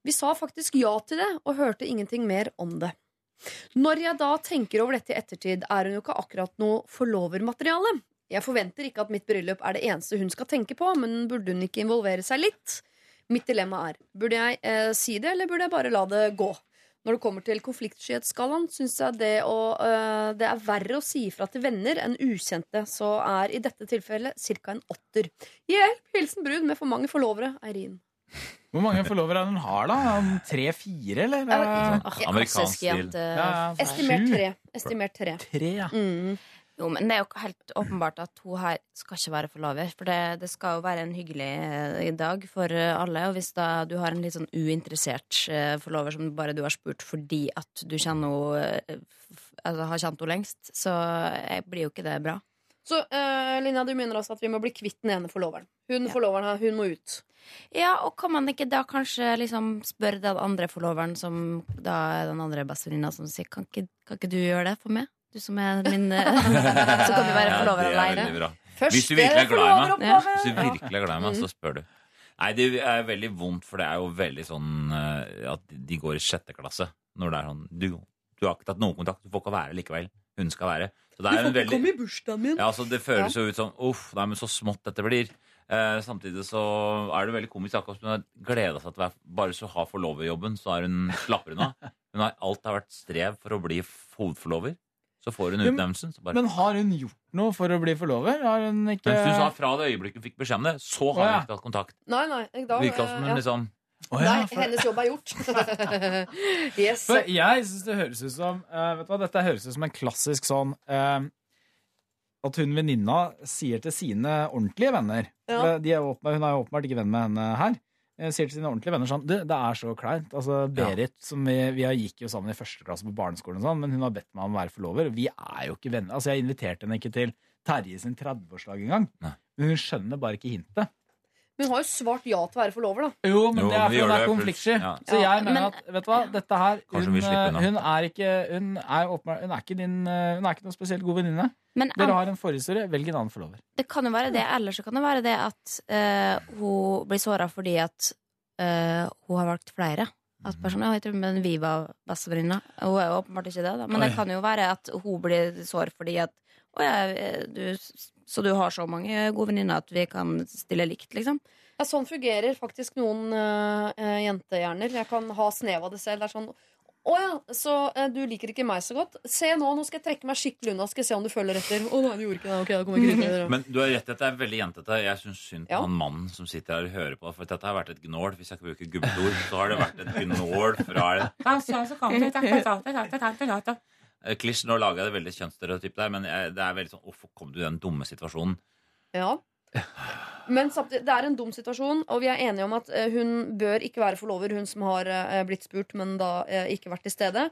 Vi sa faktisk ja til det, og hørte ingenting mer om det. Når jeg da tenker over dette i ettertid, er hun jo ikke akkurat noe forlovermateriale. Jeg forventer ikke at mitt bryllup er det eneste hun skal tenke på, men burde hun ikke involvere seg litt? Mitt dilemma er, burde jeg eh, si det, eller burde jeg bare la det gå? Når det kommer til konfliktskyhetsskalaen, syns jeg det, å, øh, det er verre å si ifra til venner enn ukjente, så er i dette tilfellet ca. en åtter. Hjelp! Hilsen brud med for mange forlovere. Eirin. Hvor mange forlovere er det hun har, da? Tre-fire, eller? Amerikansk jente. Ja, ja. Estimert tre. Estimert tre. Tre, ja. Mm. Jo, men det er jo helt åpenbart at hun her skal ikke være forlover. For det, det skal jo være en hyggelig eh, dag for eh, alle. Og hvis da du har en litt sånn uinteressert eh, forlover som bare du har spurt fordi at du kjenner henne Altså har kjent henne lengst, så blir jo ikke det bra. Så uh, Linja, du mener altså at vi må bli kvitt den ene forloveren. Hun forloveren her, hun må ut. Ja, og kan man ikke da kanskje liksom spørre den andre forloveren, som da er den andre bestevenninna, som sier kan ikke, kan ikke du gjøre det for meg? Du som er min eh, Så kan vi være Ja, forlover er veldig bra. Første Hvis du virkelig er glad i meg, hvis du virkelig er glad i meg, så spør du. Nei, det er veldig vondt, for det er jo veldig sånn eh, at de går i sjette klasse. Når det er sånn Du, du har ikke tatt noen kontakt, du får ikke være likevel. Hun skal være. Så det er en veldig i bursdagen min. ja, så Det føles jo ut som uff, nei, men så smått dette blir. Eh, samtidig så er det veldig komisk. Akkurat som hun har gleda seg til å være Bare så har forloverjobben, så er hun slapper hun av. Hun har, alt har vært strev for å bli hovedforlover. Så får hun utnevnelsen. Så bare, Men har hun gjort noe for å bli forlover? Har hun ikke mens hun sa fra det øyeblikket hun fikk beskjed om det, så har hun ja. ikke hatt kontakt. Nei, nei. Da, Virka som øh, hun ja. liksom Oh, ja, Nei, for- hennes jobb er gjort. yes. For jeg syns det høres ut som uh, Vet du hva, Dette høres ut som en klassisk sånn uh, At hun venninna sier til sine ordentlige venner Ja. de er åpenbart, Hun er jo åpenbart ikke venn med henne her. Eh, Sier til sine ordentlige venner sånn Du, det er så kleint. Altså, Berit, som vi, vi har- gikk jo sammen i første klasse på barneskolen, og sånn, men hun har bedt meg om å være forlover. Vi er jo ikke venner. Altså, Jeg inviterte henne ikke til Terje sin 30-årsdag engang. Men hun skjønner bare ikke hintet. Men hun har jo svart ja til å være forlover, da. Jo, men Jo, det er fordi hun er det, konfliktsky. ja. Så jeg mener men- at vet du hva, dette her hun, unna. hun er ikke Hun er, åpenbart- hun er ikke din eh, Hun er ikke noen spesielt god venninne. Dere har en forhistorie. Velg en annen forlover. Det kan jo være det, eller så kan det være det at uh, hun blir såra fordi at uh, hun har valgt flere. At personen, jeg tror, men vi var bestevenninna. Hun er jo åpenbart ikke det, da. Men det kan jo være at hun blir sår fordi at å ja, eh, du, så du har så mange gode venninner at vi kan stille likt, liksom. Ja, sånn fungerer faktisk noen øh, jentehjerner. Jeg kan ha snev av det selv. Det er sånn å ja, så øh, du liker ikke meg så godt? Se nå, nå skal jeg trekke meg skikkelig unna. Skal jeg se om du følger etter. Å nei, du gjorde ikke det. Ok, da kommer jeg ikke ut med det. Men du har rett, dette er veldig jentete. Jeg syns synd på Ja. han mannen som sitter her og hører på. For dette har vært et gnål. Hvis jeg ikke bruker gubbeord, så har det vært et gnål fra Eh, Klisj, nå lager jeg det veldig kjønnsstereotypt der, men jeg, det er veldig sånn Hvorfor kom du i den dumme situasjonen? Ja. Men samtidig, det er en dum situasjon, og vi er enige om at eh, hun bør ikke være forlover, hun som har eh, blitt spurt, men da eh, ikke vært til stede.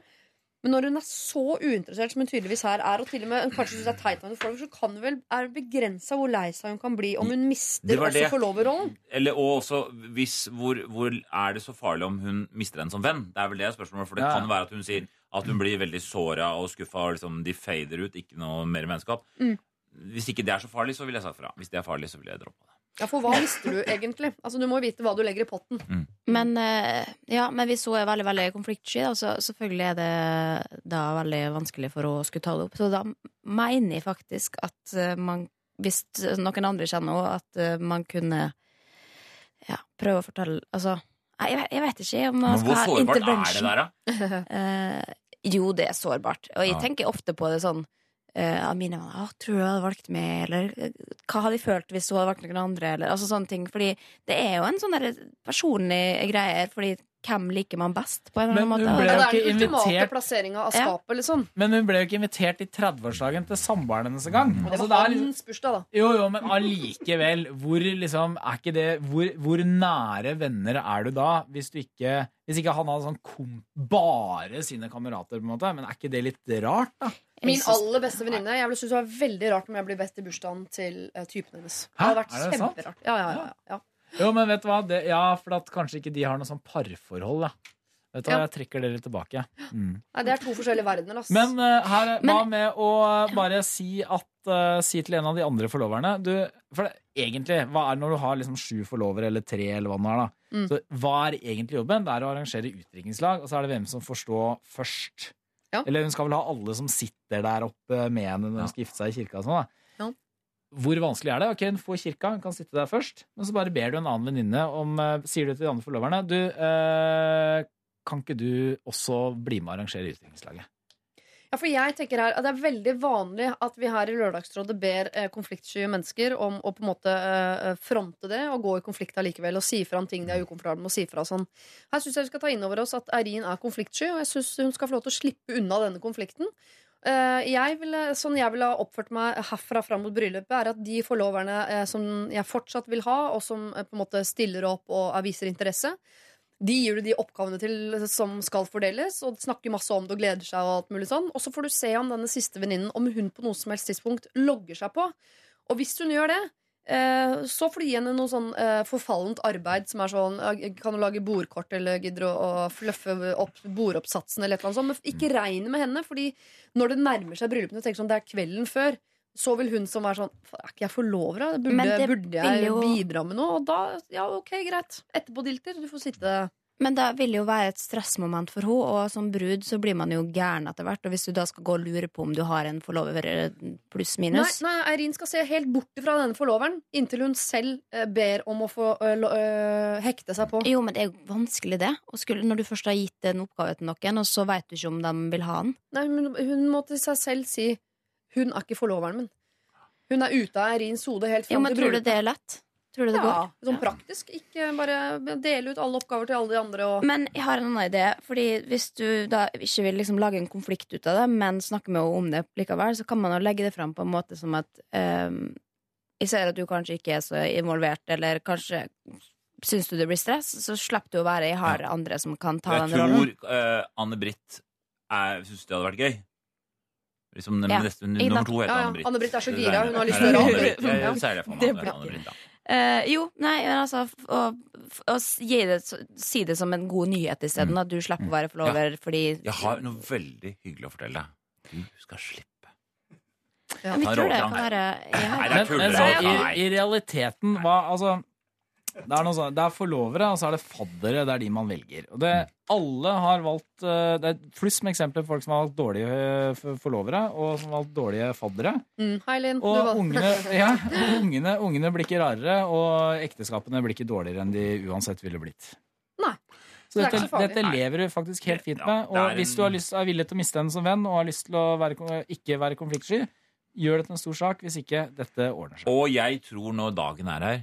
Men når hun er så uinteressert som hun tydeligvis her er, og til og med kanskje synes det er teit med forlover, så kan det vel er det begrensa hvor lei seg hun kan bli om hun Det mister også det. forloverrollen. Eller, og også, hvis, hvor, hvor er det så farlig om hun mister en som venn? Det er vel det spørsmålet, for det Ja. kan være at hun sier at hun blir veldig såra og skuffa, liksom de fader ut, ikke noe mer vennskap. Mm. Hvis ikke det er så farlig, så vil jeg sagt fra. Hvis det er farlig, så vil jeg droppe det. Ja, For hva mister du egentlig? Altså Du må jo vite hva du legger i potten. Men, eh, ja, men hvis hun er veldig veldig konfliktsky, da, så selvfølgelig er det da veldig vanskelig for henne å skulle ta det opp. Så da mener jeg faktisk at eh, man, hvis noen andre kjenner henne, at eh, man kunne ja, prøve å fortelle Altså, jeg, jeg vet ikke om man skal Men intervention. hvor sårbart er det der, da? Uh, jo, det er sårbart. Og jeg Ja. tenker ofte på det sånn uh, mine venner. oh, 'Tror du jeg hadde valgt meg?' Eller eh, 'Hva hadde jeg følt hvis hun hadde valgt noen andre?' Eller altså sånne ting. Fordi det er jo en sånn der personlig greie. Fordi hvem liker man best, på en eller Men annen hun måte? ble Ja, jo det er ikke den ultimate invitert plasseringa av Ja. liksom. Men hun ble jo ikke invitert i 30-årsdagen til samboeren hennes engang. Altså, var det er- hans bursdag, da. Jo, jo, men allikevel. Hvor liksom er ikke det hvor, hvor nære venner er du da, hvis du ikke Hvis ikke han hadde sånn kom, bare sine kamerater, på en måte. Men er ikke det litt rart, da? Min aller beste venninne. Jeg synes det var veldig rart om jeg ble bedt i bursdagen til uh, typen hennes. Det hadde vært Er det sant? kjemperart. Ja, ja, ja, ja. Jo, men vet du hva? Det, ja, for at kanskje ikke de har noe sånn parforhold, da. Vet du hva, Ja. jeg trekker det litt tilbake. Mm. Nei, det er to forskjellige verdener, ass. Men uh, her, hva Men- med å bare si at uh, Si til en av de andre forloverne du, For det, egentlig, hva er det når du har liksom sju forlovere, eller tre, eller hva det er, da? Mm. Så hva er egentlig jobben? Det er å arrangere utdrikningslag, og så er det hvem som får stå først. Ja. Eller hun skal vel ha alle som sitter der oppe med henne når hun skal gifte seg i kirka og sånn, da. Hvor vanskelig er det? Ok, Hun får kirka, hun kan sitte der først. Men så bare ber du en annen venninne om eh, Sier du til de andre forloverne Du, eh, kan ikke du også bli med og arrangere utviklingslaget? Ja, for jeg tenker her at Det er veldig vanlig at vi her i Lørdagsrådet ber eh, konfliktsky mennesker om å på en måte eh, fronte det og gå i konflikt allikevel og si fra om ting de er ukomfortable med å si fra. Sånn. Her syns jeg vi skal ta inn over oss at Eirin er konfliktsky, og jeg syns hun skal få lov til å slippe unna denne konflikten. Eh, jeg ville, sånn jeg ville ha oppført meg herfra fram mot bryllupet, er at de forloverne eh, som jeg fortsatt vil ha, og som eh, på en måte stiller opp og viser interesse, de gir du de oppgavene til som skal fordeles, og snakker masse om det og gleder seg. Og alt mulig sånn Og så får du se om denne siste venninnen Om hun på noe som helst tidspunkt logger seg på. Og hvis hun gjør det, så får du gi henne noe sånn eh, forfallent arbeid som er sånn eh, Kan du lage bordkort eller gidder å, å fluffe opp bordoppsatsen eller et eller annet sånt. Men ikke regne med henne, fordi når det nærmer seg bryllupene, tenker sånn det er kvelden før. Så vil hun som er sånn Er ikke jeg forlovera? Burde, burde jeg jo- bidra med noe? Og da, ja, ok, greit. Etterpå, Dilter. Du får sitte Men det vil jo være et stressmoment for henne, og som brud så blir man jo gæren etter hvert. Og hvis du da skal gå og lure på om du har en forlover eh, pluss-minus nei, Eirin skal se helt bort fra denne forloveren inntil hun selv eh, ber om å få ø, eh, hekte seg på. Jo, men det er jo vanskelig, det. Og skulle, når du først har gitt en oppgave til noen, og så veit du ikke om de vil ha den. Nei, men hun må til seg selv si hun er ikke forloveren min. Hun er ute av Eirins hode helt Jo, fram men til tror du det er lett? Tror du det Ja, går? sånn praktisk. Ikke bare dele ut alle oppgaver til alle de andre og Men jeg har en annen idé. Fordi Hvis du da ikke vil liksom lage en konflikt ut av det, men snakke med henne om det likevel, så kan man jo legge det fram på en måte som at um, Jeg ser at du kanskje ikke er så involvert, eller kanskje syns du det blir stress, så slipper du å være Jeg har andre som kan ta Jeg den rollen. tror uh, Anne-Britt syns det hadde vært gøy. Liksom, Ja. neste, nummer to heter Ja, ja. Anne-Britt. Anne-Britt er så gira, hun har lyst til å jeg- jeg-. Jeg ser det for meg. Det Anne- Eh, jo, nei, men altså å, å s- gi det, Si det som en god nyhet isteden, Mm. at du slipper å være forlover fordi Jeg har noe veldig hyggelig å fortelle deg. Du skal slippe. Ja. Men vi tror det kan være ja. Nei, det er Men, men så, i. I realiteten hva, altså, det, er noe sånn, det er forlovere, og så er det faddere. Det er de man velger. Og det, alle har valgt eh, Det er pluss med eksempler på folk som har valgt dårlige eh, forlovere, og som har valgt dårlige faddere. mm, Hei, Linn. Og ungene, ja, ungene, ungene blir ikke rarere, og ekteskapene blir ikke dårligere enn de uansett ville blitt. Nei. Så det dette, det dette lever du faktisk helt fint med. Og hvis du har lyst, er villig til å miste henne som venn, og har lyst til å være, ikke være konfliktsky, gjør det til en stor sak. Hvis ikke, dette ordner seg. Og jeg tror når dagen er her,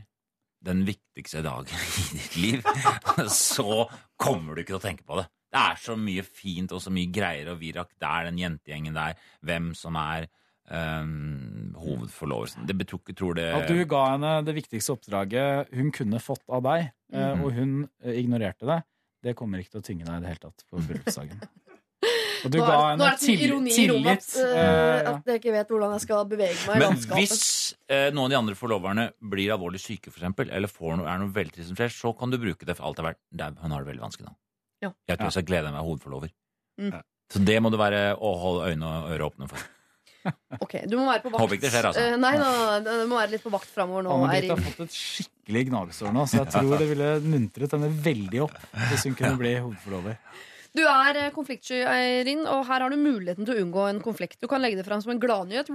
den viktigste dagen i ditt liv, så kommer du ikke til å tenke på det. Det er så mye fint og så mye greier og virak. Det er den jentegjengen der. Hvem som er um, hovedforlovelsen. Det betror, tror det At du ga henne det viktigste oppdraget hun kunne fått av deg, mm -hmm. og hun eh, ignorerte det, det kommer ikke til å tynge deg i det hele tatt på bryllupsdagen. Og du Nå ga er, nå er det så til, ironi i rommet at, ja. at jeg ikke vet hvordan jeg skal bevege meg i Men landskapet. hvis uh, noen av de andre forloverne blir alvorlig syke, for eksempel, eller får noe, er noe veldig som skjer, så kan du bruke det for alt det er verdt. Er- Hun har det veldig vanskelig nå. Ja. Jeg tror jeg skal glede meg hovedforlover. Mm. Så det må du være å holde øyne og ører åpne for. Ok, Du må være på vakt. Håper ikke det skjer, altså. Uh, nei, nå, du må være litt på vakt framover nå, Anne-Britt har fått et skikkelig gnagsår nå, så jeg tror det ville muntret henne veldig opp hvis hun kunne bli hovedforlover. Du er eh, konfliktsky, Eirin, og her har du muligheten til å unngå en konflikt. Du kan legge det fram som en gladnyhet.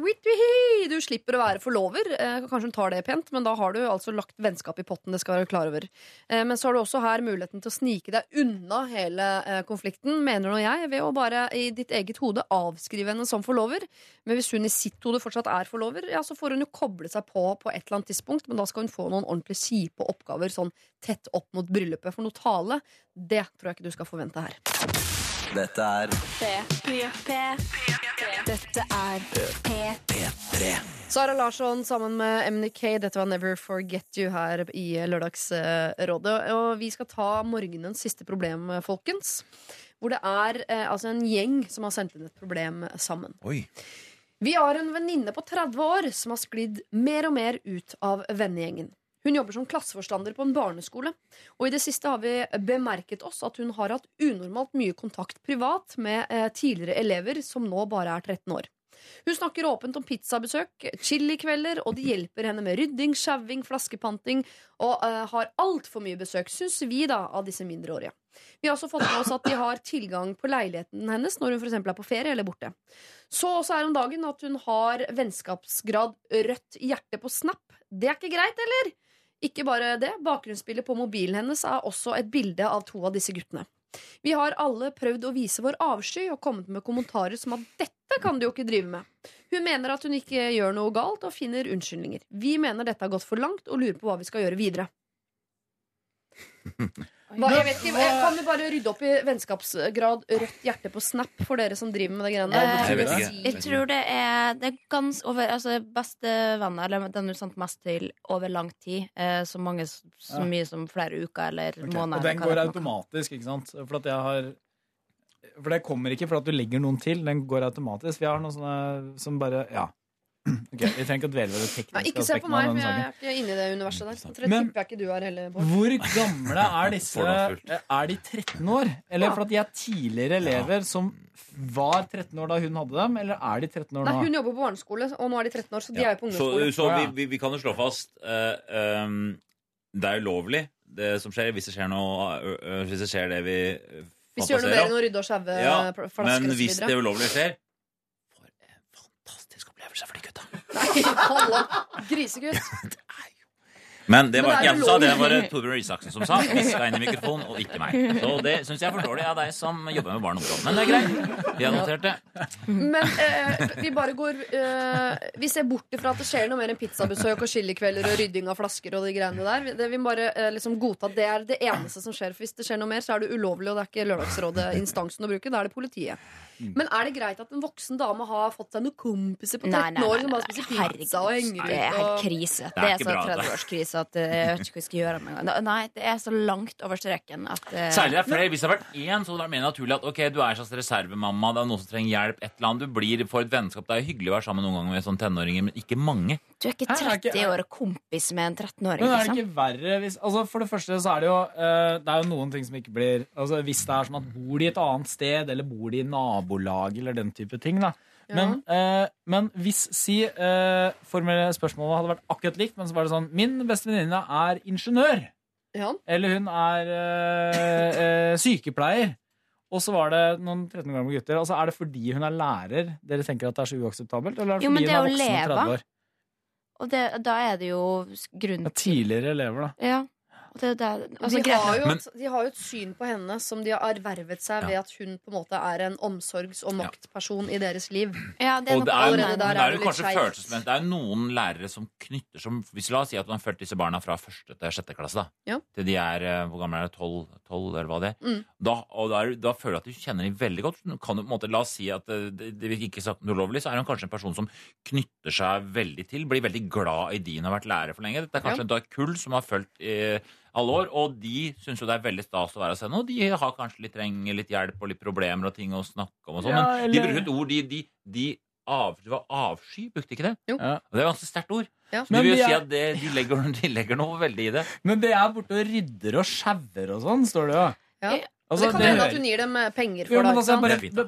Du slipper å være forlover. Eh, kanskje hun tar det pent, men da har du altså lagt vennskap i potten. Det skal være klar over. Eh, men så har du også her muligheten til å snike deg unna hele eh, konflikten, mener nå jeg, ved å bare i ditt eget hode avskrive henne som forlover. Men hvis hun i sitt hode fortsatt er forlover, ja, så får hun jo koble seg på på et eller annet tidspunkt, men da skal hun få noen ordentlig kjipe oppgaver sånn tett opp mot bryllupet. For noe tale, det tror jeg ikke du skal forvente her. Dette er P3. Dette er P3. Sara Larsson sammen med MNK. Dette var Never Forget You her i Lørdagsrådet. Og vi skal ta morgenens siste problem, folkens. Hvor det er eh, altså en gjeng som har sendt inn et problem sammen. Oi. Vi har en venninne på 30 år som har sklidd mer og mer ut av vennegjengen. Hun jobber som klasseforstander på en barneskole. Og i det siste har vi bemerket oss at hun har hatt unormalt mye kontakt privat med eh, tidligere elever som nå bare er 13 år. Hun snakker åpent om pizzabesøk, chilikvelder, og de hjelper henne med rydding, sjauing, flaskepanting, og uh, har altfor mye besøk, syns vi, da, av disse mindreårige. Vi har også fått med oss at de har tilgang på leiligheten hennes når hun eksempel er på ferie eller borte. Så også er om dagen at hun har vennskapsgrad rødt hjerte på Snap. Det er ikke greit, eller? Ikke bare det, bakgrunnsbildet på mobilen hennes er også et bilde av to av disse guttene. Vi har alle prøvd å vise vår avsky og kommet med kommentarer som at dette kan du jo ikke drive med. Hun mener at hun ikke gjør noe galt og finner unnskyldninger. Vi mener dette har gått for langt og lurer på hva vi skal gjøre videre. Hva, jeg vet ikke, jeg Kan jo bare rydde opp i vennskapsgrad rødt hjerte på Snap for dere som driver med det greiene der? Jeg vet ikke. Jeg tror det er, det er gans over Altså bestevenner, eller den du sendte mest til over lang tid. Eh, så mange så Ja. mye som flere uker eller Ok, måneder. Og den hva går det er for noe. automatisk, ikke sant? For at jeg har For det kommer ikke for at du legger noen til, den går automatisk. Vi har noen sånne som bare Ja. Ok, Vi trenger ikke å dvele ved det tekniske ikke se på meg, for jeg, jeg er inne i det universet der. Så tror jeg Men- tipper jeg ikke du er heller, Bård. Hvor gamle er disse Er de 13 år? Eller Ja. for at de er tidligere elever som var 13 år da hun hadde dem, eller er de 13 år Nei, nå? hun jobber på barneskole, og nå er de 13 år, så de Ja. er jo på ungdomsskole. så så vi, vi, vi kan jo slå fast uh, um, Det er ulovlig, det som skjer. Hvis det skjer noe ø, Hvis det skjer det vi fantaserer Hvis du gjør noe mer enn å rydde og sjaue Ja, flasker Men og så hvis det ulovlige skjer For en fantastisk opplevelse for de gutta. Nei, opp. Grisegutt. Men det var ikke jeg som sa, det var det Torbjørn Isaksen som sa. Hviska inn i mikrofonen, og ikke meg. Så det syns jeg er for dårlig av deg som jobber med barn og ungdom. Men det er greit. Vi har notert det. Men eh, vi bare går eh, Vi ser bort ifra at det skjer noe mer enn pizzabesøk og chilikvelder og rydding av flasker og de greiene der. Det, vi bare eh, liksom godta at det er det eneste som skjer. For hvis det skjer noe mer, så er det ulovlig, og det er ikke Lørdagsrådet instansen å bruke. Da er det politiet. Men er det greit at en voksen dame har fått seg noen kompiser på 13 Nei, nei, år nei, som bare spiser herregud. pizza og henger Det er helt krise. Det Det er er så 30-årskrise at eh, jeg vet ikke hva jeg skal gjøre med en gang. Nei, det er så langt over streken at uh... Særlig det er flere. Hvis det har vært én, så hadde det vært mer naturlig at ok, du er en slags reservemamma, det er noen som trenger hjelp, et eller annet. Du blir får et vennskap. Det er hyggelig å være sammen noen ganger med sånne tenåringer, men ikke mange. Du er ikke Hæ, er ikke- 30 år og kompis med en 13-åring. Men er det Liksom. ikke verre hvis altså For det første så er det jo eh, Det er jo noen ting som ikke blir altså Hvis det er sånn at bor de et annet sted, eller bor de i nabolag, eller den type ting, da. Men, eh, men hvis si formelle spørsmålet hadde vært akkurat likt, men så var det sånn Min beste venninne er ingeniør. Ja. Eller hun er eh, eh, sykepleier. Og så var det noen 13 år gamle gutter. Altså, er det fordi hun er lærer dere tenker at det er så uakseptabelt? Eller er det Jo, men fordi det hun er voksen og 30 år? Og det, da er det jo grunn til tidligere elever, da. Ja. Og det, det, altså, de, har jo, Men- de har jo et syn på henne som de har ervervet seg Ja. ved at hun på en måte er en omsorgs- og maktperson i deres liv. ja, det er Og det er, allerede der det er er kanskje følelsesmessig Det er noen lærere som knytter som hvis La oss si at man har fulgt disse barna fra første til sjette klasse. da Ja. Til de er eh, hvor gamle er det, tolv, tolv eller hva det er. Mm. Da, og da, er, da føler du at du kjenner dem veldig godt. Du Kan du, på en måte, la oss si at eh, det, det ikke sagt noe ulovlig, så er hun kanskje en person som knytter seg veldig til. Blir veldig glad i de hun har vært lærer for lenge. Dette er kanskje ja. et kull som har fulgt i alle år, og de syns jo det er veldig stas å være hos henne. Og de har kanskje litt, trenger litt hjelp og litt problemer og ting å snakke om og sånn. Ja, Men de eller- bruker et ord de, de, de av, Det var avsky, brukte ikke det? Jo. Ja. Og det er ganske sterkt ord. Ja. Så det de jo de er... si at det, de, legger, de legger noe veldig i det. Men det er borte og rydder og sjauer og sånn, står det jo. Ja. Altså, det kan hende at hun gir dem eh, penger Jo, for men det. altså,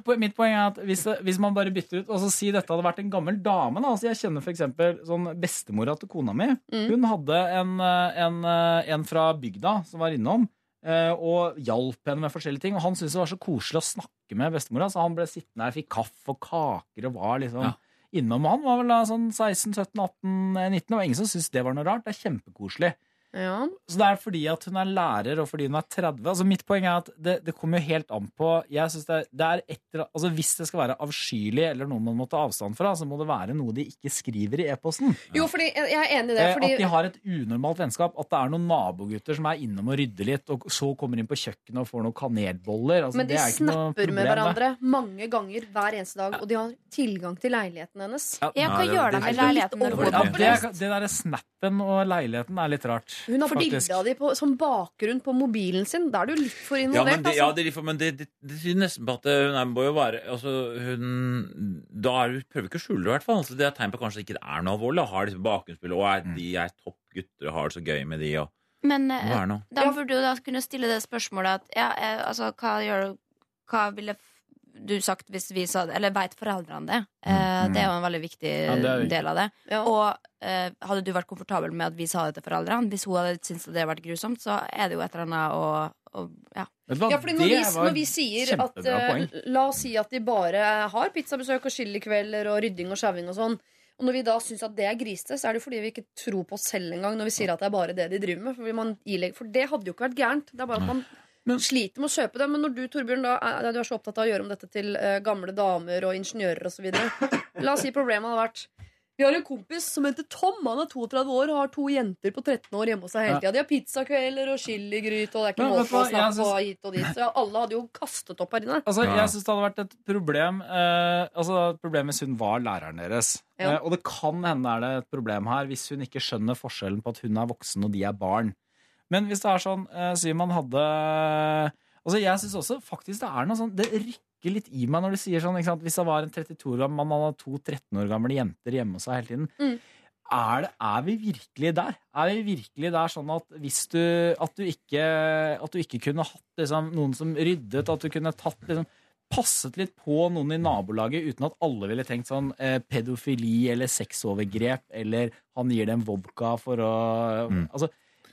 bare, Mitt poeng er at hvis, hvis man bare bytter ut og så Si dette hadde vært en gammel dame. Da. Altså, jeg kjenner eksempel sånn bestemora til kona mi. Mm. Hun hadde en, eh, en, eh, en fra bygda som var innom. eh, Og hjalp henne med forskjellige ting. Og han syntes det var så koselig å snakke med bestemora, så han ble sittende her, fikk kaffe og kaker og var liksom Ja. innom. Han var vel da sånn 16-17-18-19, og ingen som syntes det var noe rart. Det er kjempekoselig. Ja. Så det er fordi at hun er lærer, og fordi hun er 30. Altså Mitt poeng er at det, det kommer jo helt an på Jeg synes det, er- det er etter, altså Hvis det skal være avskyelig eller noe man må ta avstand fra, så må det være noe de ikke skriver i e-posten. Jo, fordi jeg er enig i det. Eh, Fordi, At de har et unormalt vennskap. At det er noen nabogutter som er innom og rydder litt, og så kommer inn på kjøkkenet og får noen kanelboller. Altså, men de det er ikke snapper med hverandre mange ganger hver eneste dag, og de har tilgang til leiligheten hennes. Ja, jeg Nei, det- gjør de det- med leiligheten Det, det, er- det derre snappen og leiligheten er litt rart. Hun har faktisk. bilde av dem som bakgrunn på mobilen sin. Da er du litt for Ja, men det, ja, altså. det, er men det, det, det sier nesten på at eh, hun er, må jo være altså, hun, Da er hun prøver ikke å skjule det, i hvert fall. Altså, det er tegn på at kanskje ikke det er noe alvorlig. Har liksom bakgrunnsbildet og er, de er topp gutter har det så gøy med de, og Men det eh, da burde du da kunne stille det spørsmålet at ja, eh, altså, hva gjør Hva ville du sagt hvis vi sa det? Eller veit foreldrene det? Eh, det er jo en veldig viktig Ja, del av det. Og eh, hadde du vært komfortabel med at vi sa det til foreldrene, hvis hun hadde syntes det hadde vært grusomt, så er det jo et eller annet å, Ja. Hva? Ja, fordi når vi, når vi sier at poeng. La oss si at de bare har pizzabesøk og chili-kvelder og rydding og sjauing og sånn. Og når vi da syns at det er grisete, så er det fordi vi ikke tror på oss selv engang når vi sier at det er bare det de driver med. For, man ilegger, for det hadde jo ikke vært gærent. Det er bare at man sliter med å kjøpe det. Men når du, Torbjørn, da er, du er så opptatt av å gjøre om dette til uh, gamle damer og ingeniører osv. La oss si problemet hadde vært vi har en kompis som heter Tom. Han er 32 år og har to jenter på 13 år hjemme hos seg hele tida. De har pizzakvelder og chiligryte, og det er ikke Men måte å snakke på synes- hit og dit. Så ja, alle hadde jo kastet opp her inne. Altså, Jeg syns det hadde vært et problem eh, Altså et problem hvis hun var læreren deres. Ja. Eh, og det kan hende er det et problem her hvis hun ikke skjønner forskjellen på at hun er voksen og de er barn. Men hvis det er sånn uh, Si man hadde Altså Jeg syns også faktisk det er noe sånn Det rykker litt i meg når du sier sånn ikke sant? Hvis det var en 32 år gammel mann han hadde to 13 år gamle jenter hjemme hos seg hele tiden. Mm. Er, det, er vi virkelig der? Er vi virkelig der sånn at hvis du At du ikke, at du ikke kunne hatt liksom, noen som ryddet, at du kunne tatt liksom passet litt på noen i nabolaget uten at alle ville tenkt sånn eh, pedofili eller sexovergrep eller han gir dem vodka for å Altså,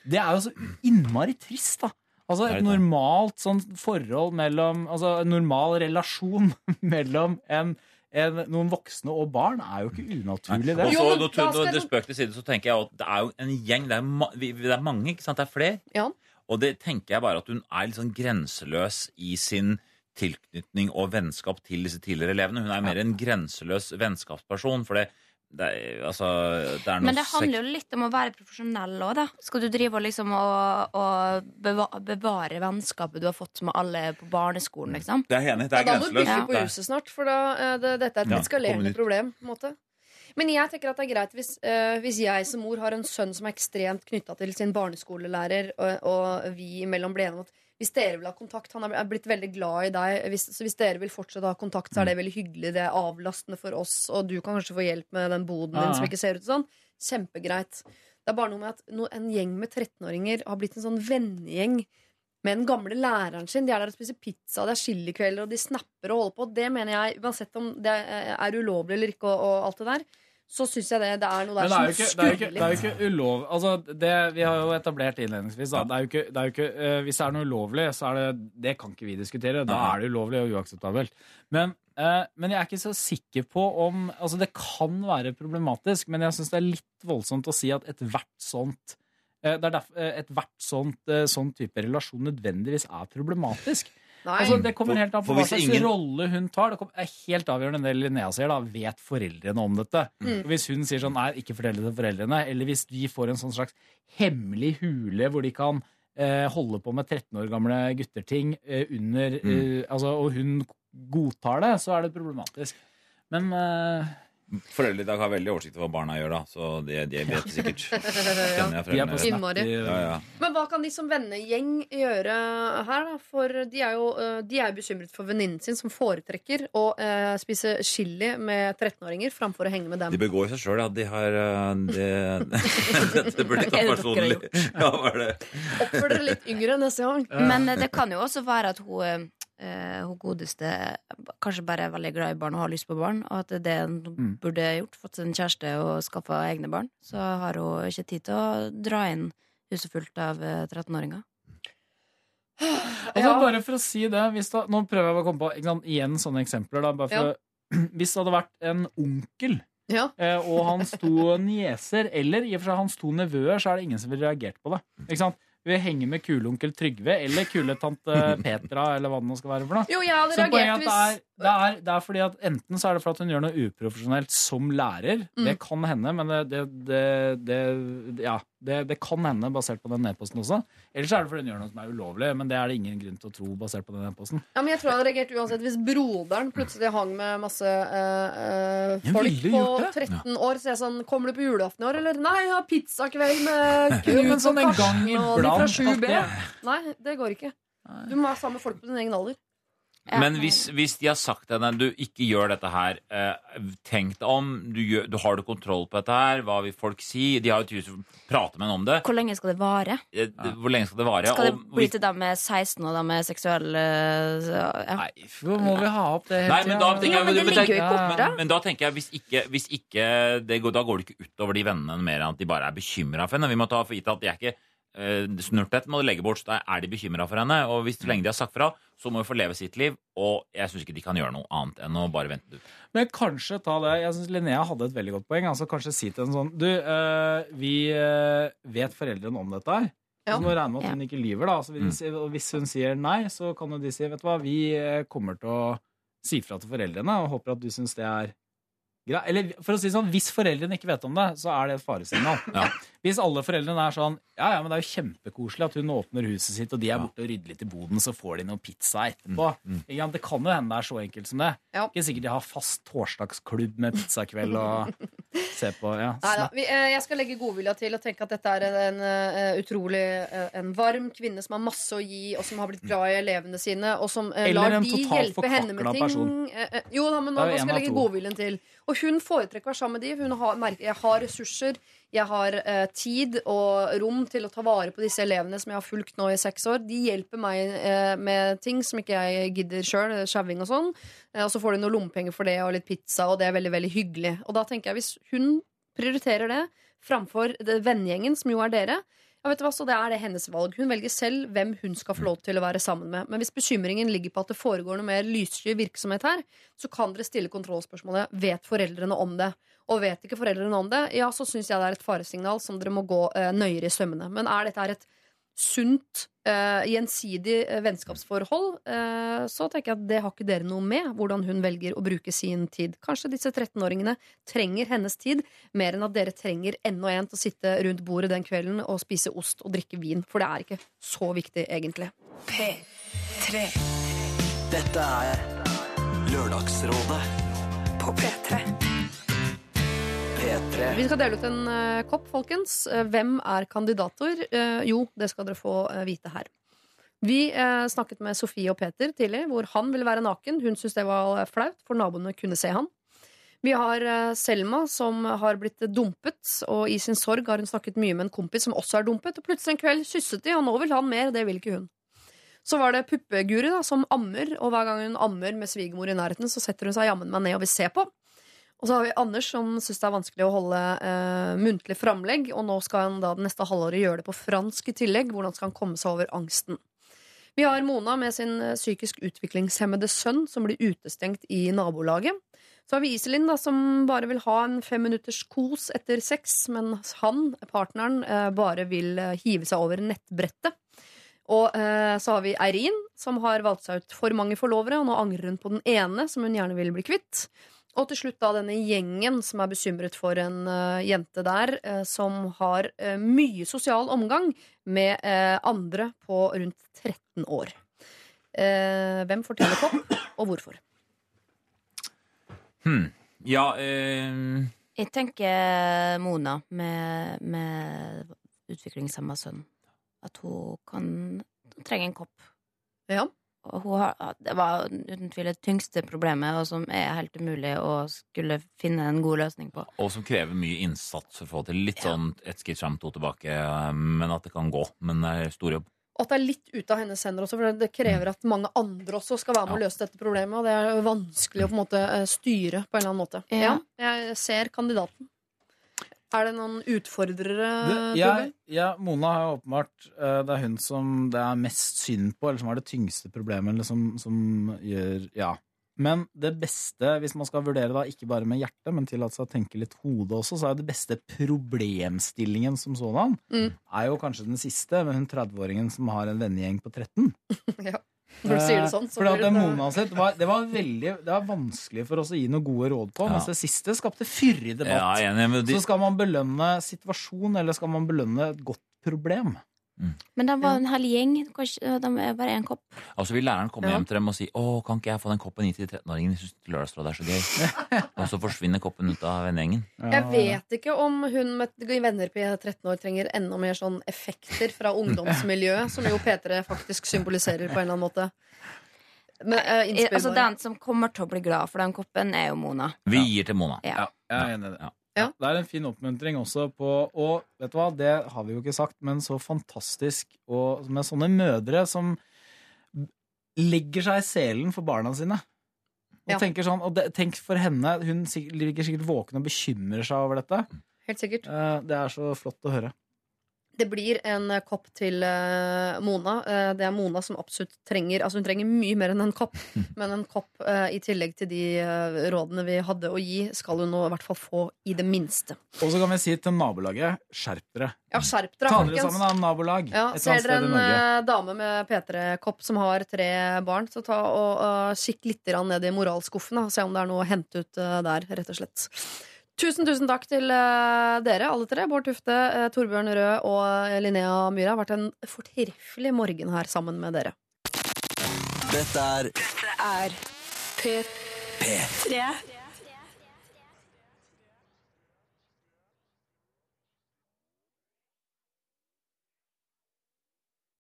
det er jo så innmari trist, da. Altså et normalt sånn forhold mellom Altså en normal relasjon mellom en, en, noen voksne og barn er jo ikke unaturlig, det. Og Jo, så, men når, da jeg det spøk til side, så tenker jeg at det er jo en gjeng. Det er, ma vi, det er mange, ikke sant? Det er flere. Ja. Og det tenker jeg bare at hun er litt sånn grenseløs i sin tilknytning og vennskap til disse tidligere elevene. Hun er mer en grenseløs vennskapsperson. For det, det, er, altså, det er noe Men det handler jo litt om å være profesjonell òg, da. Skal du drive og liksom og, og beva bevare vennskapet du har fått med alle på barneskolen, liksom? Det er enig. Det Ja, er da må du bygge på huset snart, for da, eh, det, dette er et Ja, eskalerende problem. på en måte Men jeg tenker at det er greit hvis, uh, hvis jeg som mor har en sønn som er ekstremt knytta til sin barneskolelærer, og, og vi imellom ble enige om at hvis dere vil ha kontakt Han er blitt veldig glad i deg. Hvis, så hvis dere vil fortsette å ha kontakt, så er det veldig hyggelig. Det er avlastende for oss, og du kan kanskje få hjelp med den boden din som ikke ser ut sånn. Kjempegreit. Det er bare noe med at en gjeng med 13-åringer har blitt en sånn vennegjeng med den gamle læreren sin. De er der og spiser pizza, det er chilikvelder, og de snapper og holder på. Det mener jeg, uansett om det er ulovlig eller ikke, og, og alt det der, så syns jeg det, det er noe der er som er skurrer det er jo ikke ulov... Altså, det vi har jo etablert innledningsvis, da. Det er jo ikke, det er jo ikke, uh, hvis det er noe ulovlig, så er det Det kan ikke vi diskutere. Da er det ulovlig og uakseptabelt. Men, uh, men jeg er ikke så sikker på om Altså, det kan være problematisk, men jeg syns det er litt voldsomt å si at ethvert sånt eh, det er derfor eh, ethvert sånt, sånn type relasjon nødvendigvis er problematisk. Nei. Altså, det kommer helt an på hva slags ingen- rolle hun tar. Det er helt avgjørende det Linnea sier. da, Vet foreldrene om dette? Mm. Hvis hun sier sånn nei, ikke fortell det til foreldrene, eller hvis de får en sånn slags hemmelig hule hvor de kan eh, holde på med 13 år gamle gutterting eh, under Mm. eh, altså, Og hun godtar det, så er det problematisk. Men eh, Foreldre i dag har veldig oversikt over hva barna gjør, da. Så det, de vet det sikkert. ja, de er på Ja, ja. Men hva kan de som vennegjeng gjøre her, da? For de er jo eh, de er bekymret for venninnen sin, som foretrekker å eh, spise chili med 13-åringer framfor å henge med dem. De begår seg sjøl, ja. De har de, det, Dette burde de ta personlig. Ja, det? Oppfør dere litt yngre neste gang. Men eh, det kan jo også være at hun, eh, hun godeste kanskje bare er veldig glad i barn og har lyst på barn, og at det er det hun Mm. burde gjort. Fått seg en kjæreste og skaffa egne barn. Så har hun ikke tid til å dra inn huset fullt av eh, 13-åringer. Altså, Ja. Bare for å si det hvis da, Nå prøver jeg å komme på sant, igjen sånne eksempler. Da, bare for, ja. Hvis det hadde vært en onkel Ja. eh, og hans to nieser, eller i og for seg hans to nevøer, så er det ingen som ville reagert på det. Ikke sant? Vi henger med kuleonkel Trygve eller kuletante Petra, eller hva det nå skal være for noe. Jo, jeg hadde Så er reagert hvis... det er, det, er, det er fordi at enten så er det for at hun gjør noe uprofesjonelt som lærer. Mm. Det kan hende, men det, det, det, det, ja, det, det kan hende basert på den e-posten også. Ellers er det fordi hun gjør noe som er ulovlig, men det er det ingen grunn til å tro basert på den e-posten. Ja, men jeg tror han hadde reagert uansett hvis broderen plutselig hang med masse øh, øh, folk på gjort det. 13 år. Så jeg sånn Kommer du på julaften i år, eller? Nei, jeg har pizzakveld med Jo, Knut sånn og Karsten og de fra 7B. Nei, det går ikke. Du må være sammen med folk på din egen alder. Men hvis, hvis de har sagt til henne du ikke gjør dette her, eh, tenk deg om, du, gjør, du har du kontroll på dette her, hva vil folk si? De har jo tydeligvis pratet med henne om det. Hvor lenge skal det vare? Eh, Hvor lenge skal det vare? Skal det Og bli til dem med 16 og dem med seksuell eh, ja. Nei, hvor må vi ha opp det Nei, men da, tenker Ja, jeg, men det ligger jo i kortet. men, men da tenker jeg hvis ikke, hvis ikke det går, Da går det ikke utover de vennene mer enn at de bare er bekymra for henne. Vi må ta for gitt at de er ikke Snurtet må du legge bort, så da er de bekymra for henne. Og hvis så lenge de har sagt fra, så må hun få leve sitt liv. Og jeg syns ikke de kan gjøre noe annet enn å bare vente ut. Men kanskje ta det Jeg syns Linnea hadde et veldig godt poeng. Altså Kanskje si til en sånn Du, eh, vi eh, vet foreldrene om dette her. Ja. Så må regne med at hun ikke lyver. da Altså, hvis, Mm. Hvis hun sier nei, så kan jo de si Vet du hva, vi eh, kommer til å si fra til foreldrene og håper at du syns det er greit. Eller for å si sånn, hvis foreldrene ikke vet om det, så er det et faresignal. Ja. Hvis alle foreldrene er sånn Ja, ja, men det er jo kjempekoselig at hun åpner huset sitt, og de er Ja. borte og rydder litt i boden, så får de noe pizza etterpå. Mm, mm. Det kan jo hende det er så enkelt som det. Ja. Ikke sikkert de har fast torsdagsklubb med pizzakveld og se på ja, Neida, snap. vi, eh, jeg skal legge godvilja til og tenke at dette er en, eh, utrolig eh, en varm kvinne som har masse å gi, og som har blitt glad i elevene sine, og som eh, lar de hjelpe henne med ting. person. Jo da, men nå, nå skal jeg legge godviljen til. Og hun foretrekker å være sammen med de. Hun har, merker, jeg har ressurser, jeg har eh, tid og rom til å ta vare på disse elevene som jeg har fulgt nå i seks år. De hjelper meg eh, med ting som ikke jeg gidder sjøl, sjauing og sånn. Eh, og så får de noe lommepenger for det og litt pizza, og det er veldig, veldig hyggelig. Og da tenker jeg, hvis hun prioriterer det framfor det vennegjengen, som jo er dere, ja, vet du hva, så det er det hennes valg. Hun velger selv hvem hun skal få lov til å være sammen med. Men hvis bekymringen ligger på at det foregår noe mer lyssky virksomhet her, så kan dere stille kontrollspørsmålet vet foreldrene om det. Og vet ikke foreldrene om det, ja, så syns jeg det er et faresignal som dere må gå eh, nøyere i sømmene. Men er dette her et sunt, eh, gjensidig eh, vennskapsforhold, uh, så tenker jeg at det har ikke dere noe med, hvordan hun velger å bruke sin tid. Kanskje disse 13-åringene trenger hennes tid mer enn at dere trenger enda en til å sitte rundt bordet den kvelden og spise ost og drikke vin. For det er ikke så viktig, egentlig. P3 Dette er Lørdagsrådet på P3. P3. Vi skal dele ut en uh, kopp, folkens. Eh, hvem er kandidator? Uh, jo, det skal dere få uh, vite her. Vi eh, snakket med Sofie og Peter tidlig, hvor han ville være naken. Hun syntes det var flaut, for naboene kunne se han. Vi har eh, Selma, som har blitt dumpet, og i sin sorg har hun snakket mye med en kompis som også er dumpet, og plutselig en kveld kysset de, og nå vil han mer, det vil ikke hun. Så var det Puppeguri, da, som ammer, og hver gang hun ammer med svigermor i nærheten, så setter hun seg jammen meg ned og vil se på. Og så har vi Anders som syns det er vanskelig å holde eh, muntlig framlegg, og nå skal han da det neste halvåret gjøre det på fransk i tillegg. Hvordan skal han komme seg over angsten? Vi har Mona med sin eh, psykisk utviklingshemmede sønn som blir utestengt i nabolaget. Så har vi Iselin, da, som bare vil ha en fem minutters kos etter sex, men han, partneren, eh, bare vil eh, hive seg over nettbrettet. Og eh, så har vi Eirin, som har valgt seg ut for mange forlovere, og nå angrer hun på den ene, som hun gjerne vil bli kvitt. Og til slutt da denne gjengen som er bekymret for en uh, jente der uh, som har uh, mye sosial omgang med andre på rundt 13 år. Eh, hvem forteller kopp, og hvorfor? Hmm. Ja eh, Jeg tenker Mona med, med utviklingshemma sønn. At hun kan hun trenger en kopp. Ja. Og hun har, det var uten tvil det tyngste problemet, og som er helt umulig å skulle finne en god løsning på. Og som krever mye innsats for å få til. Litt sånn ett skritt fram, to tilbake, eh, men at det kan gå. Men det er stor jobb. Og at det er litt ute av hennes hender også, for det krever at mange andre også skal være med å løse dette problemet, og det er vanskelig å på en måte eh, styre på en eller annen måte. Ja, Ja. jeg ser kandidaten. Er det noen utfordrere, Det, Torbjørn? jeg, ja, Mona har jo åpenbart eh, Det er hun som det er mest synd på, eller som har det tyngste problemet, eller som, som gjør Ja. Men det beste, hvis man skal vurdere da ikke bare med hjertet, men tillate seg å tenke litt hodet også, så er det beste problemstillingen som sådan, Mm. er jo kanskje den siste, med hun 30-åringen som har en vennegjeng på 13. ja. Når du sier det sånn, så det, det var, det, var veldig, det var vanskelig for oss å gi noen gode råd på, Ja. mens det siste skapte fyrig debatt. Ja, enig, de, Så skal man belønne situasjon, eller skal man belønne et godt problem? Men de var en hel gjeng. Kanskje de er bare én kopp. altså vil læreren komme Ja. hjem til dem og si 'Å, kan ikke jeg få den koppen hit til 13-åringen?' Jeg syns Lørdagsrådet er så gøy. og så forsvinner koppen ut av vennegjengen. Jeg vet ikke om hun med venner på 13 år trenger enda mer sånn effekter fra ungdomsmiljøet, som jo P3 faktisk symboliserer på en eller annen måte. Men, uh, altså. Den som kommer til å bli glad for den koppen, er jo Mona. Vi gir til Mona. Ja. Jeg er enig i det. Ja. Det er en fin oppmuntring også på Og vet du hva, det har vi jo ikke sagt, men så fantastisk og med sånne mødre som legger seg i selen for barna sine. Og Ja. tenker sånn, og det, tenk for henne, hun ligger sikkert våken og bekymrer seg over dette. Helt sikkert. Eh, Det er så flott å høre. Det blir en eh, kopp til eh, Mona. Eh, det er Mona som absolutt trenger Altså hun trenger mye mer enn en kopp, men en kopp i tillegg til de rådene vi hadde å gi, skal hun nå i hvert fall få i det minste. Og så kan vi si til nabolaget, skjerp dere. Ja, skjerp dere, Ta dere sammen, da, nabolag. Ja, ser dere en dame med P3-kopp som har tre barn, så ta og uh, kikk litt ned i moralskuffen og se om det er noe å hente ut uh, der, rett og slett. Tusen, tusen takk til eh, dere, alle tre. Bård Tufte, eh, Torbjørn Røe og eh, Linnea Myhre. Det har vært en fortreffelig morgen her sammen med dere. Dette er er P3.